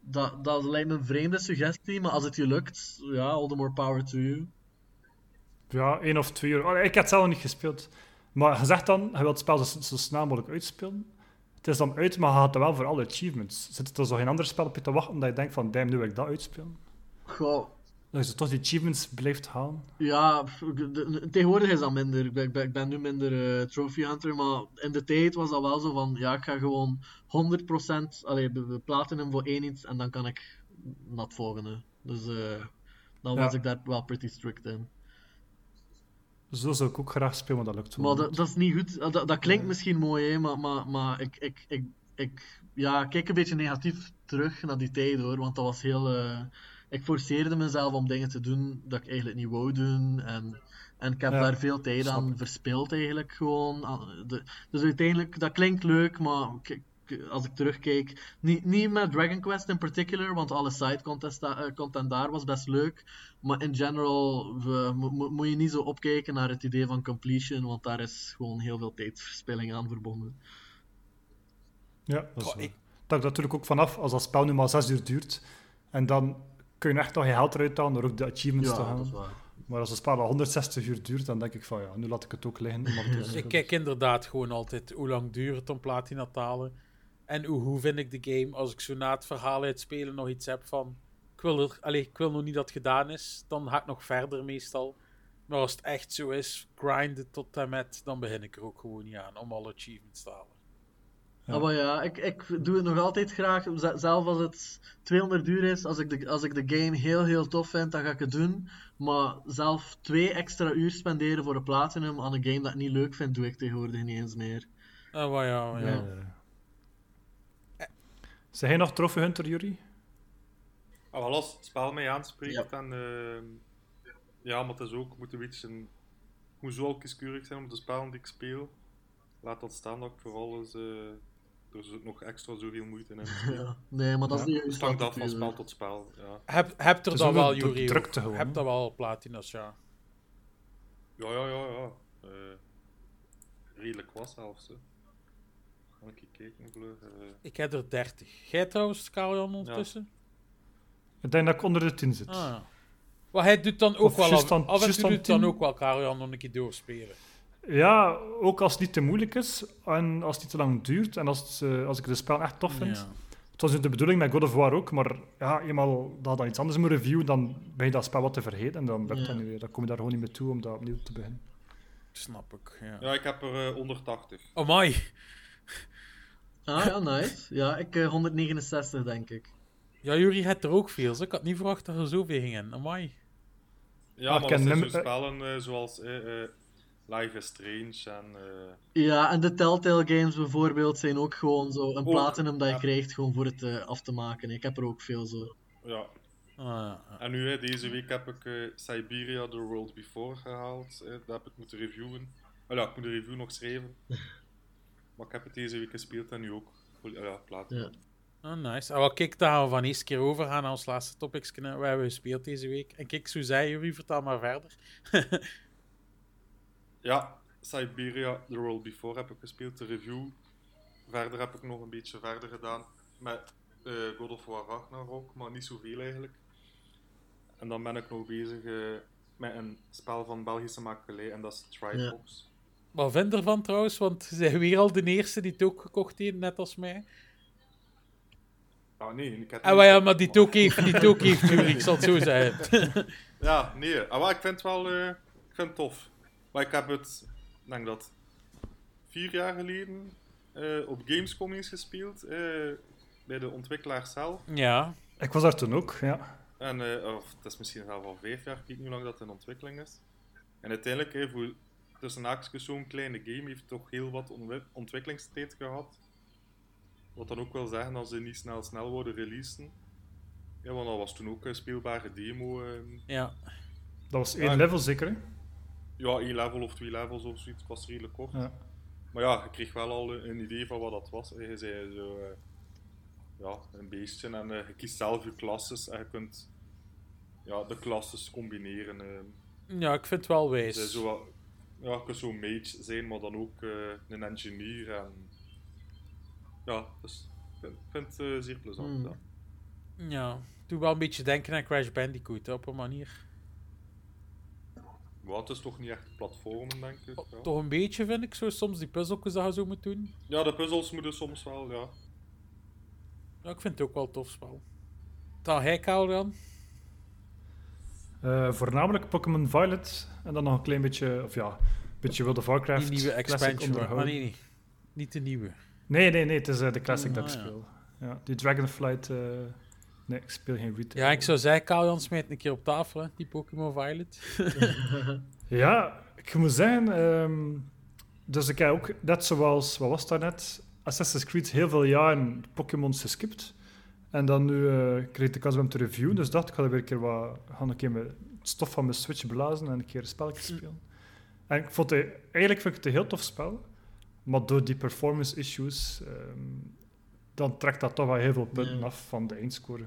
[SPEAKER 2] dat, dat lijkt me een vreemde suggestie, maar als het je lukt, ja, all the more power to you.
[SPEAKER 3] ja, één of twee uur. Ik heb het zelf niet gespeeld. Maar je zegt dan, je wilt het spel zo, zo snel mogelijk uitspelen. Het is dan uit, maar je gaat er wel voor alle achievements. Zit er zo geen ander spel op je te wachten dat je denkt van, damn, nu wil ik dat uitspelen?
[SPEAKER 2] Goh,
[SPEAKER 3] Dat je toch die achievements blijft halen.
[SPEAKER 2] Ja, tegenwoordig is dat minder. Ik ben, ik ben, ik ben nu minder eh, trophy hunter, maar in de tijd was dat wel zo van, ja, ik ga gewoon 100% allee, be- be- platinum voor één iets en dan kan ik naar het volgende. Dus eh, dan
[SPEAKER 3] Ja.
[SPEAKER 2] was ik daar wel pretty strict in.
[SPEAKER 3] Zo zou ik ook graag spelen, maar dat lukt zo
[SPEAKER 2] Maar dat, dat is niet goed. Dat, dat klinkt misschien mooi, hè, maar, maar, maar ik, ik, ik, ik ja, kijk een beetje negatief terug naar die tijd hoor. Want dat was heel. eh, ik forceerde mezelf om dingen te doen dat ik eigenlijk niet wou doen. En, en ik heb
[SPEAKER 3] Ja,
[SPEAKER 2] daar veel tijd aan verspild eigenlijk gewoon. De- dus uiteindelijk, dat klinkt leuk, maar als ik terugkijk, niet, niet met Dragon Quest in particular, want alle side eh, content daar was best leuk. Maar in general we, mo- mo- moet je niet zo opkijken naar het idee van completion, want daar is gewoon heel veel tijdverspilling aan verbonden.
[SPEAKER 3] Ja, dat is
[SPEAKER 1] ik-
[SPEAKER 3] Dat hangt natuurlijk ook vanaf als dat spel nu maar zes uur duurt. En dan kun je echt nog je geld eruit halen door ook de achievements te
[SPEAKER 2] Ja, dat is
[SPEAKER 3] gaan.
[SPEAKER 2] waar.
[SPEAKER 3] Maar als een spel al 160 uur duurt, dan denk ik van ja, nu laat ik het ook liggen. te
[SPEAKER 1] Ik kijk inderdaad gewoon altijd hoe lang duurt het om platina te halen. En hoe, hoe vind ik de game als ik zo na het verhaal uitspelen nog iets heb van. Ik wil, er, allee, ik wil nog niet dat het gedaan is. Dan ga ik nog verder meestal. Maar als het echt zo is, grinden tot en met, dan begin ik er ook gewoon niet aan om alle achievements te halen.
[SPEAKER 3] Ja.
[SPEAKER 2] Ah, maar ja, ik, ik doe het nog altijd graag. Zelf als het 200 uur is, als ik, de, als ik de game heel heel tof vind, dan ga ik het doen. Maar zelf twee extra uur spenderen voor een platinum aan een game dat ik niet leuk vind, doe ik tegenwoordig niet eens meer.
[SPEAKER 1] Ah, maar ja, ja.
[SPEAKER 2] Ja.
[SPEAKER 3] Zeg jij nog Trophy Hunter, Jury?
[SPEAKER 4] Ah, wel, als het spel mij aanspreekt,
[SPEAKER 2] Ja.
[SPEAKER 4] dan... ehm, ja, maar het is ook... moet een beetje... Een, ik moet zo al kieskeurig zijn om de spellen die ik speel. Laat dat staan dat ik vooral eens... eh, er zit nog extra zoveel moeite in.
[SPEAKER 2] Ja. Nee, maar dat is niet
[SPEAKER 4] Het
[SPEAKER 2] juist
[SPEAKER 4] hangt af van spel tot spel, ja.
[SPEAKER 1] Heb, heb er dan wel, Jury?
[SPEAKER 3] drukte gewoon,
[SPEAKER 1] Heb dan wel platina's, ja.
[SPEAKER 4] Ja, ja, ja, ja. Eh, redelijk was zelfs, hè. Ik even kijken, vlug. eh.
[SPEAKER 1] Ik heb er 30. Jij trouwens, Karel ondertussen?
[SPEAKER 3] Ik denk dat ik onder de 10 zit.
[SPEAKER 1] Ah, ja. Maar hij doet dan ook
[SPEAKER 3] Of
[SPEAKER 1] wel af,
[SPEAKER 3] dan-
[SPEAKER 1] af en toe doet dan
[SPEAKER 3] 10.
[SPEAKER 1] ook wel Karel nog een keer doorspelen.
[SPEAKER 3] Ja, ook als het niet te moeilijk is en als het niet te lang duurt en als, het, eh, als ik de spel echt tof vind.
[SPEAKER 1] Ja.
[SPEAKER 3] Het was de bedoeling met God of War ook, maar ja, eenmaal dat je dan iets anders moet reviewen, dan ben je dat spel wat te vergeten en dan,
[SPEAKER 2] Ja.
[SPEAKER 3] dat dan kom je daar gewoon niet meer toe om dat opnieuw te beginnen.
[SPEAKER 1] Snap ik, ja.
[SPEAKER 4] Ja, ik heb er eh 180.
[SPEAKER 1] Amai.
[SPEAKER 2] Ah ja, nice. Ja, ik eh, 169 denk ik.
[SPEAKER 1] Ja, Jury had er ook veel. zo. Ik had niet verwacht dat er zoveel gingen. Amai.
[SPEAKER 4] Ja,
[SPEAKER 3] ik
[SPEAKER 4] maar
[SPEAKER 3] ken
[SPEAKER 4] er zijn
[SPEAKER 3] lim-
[SPEAKER 4] spellen eh, zoals eh, eh, Life is Strange en... eh,
[SPEAKER 2] Ja, en de Telltale games bijvoorbeeld zijn ook gewoon zo een
[SPEAKER 4] Ook,
[SPEAKER 2] platinum dat je
[SPEAKER 4] ja.
[SPEAKER 2] krijgt gewoon voor het eh, af te maken. Ik heb er ook veel zo.
[SPEAKER 4] ja.
[SPEAKER 1] Ah, ja.
[SPEAKER 4] En nu, hè, deze week heb ik eh, Siberia The World Before gehaald. eh, dat heb ik moeten reviewen. Oh, ja, ik moet de review nog schrijven. Maar ik heb het deze week gespeeld en nu ook. Oh, Ja, platinum.
[SPEAKER 2] Ja.
[SPEAKER 1] Oh, nice. Ah, wel, kijk, dan gaan we van eerste keer overgaan naar ons laatste topics. We hebben gespeeld deze week. En kijk, zo zei jullie, vertel maar verder.
[SPEAKER 4] Ja, Siberia, The World Before heb ik gespeeld, de review. Verder heb ik nog een beetje verder gedaan met eh, God of War Ragnarok, maar niet zoveel eigenlijk. En dan ben ik nog bezig eh, met een spel van Belgische makelij en dat is Trifox.
[SPEAKER 1] Wat vind je ervan trouwens? Want ze zijn weer al de eerste die het ook gekocht heeft, net als mij.
[SPEAKER 4] Ah nee, ik heb
[SPEAKER 1] Ah, maar ja, maar die het ook heeft, die het ook heeft, Jury, ik zal het zo zeggen.
[SPEAKER 4] Ja, nee, ah, maar ik vind het wel eh, ik vind het tof. Maar ik heb het, ik denk dat, vier jaar geleden eh, op Gamescom eens gespeeld, eh, bij de ontwikkelaar zelf.
[SPEAKER 1] ja.
[SPEAKER 3] Ik was daar toen ook, ja.
[SPEAKER 4] En, eh, of het is misschien zelf al vijf jaar, ik weet niet hoe lang dat in ontwikkeling is. En uiteindelijk, voor tussen haakjes zo'n kleine game, heeft toch heel wat ontwi- ontwikkelingstijd gehad. Wat dan ook wil zeggen dat ze niet snel snel worden releasen. Ja, want dat was toen ook een speelbare demo. eh,
[SPEAKER 1] ja.
[SPEAKER 3] Dat was één
[SPEAKER 4] Ja.
[SPEAKER 3] level zeker, hè?
[SPEAKER 4] ja, één level of twee levels of zoiets, het was redelijk kort.
[SPEAKER 3] Ja.
[SPEAKER 4] Maar ja, je kreeg wel al een idee van wat dat was. Je zei zo, eh, ja, een beestje en eh, je kiest zelf je klasses en je kunt ja, de klasses combineren. eh.
[SPEAKER 1] ja, ik vind het wel wijs.
[SPEAKER 4] zei zo, wat- ja, je kunt zo mage zijn, maar dan ook eh, een engineer. En, ja, dus ik vind, ik vind het eh, zeer plezant.
[SPEAKER 2] Hmm.
[SPEAKER 4] ja.
[SPEAKER 1] Ja, doe wel een beetje denken aan Crash Bandicoot, hè, op een manier.
[SPEAKER 4] Het is toch niet echt platformen, denk ik. Ja,
[SPEAKER 1] Toch een beetje, vind ik, zo soms die puzzeltjes dat je zo moet doen.
[SPEAKER 4] ja de puzzels moeten soms wel, ja.
[SPEAKER 1] Ja, ik vind het ook wel een tof spel. Dan hij, Karel, dan?
[SPEAKER 3] Eh, voornamelijk Pokémon Violet en dan nog een klein beetje, of ja, een beetje World of Warcraft.
[SPEAKER 1] Die nieuwe expansion. Maar nee, nee. Niet de nieuwe.
[SPEAKER 3] Nee, nee, nee, het is eh, de classic dat ik
[SPEAKER 1] Ah, ja.
[SPEAKER 3] speel. Ja, die Dragonflight, eh, nee, ik speel geen retail.
[SPEAKER 1] Ja, ik zou zeggen, Karel, smijt een keer op tafel, hè, die Pokémon Violet.
[SPEAKER 3] Ja, ik moet zeggen, ehm, dus ik heb ook, net zoals, wat was dat net, Assassin's Creed heel veel jaren Pokémon's geskipt. En dan nu eh, kreeg ik de kans om hem te reviewen, dus dacht ik ga weer een keer wat, ga een keer het stof van mijn Switch blazen en een keer een spelletje spelen. En ik vond het, eigenlijk vind ik het een heel tof spel, maar door die performance issues, ehm, dan trekt dat toch wel heel veel punten
[SPEAKER 2] Ja.
[SPEAKER 3] af van de eindscore.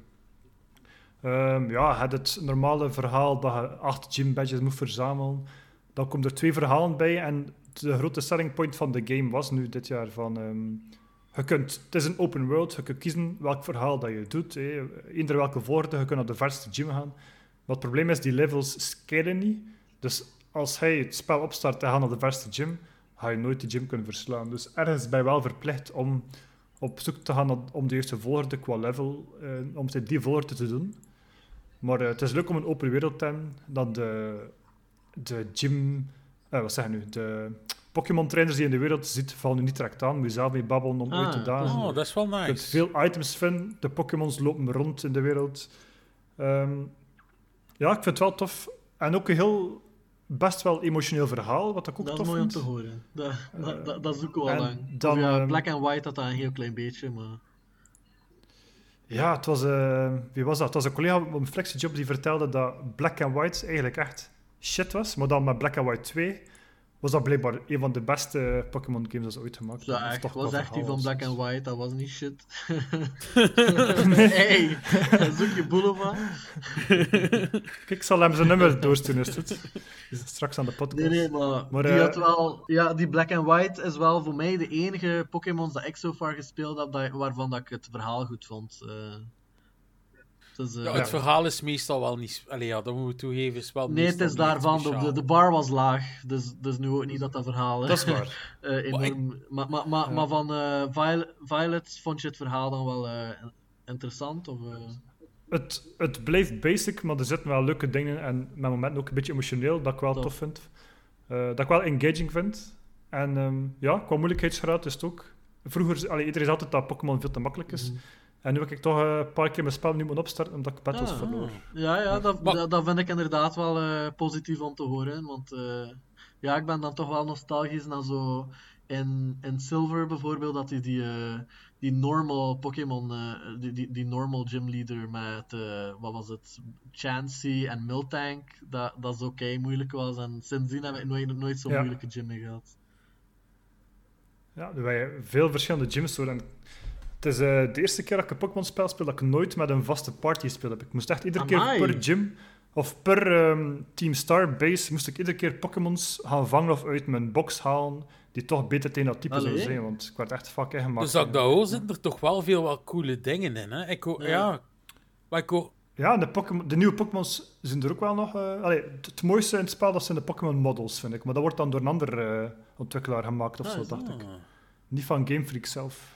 [SPEAKER 3] Ehm, ja, het het normale verhaal dat je acht gym badges moet verzamelen. Dan komen er twee verhalen bij en de grote selling point van de game was nu dit jaar van... ehm, je kunt, het is een open world, je kunt kiezen welk verhaal dat je doet. Hè. Eender welke volgorde, je kunt naar de verste gym gaan. Maar het probleem is, die levels scalen niet. Dus als hij het spel opstart en gaat naar de verste gym, ga je nooit die gym kunnen verslaan. Dus ergens ben je wel verplicht om op zoek te gaan om de juiste volgorde qua level, eh, om die volgorde te doen. Maar eh, het is leuk om een open wereld te hebben, dat de, de gym... eh, wat zeg je nu? De Pokémon-trainers die je in de wereld ziet, vallen nu niet direct aan. Moet je zelf mee babbelen om
[SPEAKER 2] Ah,
[SPEAKER 3] uit te
[SPEAKER 2] dat
[SPEAKER 3] dagen.
[SPEAKER 1] Oh, dat is wel
[SPEAKER 3] Je kunt
[SPEAKER 1] nice.
[SPEAKER 3] veel items vinden. De Pokémons lopen rond in de wereld. Ehm, ja, ik vind het wel tof. En ook een heel, best wel emotioneel verhaal, wat ik ook
[SPEAKER 2] Dat is
[SPEAKER 3] tof
[SPEAKER 2] mooi om te horen. Dat, dat,
[SPEAKER 3] Eh,
[SPEAKER 2] dat, dat zoeken we al
[SPEAKER 3] en
[SPEAKER 2] lang.
[SPEAKER 3] dan,
[SPEAKER 2] Of ja,
[SPEAKER 3] ehm,
[SPEAKER 2] Black and White had dat een heel klein beetje, maar...
[SPEAKER 3] Ja, het was, eh, wie was dat? Het was een collega op een flexiejob die vertelde dat Black and White eigenlijk echt shit was. Maar dan met Black and White 2 was dat blijkbaar een van de beste Pokémon games dat ze ooit gemaakt hebben.
[SPEAKER 2] Echt,
[SPEAKER 3] toch
[SPEAKER 2] was echt die van Black and White, dat was niet shit. hey, zoek je Boulevard.
[SPEAKER 3] Kijk, ik zal hem zijn nummer doorsturen, is het goed? Is het Straks aan de podcast.
[SPEAKER 2] Nee, nee, maar,
[SPEAKER 3] Maar,
[SPEAKER 2] die
[SPEAKER 3] eh,
[SPEAKER 2] had wel... Ja, die Black and White is wel voor mij de enige Pokémons dat ik zo far gespeeld heb, dat, waarvan dat ik het verhaal goed vond. eh. Dus,
[SPEAKER 1] Ja, het verhaal is meestal wel niet... Allee, ja, dat moeten we toegeven, is wel
[SPEAKER 2] Nee, het is daarvan. De, de, de bar was laag. Dus, dus nu ook niet dat dat verhaal
[SPEAKER 3] Dat is waar.
[SPEAKER 2] eh, enorm... Maar, maar, maar,
[SPEAKER 3] Ja.
[SPEAKER 2] maar van eh, Violet, Violet vond je het verhaal dan wel eh, interessant? Of, eh?
[SPEAKER 3] Het, het blijft basic, maar er zitten wel leuke dingen en met momenten ook een beetje emotioneel, dat ik wel
[SPEAKER 2] Tof.
[SPEAKER 3] tof vind. Eh, dat ik wel engaging vind. En ehm, ja, qua moeilijkheidsgraad is het ook. Vroeger, allee, iedereen zei altijd dat Pokémon veel te makkelijk is.
[SPEAKER 2] Mhm.
[SPEAKER 3] En nu heb ik toch eh, een paar keer mijn spel niet moeten opstarten omdat ik battles
[SPEAKER 2] Ah.
[SPEAKER 3] verloor.
[SPEAKER 2] Ja, ja dat,
[SPEAKER 1] Maar-
[SPEAKER 2] dat, dat vind ik inderdaad wel eh, positief om te horen. Want eh, ja, ik ben dan toch wel nostalgisch naar zo. In, in Silver bijvoorbeeld, dat hij die, die normal Pokémon, eh, die, die, die normal gym leader met, eh, wat was het, Chansey en Miltank, dat, dat zo kei moeilijk was. En sindsdien heb ik nooit, nooit zo'n
[SPEAKER 3] Ja.
[SPEAKER 2] moeilijke gym meer gehad.
[SPEAKER 3] Ja, er waren veel verschillende gyms. Hoor. En Het is eh, de eerste keer dat ik een Pokémon-spel speel dat ik nooit met een vaste party speel heb. Ik moest echt iedere
[SPEAKER 2] Amai.
[SPEAKER 3] keer per gym of per ehm, Team Star base moest ik iedere keer Pokémons gaan vangen of uit mijn box halen die toch beter tegen dat type zouden
[SPEAKER 2] Allee.
[SPEAKER 3] zijn, want ik werd echt fucking gemaakt.
[SPEAKER 1] Dus dat hoor, zitten er toch wel veel wel coole dingen in. Hè? Ik hoor,
[SPEAKER 2] Ja.
[SPEAKER 1] ja. Maar ik hoor...
[SPEAKER 3] Ja, de, Pokémon- de nieuwe Pokémons zijn er ook wel nog... eh, allee, het, het mooiste in het spel dat zijn de Pokémon models, vind ik. Maar dat wordt dan door een ander eh, ontwikkelaar gemaakt of
[SPEAKER 2] Ah,
[SPEAKER 3] zo, dacht ik. Niet van Game Freak zelf.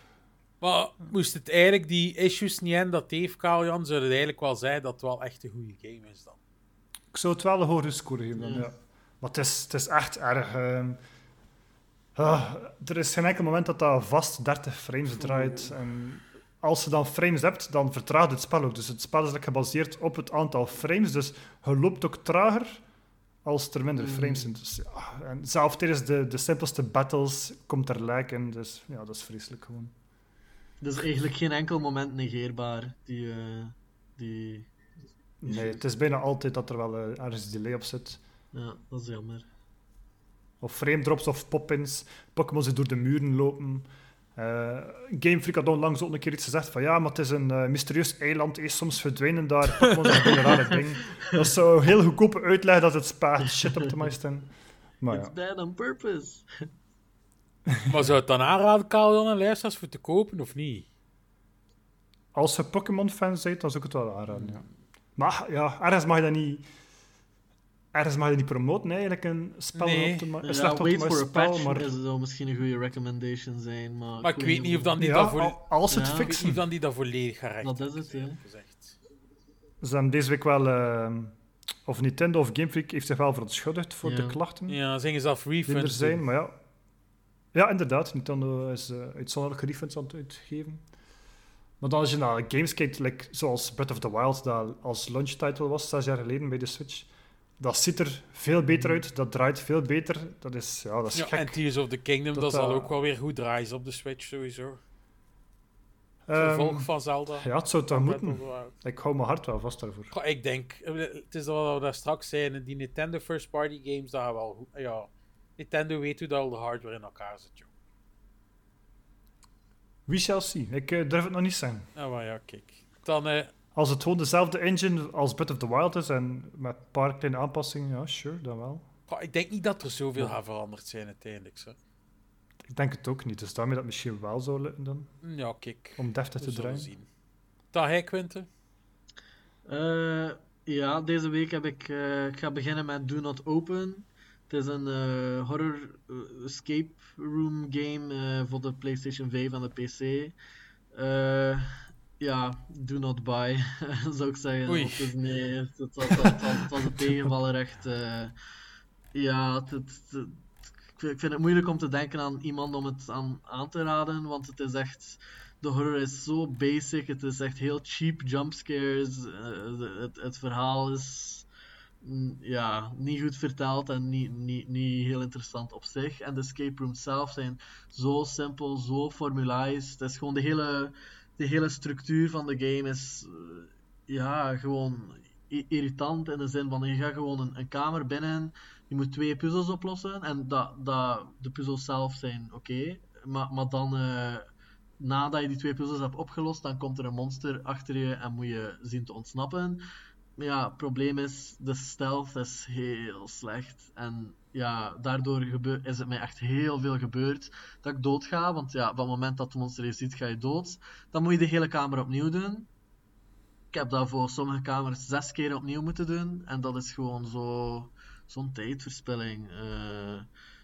[SPEAKER 1] Maar moest het eigenlijk die issues niet hebben dat heeft, Karl-Jan, zou het eigenlijk wel zijn dat het wel echt een goede game is dan.
[SPEAKER 3] Ik zou het wel een hogere score geven dan,
[SPEAKER 2] Ja.
[SPEAKER 3] ja. Maar het is, het is echt erg... ehm, ah, er is geen enkel moment dat dat vast 30 frames draait. En als je dan frames hebt, dan vertraagt het spel ook. Dus het spel is like gebaseerd op het aantal frames. Dus je loopt ook trager als er minder frames zijn. Dus, ja, en zelfs tijdens de, de simpelste battles komt er lijk in. Dus ja, dat is vreselijk gewoon.
[SPEAKER 2] Dus eigenlijk geen enkel moment negeerbaar. Die, eh, die...
[SPEAKER 3] Nee, het is bijna altijd dat er wel eh, ergens delay op zit.
[SPEAKER 2] Ja, dat is jammer.
[SPEAKER 3] Of frame drops of pop-ins. Pokémon die door de muren lopen. Eh Game Freak had onlangs ook een keer iets gezegd van ja, maar het is een mysterieus eiland. eh, soms verdwijnen daar Pokémon zijn een rare ding. Dat is zo heel goedkope uitleg dat het spaart shit op te meisten. Maar
[SPEAKER 2] It's
[SPEAKER 3] ja.
[SPEAKER 2] bad on purpose.
[SPEAKER 1] Maar zou het dan aanraden, Karl-Jan en luisteraars, voor te kopen of niet?
[SPEAKER 3] Als je Pokémon-fan bent, dan zou ik het wel aanraden. Ja. Maar ja, ergens mag je dat niet... Ergens mag je dat niet promoten, eigenlijk, een spel
[SPEAKER 1] Nee.
[SPEAKER 3] op te ma- een
[SPEAKER 2] Ja,
[SPEAKER 3] slecht
[SPEAKER 2] wait for a patch
[SPEAKER 3] maar...
[SPEAKER 2] is zou misschien een goede recommendation zijn. Maar,
[SPEAKER 1] Maar ik weet niet of dan die
[SPEAKER 3] Ja,
[SPEAKER 1] dat voor...
[SPEAKER 3] al- als het
[SPEAKER 2] Ja.
[SPEAKER 1] Ik weet
[SPEAKER 3] fixen.
[SPEAKER 1] niet of dan die dat volledig gaat rechten.
[SPEAKER 2] Dat is het, ja.
[SPEAKER 1] gezegd.
[SPEAKER 3] Ze hebben deze week wel... eh, of Nintendo of Game Freak heeft zich wel verontschuldigd voor
[SPEAKER 2] Ja.
[SPEAKER 3] de klachten.
[SPEAKER 1] Ja, zeggen zelf
[SPEAKER 3] die er
[SPEAKER 1] refunds.
[SPEAKER 3] zijn, maar ja. Ja, inderdaad. Nintendo is eh uitzonderlijke refunds aan het uitgeven. Maar dan als je naar games kijkt, like, zoals Breath of the Wild, dat als launch title was, zes jaar geleden bij de Switch, dat ziet er veel beter uit, dat draait veel beter. Dat is, ja, dat is
[SPEAKER 1] Ja,
[SPEAKER 3] gek.
[SPEAKER 1] en Tears of the Kingdom, dat,
[SPEAKER 3] Dat,
[SPEAKER 1] zal
[SPEAKER 3] eh,
[SPEAKER 1] ook wel weer goed draaien op de Switch sowieso.
[SPEAKER 3] Ehm,
[SPEAKER 1] Vervolg van Zelda.
[SPEAKER 3] ja, het zou toch moeten. Ik hou mijn hart wel vast daarvoor.
[SPEAKER 1] Goh, ik denk, eh, het is wat we daar straks zeiden, die Nintendo First Party Games, dat gaan wel goed. Ja, Nintendo weet hoe dat al de hardware in elkaar zit, joh.
[SPEAKER 3] We shall see. Ik eh, durf het nog niet zeggen.
[SPEAKER 1] Nou, maar ja, kijk. Dan, eh,
[SPEAKER 3] Als het gewoon dezelfde engine als Breath of the Wild is en met een paar kleine aanpassingen, ja, sure, dan wel.
[SPEAKER 1] goh, ik denk niet dat er zoveel gaat veranderd zijn uiteindelijk. Zo.
[SPEAKER 3] Ik denk het ook niet, dus daarmee dat misschien wel zou lukken dan,
[SPEAKER 1] Ja, kijk.
[SPEAKER 3] om deftig te draaien.
[SPEAKER 1] zien. Dan hij, Quinten.
[SPEAKER 2] Eh, ja, deze week heb ik, eh, ik ga beginnen met Do Not Open. Het is een eh, horror eh, escape room game eh, voor de PlayStation 5 en de PC. Ja, do not buy, zou ik zeggen.
[SPEAKER 1] Oei.
[SPEAKER 2] Is, nee, het, het, was- het, was- het was een tegenvaller echt. ja, het, het- het- ik vind- het moeilijk om te denken aan iemand om het aan, aan te raden, want het is echt de horror is zo basic. Het is echt heel cheap jumpscares. de- het, het verhaal is ja, niet goed verteld en niet, niet, niet heel interessant op zich. En de escape rooms zelf zijn zo simpel, zo formulaïs. Het is gewoon de hele, de hele structuur van de game is eh, ja, gewoon irritant in de zin van je gaat gewoon een, een kamer binnen, je moet twee puzzels oplossen en dat, dat, de puzzels zelf zijn oké, maar, maar dan eh, nadat je die twee puzzels hebt opgelost, dan komt er een monster achter je en moet je zien te ontsnappen. Ja, het probleem is, de stealth is heel slecht. En ja, daardoor is het mij echt heel veel gebeurd dat ik dood ga. Want ja, van het moment dat de monster je ziet, ga je dood. Dan moet je de hele kamer opnieuw doen. Ik heb dat voor sommige kamers zes keer opnieuw moeten doen. En dat is gewoon zo, zo'n tijdverspilling. eh,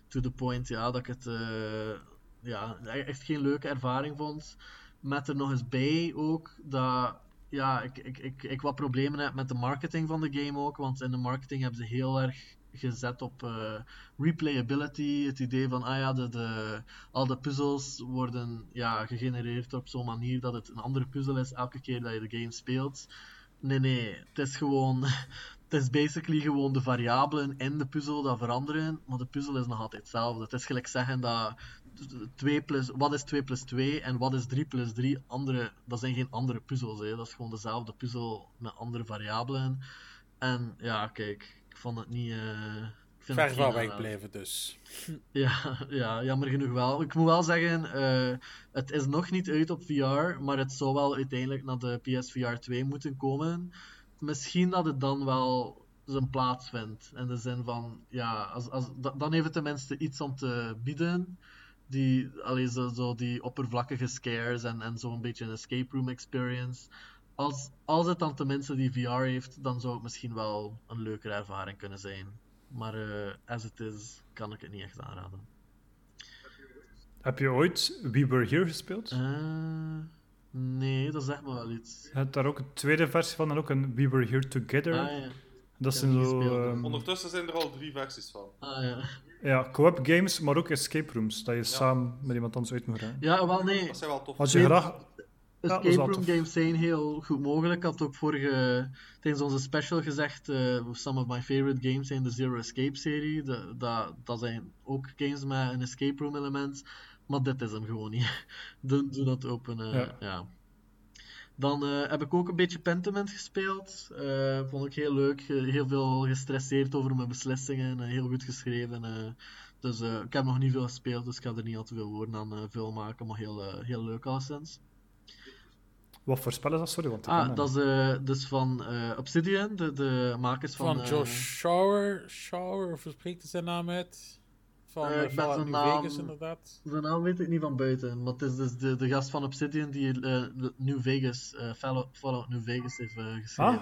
[SPEAKER 2] to the point ja, dat ik het eh, ja, echt geen leuke ervaring vond. Met er nog eens bij ook dat ja, ik, ik, ik, ik wat problemen heb met de marketing van de game ook. Want in de marketing hebben ze heel erg gezet op eh, replayability. Het idee van, ah ja, de, de, al de puzzels worden ja, gegenereerd op zo'n manier dat het een andere puzzel is elke keer dat je de game speelt. Nee, nee, het is gewoon. Het is basically gewoon de variabelen in de puzzel dat veranderen, maar de puzzel is nog altijd hetzelfde. Het is gelijk zeggen dat 2 plus, wat is 2 plus 2 en wat is 3 plus 3, andere, dat zijn geen andere puzzels. Hè. Dat is gewoon dezelfde puzzel met andere variabelen. En ja, kijk, ik vond het niet, ik vind
[SPEAKER 1] Ver
[SPEAKER 2] het
[SPEAKER 1] van
[SPEAKER 2] geen
[SPEAKER 1] weg
[SPEAKER 2] aanrader.
[SPEAKER 1] blijven dus.
[SPEAKER 2] Ja, ja, jammer genoeg wel. Ik moet wel zeggen, eh, het is nog niet uit op VR, maar het zou wel uiteindelijk naar de PSVR 2 moeten komen. Misschien dat het dan wel zijn plaats vindt. In de zin van, ja, als, als, da- dan heeft het tenminste iets om te bieden. Die, allee, zo, zo die oppervlakkige scares en, en zo'n beetje een escape room experience. Als, als het dan tenminste die VR heeft, dan zou het misschien wel een leukere ervaring kunnen zijn. Maar eh as it is, kan ik het niet echt aanraden.
[SPEAKER 3] Heb je ooit We Were Here gespeeld?
[SPEAKER 2] Eh, nee, dat zegt me wel iets.
[SPEAKER 3] Je hebt daar ook een tweede versie van en ook een We Were Here Together.
[SPEAKER 2] Ah ja.
[SPEAKER 3] dat zijn zo ehm,
[SPEAKER 4] Ondertussen zijn er al drie versies van.
[SPEAKER 2] Ah ja.
[SPEAKER 3] Ja, co-op games, maar ook escape rooms. Dat je samen met iemand anders uit moet gaan.
[SPEAKER 2] Ja, wel nee.
[SPEAKER 4] Dat zijn wel tof.
[SPEAKER 3] Als je
[SPEAKER 2] Nee,
[SPEAKER 3] graag... dat
[SPEAKER 2] Escape room games zijn heel goed mogelijk. Ik had ook vorige, tijdens onze special gezegd, eh, some of my favorite games zijn de Zero Escape serie. De- Dat, dat zijn ook games met een escape room element. Maar dit is hem gewoon niet. Doe, doe dat open. eh,
[SPEAKER 3] Ja.
[SPEAKER 2] ja. Dan eh, heb ik ook een beetje Pentiment gespeeld. Eh, vond ik heel leuk. Eh, Heel veel gestresseerd over mijn beslissingen. heel goed geschreven. eh. dus eh, ik heb nog niet veel gespeeld, dus ik ga er niet al te veel woorden aan veel maken. Maar heel, heel leuk alleszins.
[SPEAKER 3] Wat voor spel is dat? Sorry, want
[SPEAKER 2] Ah,
[SPEAKER 3] dat
[SPEAKER 2] dat is eh, dus van eh, Obsidian, de, de makers van...
[SPEAKER 1] Van Josh Shower, Shower, of hoe spreekt hij zijn naam uit? Van
[SPEAKER 2] Eh,
[SPEAKER 1] eh,
[SPEAKER 2] ik ben
[SPEAKER 1] Fallout
[SPEAKER 2] zijn
[SPEAKER 1] New
[SPEAKER 2] naam-
[SPEAKER 1] Vegas, inderdaad.
[SPEAKER 2] Zijn naam weet ik niet van buiten, maar het is dus de, de gast van Obsidian die eh, New Vegas, eh, Fallout, Fallout New Vegas heeft geschreven.
[SPEAKER 3] Ah.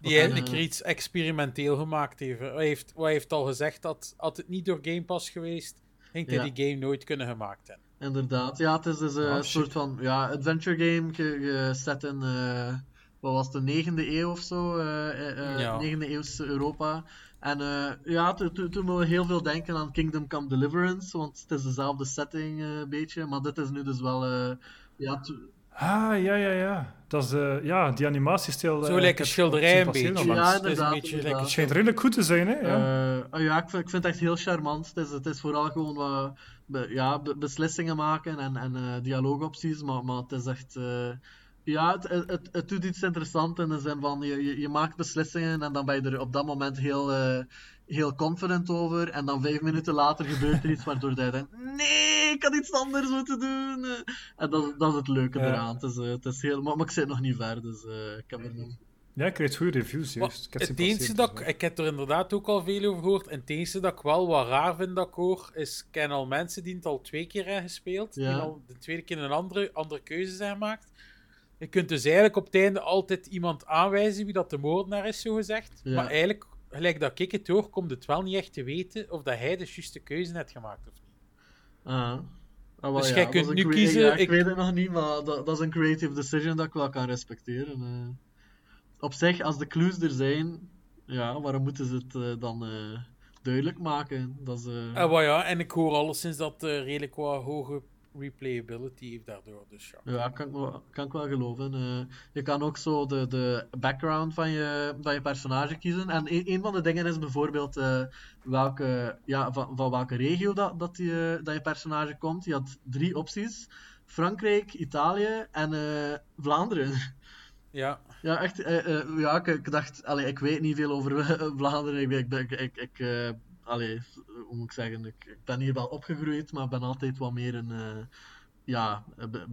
[SPEAKER 1] Die er iets experimenteel gemaakt heeft. Hij heeft, hij heeft al gezegd dat, had het niet door Game Pass geweest, ging hij
[SPEAKER 2] Ja.
[SPEAKER 1] die game nooit kunnen gemaakt hebben.
[SPEAKER 2] Inderdaad, ja, het is dus
[SPEAKER 3] Ah,
[SPEAKER 2] een soort van ja, adventure game ge- gezet in, eh, wat was het, de negende eeuw of zo, eh eh, eh,
[SPEAKER 1] Ja.
[SPEAKER 2] negende eeuwse Europa. En eh, ja, toen toen- toen we heel veel denken aan Kingdom Come Deliverance, want het is dezelfde setting eh, een beetje, maar dit is nu dus wel, eh, ja, to-
[SPEAKER 3] Ah, ja, ja, ja. Dat is, eh, ja, die animatiestijl...
[SPEAKER 1] Zo
[SPEAKER 3] eh, heb
[SPEAKER 1] schilderij een beetje.
[SPEAKER 2] Ja,
[SPEAKER 1] het is een
[SPEAKER 2] inderdaad,
[SPEAKER 1] beetje
[SPEAKER 2] inderdaad.
[SPEAKER 3] Het schijnt redelijk goed te zijn, hè? Ja.
[SPEAKER 2] Eh, ah ja, ik vind, ik vind het echt heel charmant. Het is, het is vooral gewoon wat be- ja, be- beslissingen maken en, en eh, dialoogopties, maar, maar het is echt... ja, het, het, het, het doet iets interessants in de zin van je, je, je maakt beslissingen en dan ben je er op dat moment heel, eh, heel confident over en dan vijf minuten later gebeurt er iets waardoor je denkt nee, ik had iets anders moeten doen. En dat, dat is het leuke
[SPEAKER 3] Ja.
[SPEAKER 2] eraan. Het is, eh, het is heel, maar, maar ik zit nog niet ver, dus eh, ik heb er nog...
[SPEAKER 3] Ja, ik kreeg goede reviews, juist. Ik heb
[SPEAKER 1] het enige dat ik, ik heb er inderdaad ook al veel over gehoord. En het enige dat ik wel wat raar vind dat ik hoor, is ik ken al mensen die het al twee keer hebben gespeeld, die
[SPEAKER 2] Ja.
[SPEAKER 1] al de tweede keer een andere, andere keuze zijn gemaakt. Je kunt dus eigenlijk op het einde altijd iemand aanwijzen wie dat de moordenaar is, zo gezegd.
[SPEAKER 2] Ja.
[SPEAKER 1] Maar eigenlijk, gelijk dat ik het hoor, komt het wel niet echt te weten of dat hij de juiste keuze heeft gemaakt of niet.
[SPEAKER 2] Ah. Ah,
[SPEAKER 1] Dus
[SPEAKER 2] ja,
[SPEAKER 1] jij kunt nu kiezen,
[SPEAKER 2] ja, ik,
[SPEAKER 1] ik-
[SPEAKER 2] weet het nog niet, maar dat, dat is een creative decision dat ik wel kan respecteren. eh. Op zich, als de clues er zijn, ja, waarom moeten ze het eh, dan eh, duidelijk maken? Dat
[SPEAKER 1] wel ja, en ik hoor alleszins dat redelijk wat hoge replayability heeft daardoor. Dus ja.
[SPEAKER 2] Ja, kan ik, wel, kan ik wel geloven. Eh, je kan ook zo de, de background van je, van je personage kiezen. En een, een van de dingen is bijvoorbeeld eh, welke, ja, van, van welke regio dat, dat, eh, dat je personage komt. Je had drie opties. Frankrijk, Italië en eh, Vlaanderen.
[SPEAKER 1] ja.
[SPEAKER 2] Ja, echt. ja, ik, ik dacht, allee, ik weet niet veel over Vlaanderen. Ik, ik, ik, ik, allee, hoe moet ik zeggen? Ik, ik ben hier wel opgegroeid, maar ben altijd wat meer een. eh, ja,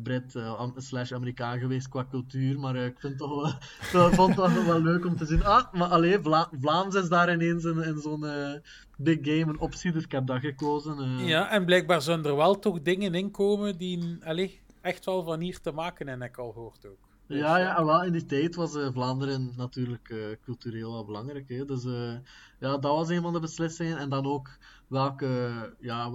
[SPEAKER 2] Brit eh, slash Amerikaan geweest qua cultuur, maar eh, ik vind toch wel, vond het wel, wel leuk om te zien. Ah, maar allee, Vla Vlaams is daar ineens in, in zo'n eh, big game een optie, dus ik heb dat gekozen. eh.
[SPEAKER 1] Ja, en blijkbaar zullen er wel toch dingen in komen die allee, echt wel van hier te maken hebben, heb ik al gehoord ook.
[SPEAKER 2] Ja, ja, en wel in die tijd was eh, Vlaanderen natuurlijk eh, cultureel wel belangrijk. Hè? Dus eh, ja, dat was een van de beslissingen. En dan ook welke, ja,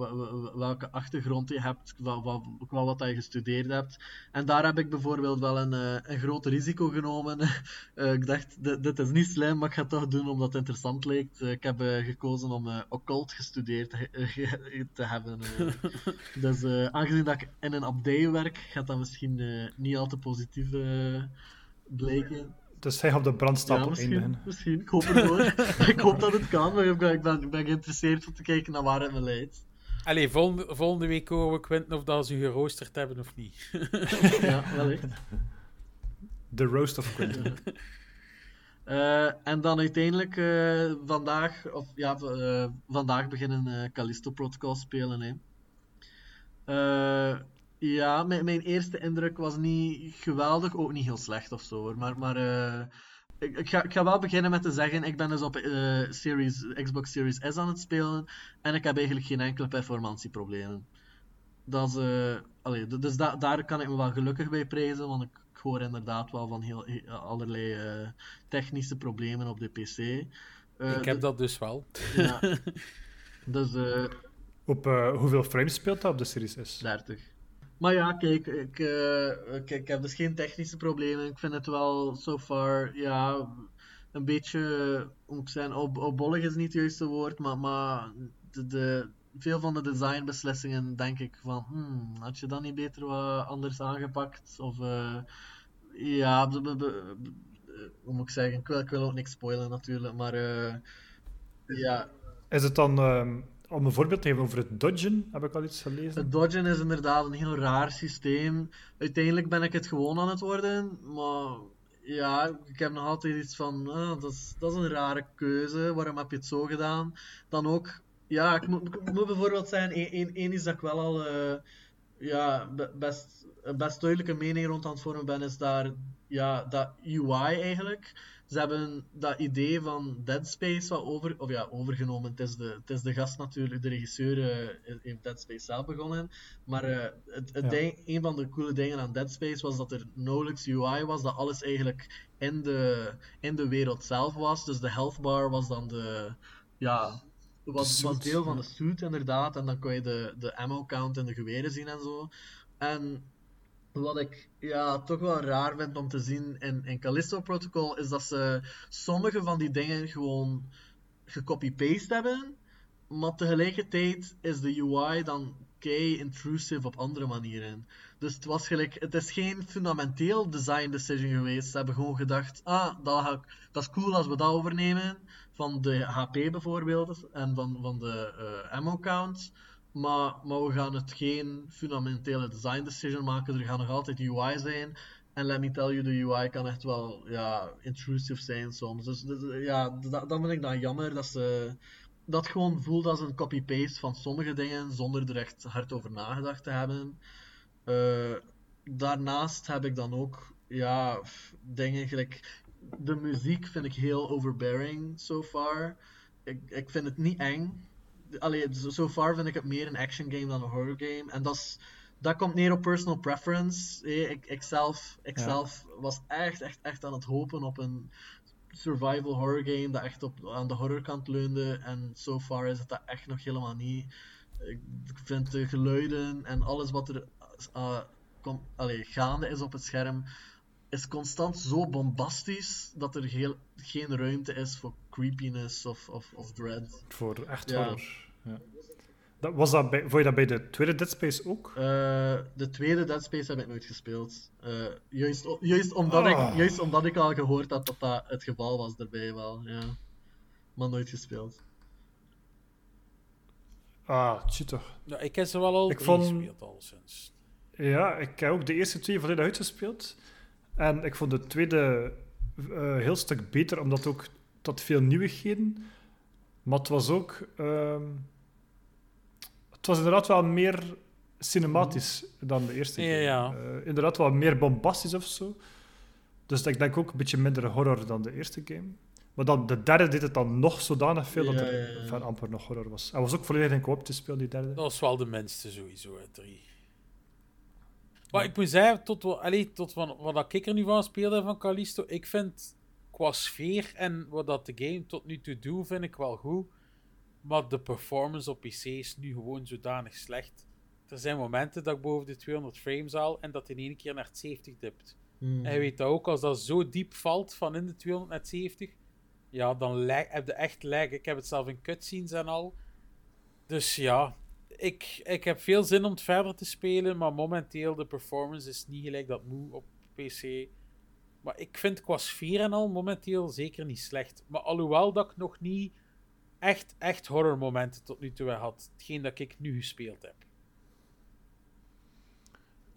[SPEAKER 2] welke achtergrond je hebt, qua, qua wat je gestudeerd hebt. En daar heb ik bijvoorbeeld wel een, eh, een groot risico genomen. Eh, ik dacht, dit, dit is niet slim, maar ik ga het toch doen omdat het interessant leek. Eh, ik heb gekozen om occult gestudeerd te, hebben. Dus aangezien dat ik in een abdij werk, gaat dat misschien niet al te positief blijken.
[SPEAKER 3] Dus hij gaat op de
[SPEAKER 2] Ja,
[SPEAKER 3] brandstapel
[SPEAKER 2] misschien,
[SPEAKER 3] eindigen.
[SPEAKER 2] misschien. Ik hoop het hoor. ik hoop dat het kan, maar ik ben, ik ben, ik ben geïnteresseerd om te kijken naar waar het me leidt.
[SPEAKER 1] Allee, volgende, volgende week horen we Quinten of dat ze u geroosterd hebben of niet.
[SPEAKER 2] Ja, wellicht.
[SPEAKER 3] The Roast of Quentin.
[SPEAKER 2] Eh, en dan uiteindelijk eh, vandaag, of ja, eh, vandaag beginnen eh Callisto Protocol spelen. Hè. Ja, mijn, mijn eerste indruk was niet geweldig, ook niet heel slecht of zo hoor. Maar, maar eh, ik, ik, ga, ik ga wel beginnen met te zeggen, ik ben dus op eh, Series, Xbox Series S aan het spelen en ik heb eigenlijk geen enkele performantieproblemen. Dat is, eh, allee, dus da- daar kan ik me wel gelukkig bij prijzen, want ik, ik hoor inderdaad wel van heel, he- allerlei eh, technische problemen op de PC. Eh,
[SPEAKER 1] ik heb dat dus wel.
[SPEAKER 2] Ja. Dus eh,
[SPEAKER 3] Op eh, hoeveel frames speelt dat op de Series S?
[SPEAKER 2] 30. Maar ja, kijk, ik, eh, ik, heb dus geen technische problemen. Ik vind het wel so far, ja, een beetje, hoe ik zeggen, is niet het juiste woord, maar, maar de, de, veel van de designbeslissingen denk ik van, hmm, had je dat niet beter wat anders aangepakt? Of, eh, ja, b- hoe moet ik zeggen, ik wil, ik wil ook niks spoilen natuurlijk, maar eh, ja,
[SPEAKER 3] Is het dan, ehm, om een voorbeeld te geven over het dodgen, heb ik al iets gelezen?
[SPEAKER 2] Het dodgen is inderdaad een heel raar systeem. Uiteindelijk ben ik het gewoon aan het worden, maar ja, ik heb nog altijd iets van, ah, dat, is, dat is een rare keuze, waarom heb je het zo gedaan? Dan ook, ja, ik moet, bijvoorbeeld zeggen, één- één is dat ik wel al eh, ja, be- best, best duidelijke mening rond aan het vormen ben, is daar ja, dat UI eigenlijk. Ze hebben dat idee van Dead Space wat over, of ja, overgenomen. Het is, de, het is de gast natuurlijk, de regisseur eh, heeft Dead Space zelf begonnen. Maar eh, het, het
[SPEAKER 3] Ja.
[SPEAKER 2] ding, een van de coole dingen aan Dead Space was dat er nauwelijks UI was, dat alles eigenlijk in de, in de wereld zelf was. Dus de health bar was dan de, ja, was, was deel van de suit inderdaad. En dan kon je de, de ammo count en de geweren zien en zo. En wat ik ja, toch wel raar vind om te zien in, Callisto Protocol is dat ze sommige van die dingen gewoon gecopy-paste hebben, maar tegelijkertijd is de UI dan kei intrusive op andere manieren. Dus het was gelijk, het is geen fundamenteel design decision geweest. Ze hebben gewoon gedacht, ah, dat, dat is cool als we dat overnemen, van de HP bijvoorbeeld, en van, van de eh, ammo count. Maar, maar we gaan het geen fundamentele design decision maken. Er gaan nog altijd UI zijn. En let me tell you, de UI kan echt wel ja, intrusive zijn soms. Dus, dus, ja, dat, vind ik dan jammer dat ze dat gewoon voelt als een copy-paste van sommige dingen zonder er echt hard over nagedacht te hebben. Eh, daarnaast heb ik dan ook ja, dingen gelijk. De muziek vind ik heel overbearing so far. Ik, ik vind het niet eng. Allee, so far vind ik het meer een action game dan een horror game. En dat, is, dat komt neer op personal preference. Ik, ik, zelf, ik
[SPEAKER 3] Ja.
[SPEAKER 2] zelf was echt, echt, echt aan het hopen op een survival horror game dat echt op, aan de horrorkant leunde. En so far is het dat echt nog helemaal niet. Ik vind de geluiden en alles wat er uh, kom, allee, gaande is op het scherm, is constant zo bombastisch dat er heel, geen ruimte is voor creepiness of, of, of dread.
[SPEAKER 3] Voor echt horror. Ja. Dat, was dat bij, vond je dat bij de tweede Dead Space ook?
[SPEAKER 2] Eh, de tweede Dead Space heb ik nooit gespeeld. Eh, juist, juist, omdat ik,
[SPEAKER 3] Ah.
[SPEAKER 2] juist omdat ik al gehoord had dat dat het geval was erbij wel. Ja. Maar nooit gespeeld.
[SPEAKER 3] Ah, toch.
[SPEAKER 1] Ja, ik heb ze wel al
[SPEAKER 3] Ik vond-
[SPEAKER 1] gespeeld, al sinds.
[SPEAKER 3] Ja, ik heb ook de eerste twee volledig uitgespeeld. En ik vond de tweede eh heel stuk beter, omdat ook tot veel nieuwigheden. Maar het was ook... ehm, het was inderdaad wel meer cinematisch dan de eerste
[SPEAKER 1] Ja,
[SPEAKER 3] game.
[SPEAKER 1] ja.
[SPEAKER 3] Eh, inderdaad wel meer bombastisch of zo. Dus ik denk ook een beetje minder horror dan de eerste game. Maar dan, de derde deed het dan nog zodanig veel dat er
[SPEAKER 2] ja, ja.
[SPEAKER 3] van amper nog horror was. Hij was ook volledig in co-op te spelen, die derde.
[SPEAKER 1] Dat was wel de minste sowieso, hè, drie. Maar ik moet zeggen, tot, allee, tot wat, wat ik er nu van speelde van Callisto, ik vind qua sfeer en wat dat de game tot nu toe doet, vind ik wel goed. Maar de performance op PC is nu gewoon zodanig slecht. Er zijn momenten dat ik boven de 200 frames haal en dat in één keer naar het 70 dipt. En je weet dat ook, als dat zo diep valt van in de 200 naar het 70, ja, dan heb je echt lag. Ik heb het zelf in cutscenes en al. Dus ja, ik, ik heb veel zin om het verder te spelen, maar momenteel de performance is niet gelijk dat moe op PC. Maar ik vind qua sfeer en al momenteel zeker niet slecht. Maar alhoewel dat ik nog niet echt, echt horrormomenten tot nu toe had. Hetgeen dat ik nu gespeeld heb.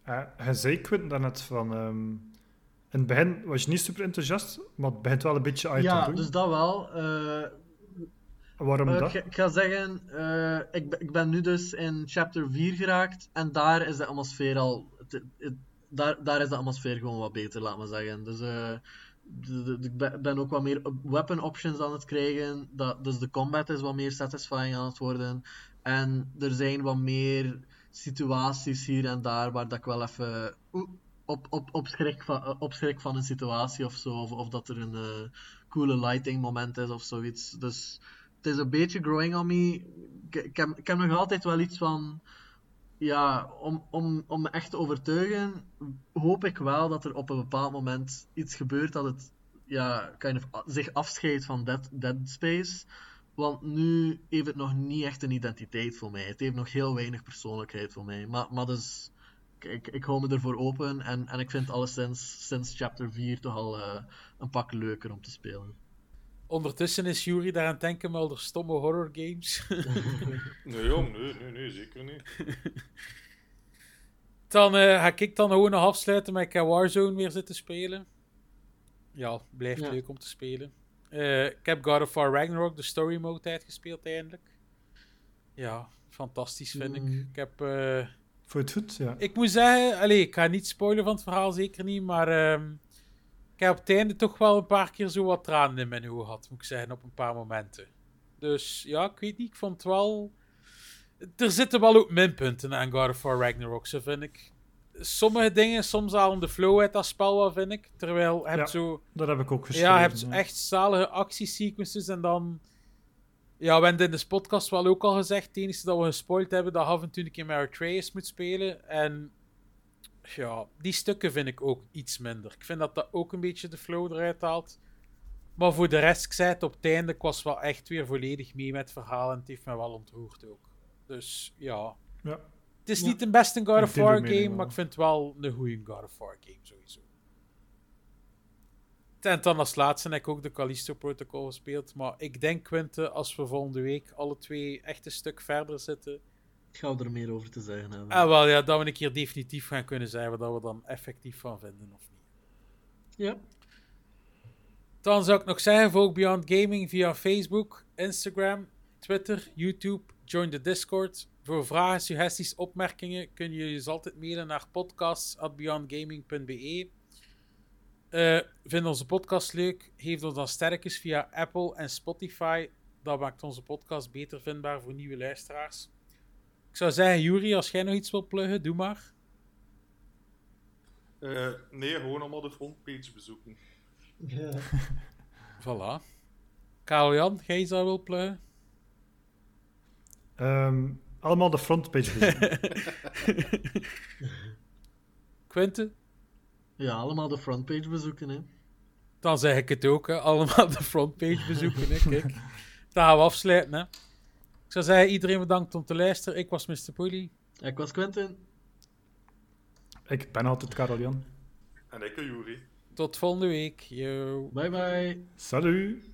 [SPEAKER 3] Uh, hij zei Quint daarnet van... ehm, In het begin was je niet super enthousiast, maar het begint wel een beetje uit
[SPEAKER 2] Ja,
[SPEAKER 3] te doen.
[SPEAKER 2] dus dat wel. Eh,
[SPEAKER 3] Waarom
[SPEAKER 2] eh,
[SPEAKER 3] dat?
[SPEAKER 2] ik, ga zeggen, eh, ik, ben- ik ben nu dus in chapter 4 geraakt. En daar is de atmosfeer al. het- het- daar, daar is de atmosfeer gewoon wat beter, laat maar zeggen. Dus eh, ik ben- ook wat meer weapon options aan het krijgen. Dat, dus de combat is wat meer satisfying aan het worden. En er zijn wat meer situaties hier en daar waar dat ik wel even op, op, op, schrik van, op schrik van een situatie of zo. Of, of dat er een eh, coole lighting moment is of zoiets. Dus het is een beetje growing on me. Ik, ik, heb, ik heb nog altijd wel iets van. Ja, om, om, om me echt te overtuigen, hoop ik wel dat er op een bepaald moment iets gebeurt dat het ja, kind zich afscheidt van Dead, Dead Space. Want nu heeft het nog niet echt een identiteit voor mij. Het heeft nog heel weinig persoonlijkheid voor mij. Maar, maar dus, ik, ik, hou me ervoor open en, en ik vind alleszins sinds chapter 4 toch al eh, een pak leuker om te spelen.
[SPEAKER 1] Ondertussen is Jury daar aan het denken met al de stomme horror games.
[SPEAKER 4] Nee, jong, nee, nee, nee, zeker niet.
[SPEAKER 1] dan eh, ga ik dan gewoon nog afsluiten met ga Warzone weer zitten spelen. Ja, blijft
[SPEAKER 2] Ja.
[SPEAKER 1] leuk om te spelen. Eh, ik heb God of War Ragnarok, de story mode, uitgespeeld eindelijk. Ja, fantastisch vind ik.
[SPEAKER 2] Mm.
[SPEAKER 1] Ik heb... eh,
[SPEAKER 3] Voor het goed, ja.
[SPEAKER 1] Ik moet zeggen, allez, ik ga niet spoilen van het verhaal, zeker niet, maar ehm, ik heb op het einde toch wel een paar keer zo wat tranen in mijn ogen gehad, moet ik zeggen, op een paar momenten. Dus ja, ik weet niet, ik vond het wel... Er zitten wel ook minpunten aan God of War Ragnarok, zo vind ik. Sommige dingen, soms halen de flow uit dat spel wel, vind ik. Terwijl
[SPEAKER 3] Ja.
[SPEAKER 1] zo...
[SPEAKER 3] Dat heb ik ook geschreven.
[SPEAKER 1] Ja, je hebt echt zalige actiesequences en dan... Ja, we hebben in de podcast wel ook al gezegd, het enige dat we gespoild hebben, dat af en toe een keer met Atreus moet spelen. En ja, die stukken vind ik ook iets minder. Ik vind dat dat ook een beetje de flow eruit haalt. Maar voor de rest, ik zei het op het einde, ik was wel echt weer volledig mee met het verhaal en het heeft me wel ontroerd ook. Dus ja,
[SPEAKER 3] Ja.
[SPEAKER 1] het is
[SPEAKER 2] Ja.
[SPEAKER 1] niet de beste God of War game,
[SPEAKER 3] wel.
[SPEAKER 1] maar ik vind het wel een goede God of War game sowieso. En dan als laatste heb ik ook de Callisto Protocol gespeeld. Maar ik denk, Quinte, als we volgende week alle twee echt een stuk verder zitten.
[SPEAKER 2] Ik ga er meer over te zeggen hebben.
[SPEAKER 1] Ah, wel ja, dat we een keer definitief gaan kunnen zeggen wat we dan effectief van vinden of niet.
[SPEAKER 2] Ja.
[SPEAKER 1] Dan zou ik nog zeggen, volg Beyond Gaming via Facebook, Instagram, Twitter, YouTube. Join de Discord. Voor vragen, suggesties, opmerkingen kun je dus altijd mailen naar podcasts.beyondgaming.be. Eh vind onze podcast leuk. Geef ons dan sterretjes via Apple en Spotify. Dat maakt onze podcast beter vindbaar voor nieuwe luisteraars. Ik zou zeggen, Juri, als jij nog iets wilt pluggen, doe maar.
[SPEAKER 4] Eh, nee, gewoon allemaal de frontpage bezoeken.
[SPEAKER 1] Voilà. Karel-Jan, jij dat wil pluggen?
[SPEAKER 3] Ehm, allemaal de frontpage bezoeken.
[SPEAKER 1] Quinte?
[SPEAKER 2] Ja, allemaal de frontpage bezoeken, hè.
[SPEAKER 1] Dan zeg ik het ook, hè. allemaal de frontpage bezoeken. Hè. Kijk, dan gaan we afsluiten. Hè. Ik zou zeggen, iedereen bedankt om te luisteren. Ik was Mr. Poelie.
[SPEAKER 2] Ik was Quentin.
[SPEAKER 3] ik ben altijd Karel Jan.
[SPEAKER 4] En ik, Juri.
[SPEAKER 1] Tot volgende week. Yo.
[SPEAKER 2] Bye bye.
[SPEAKER 3] Salut!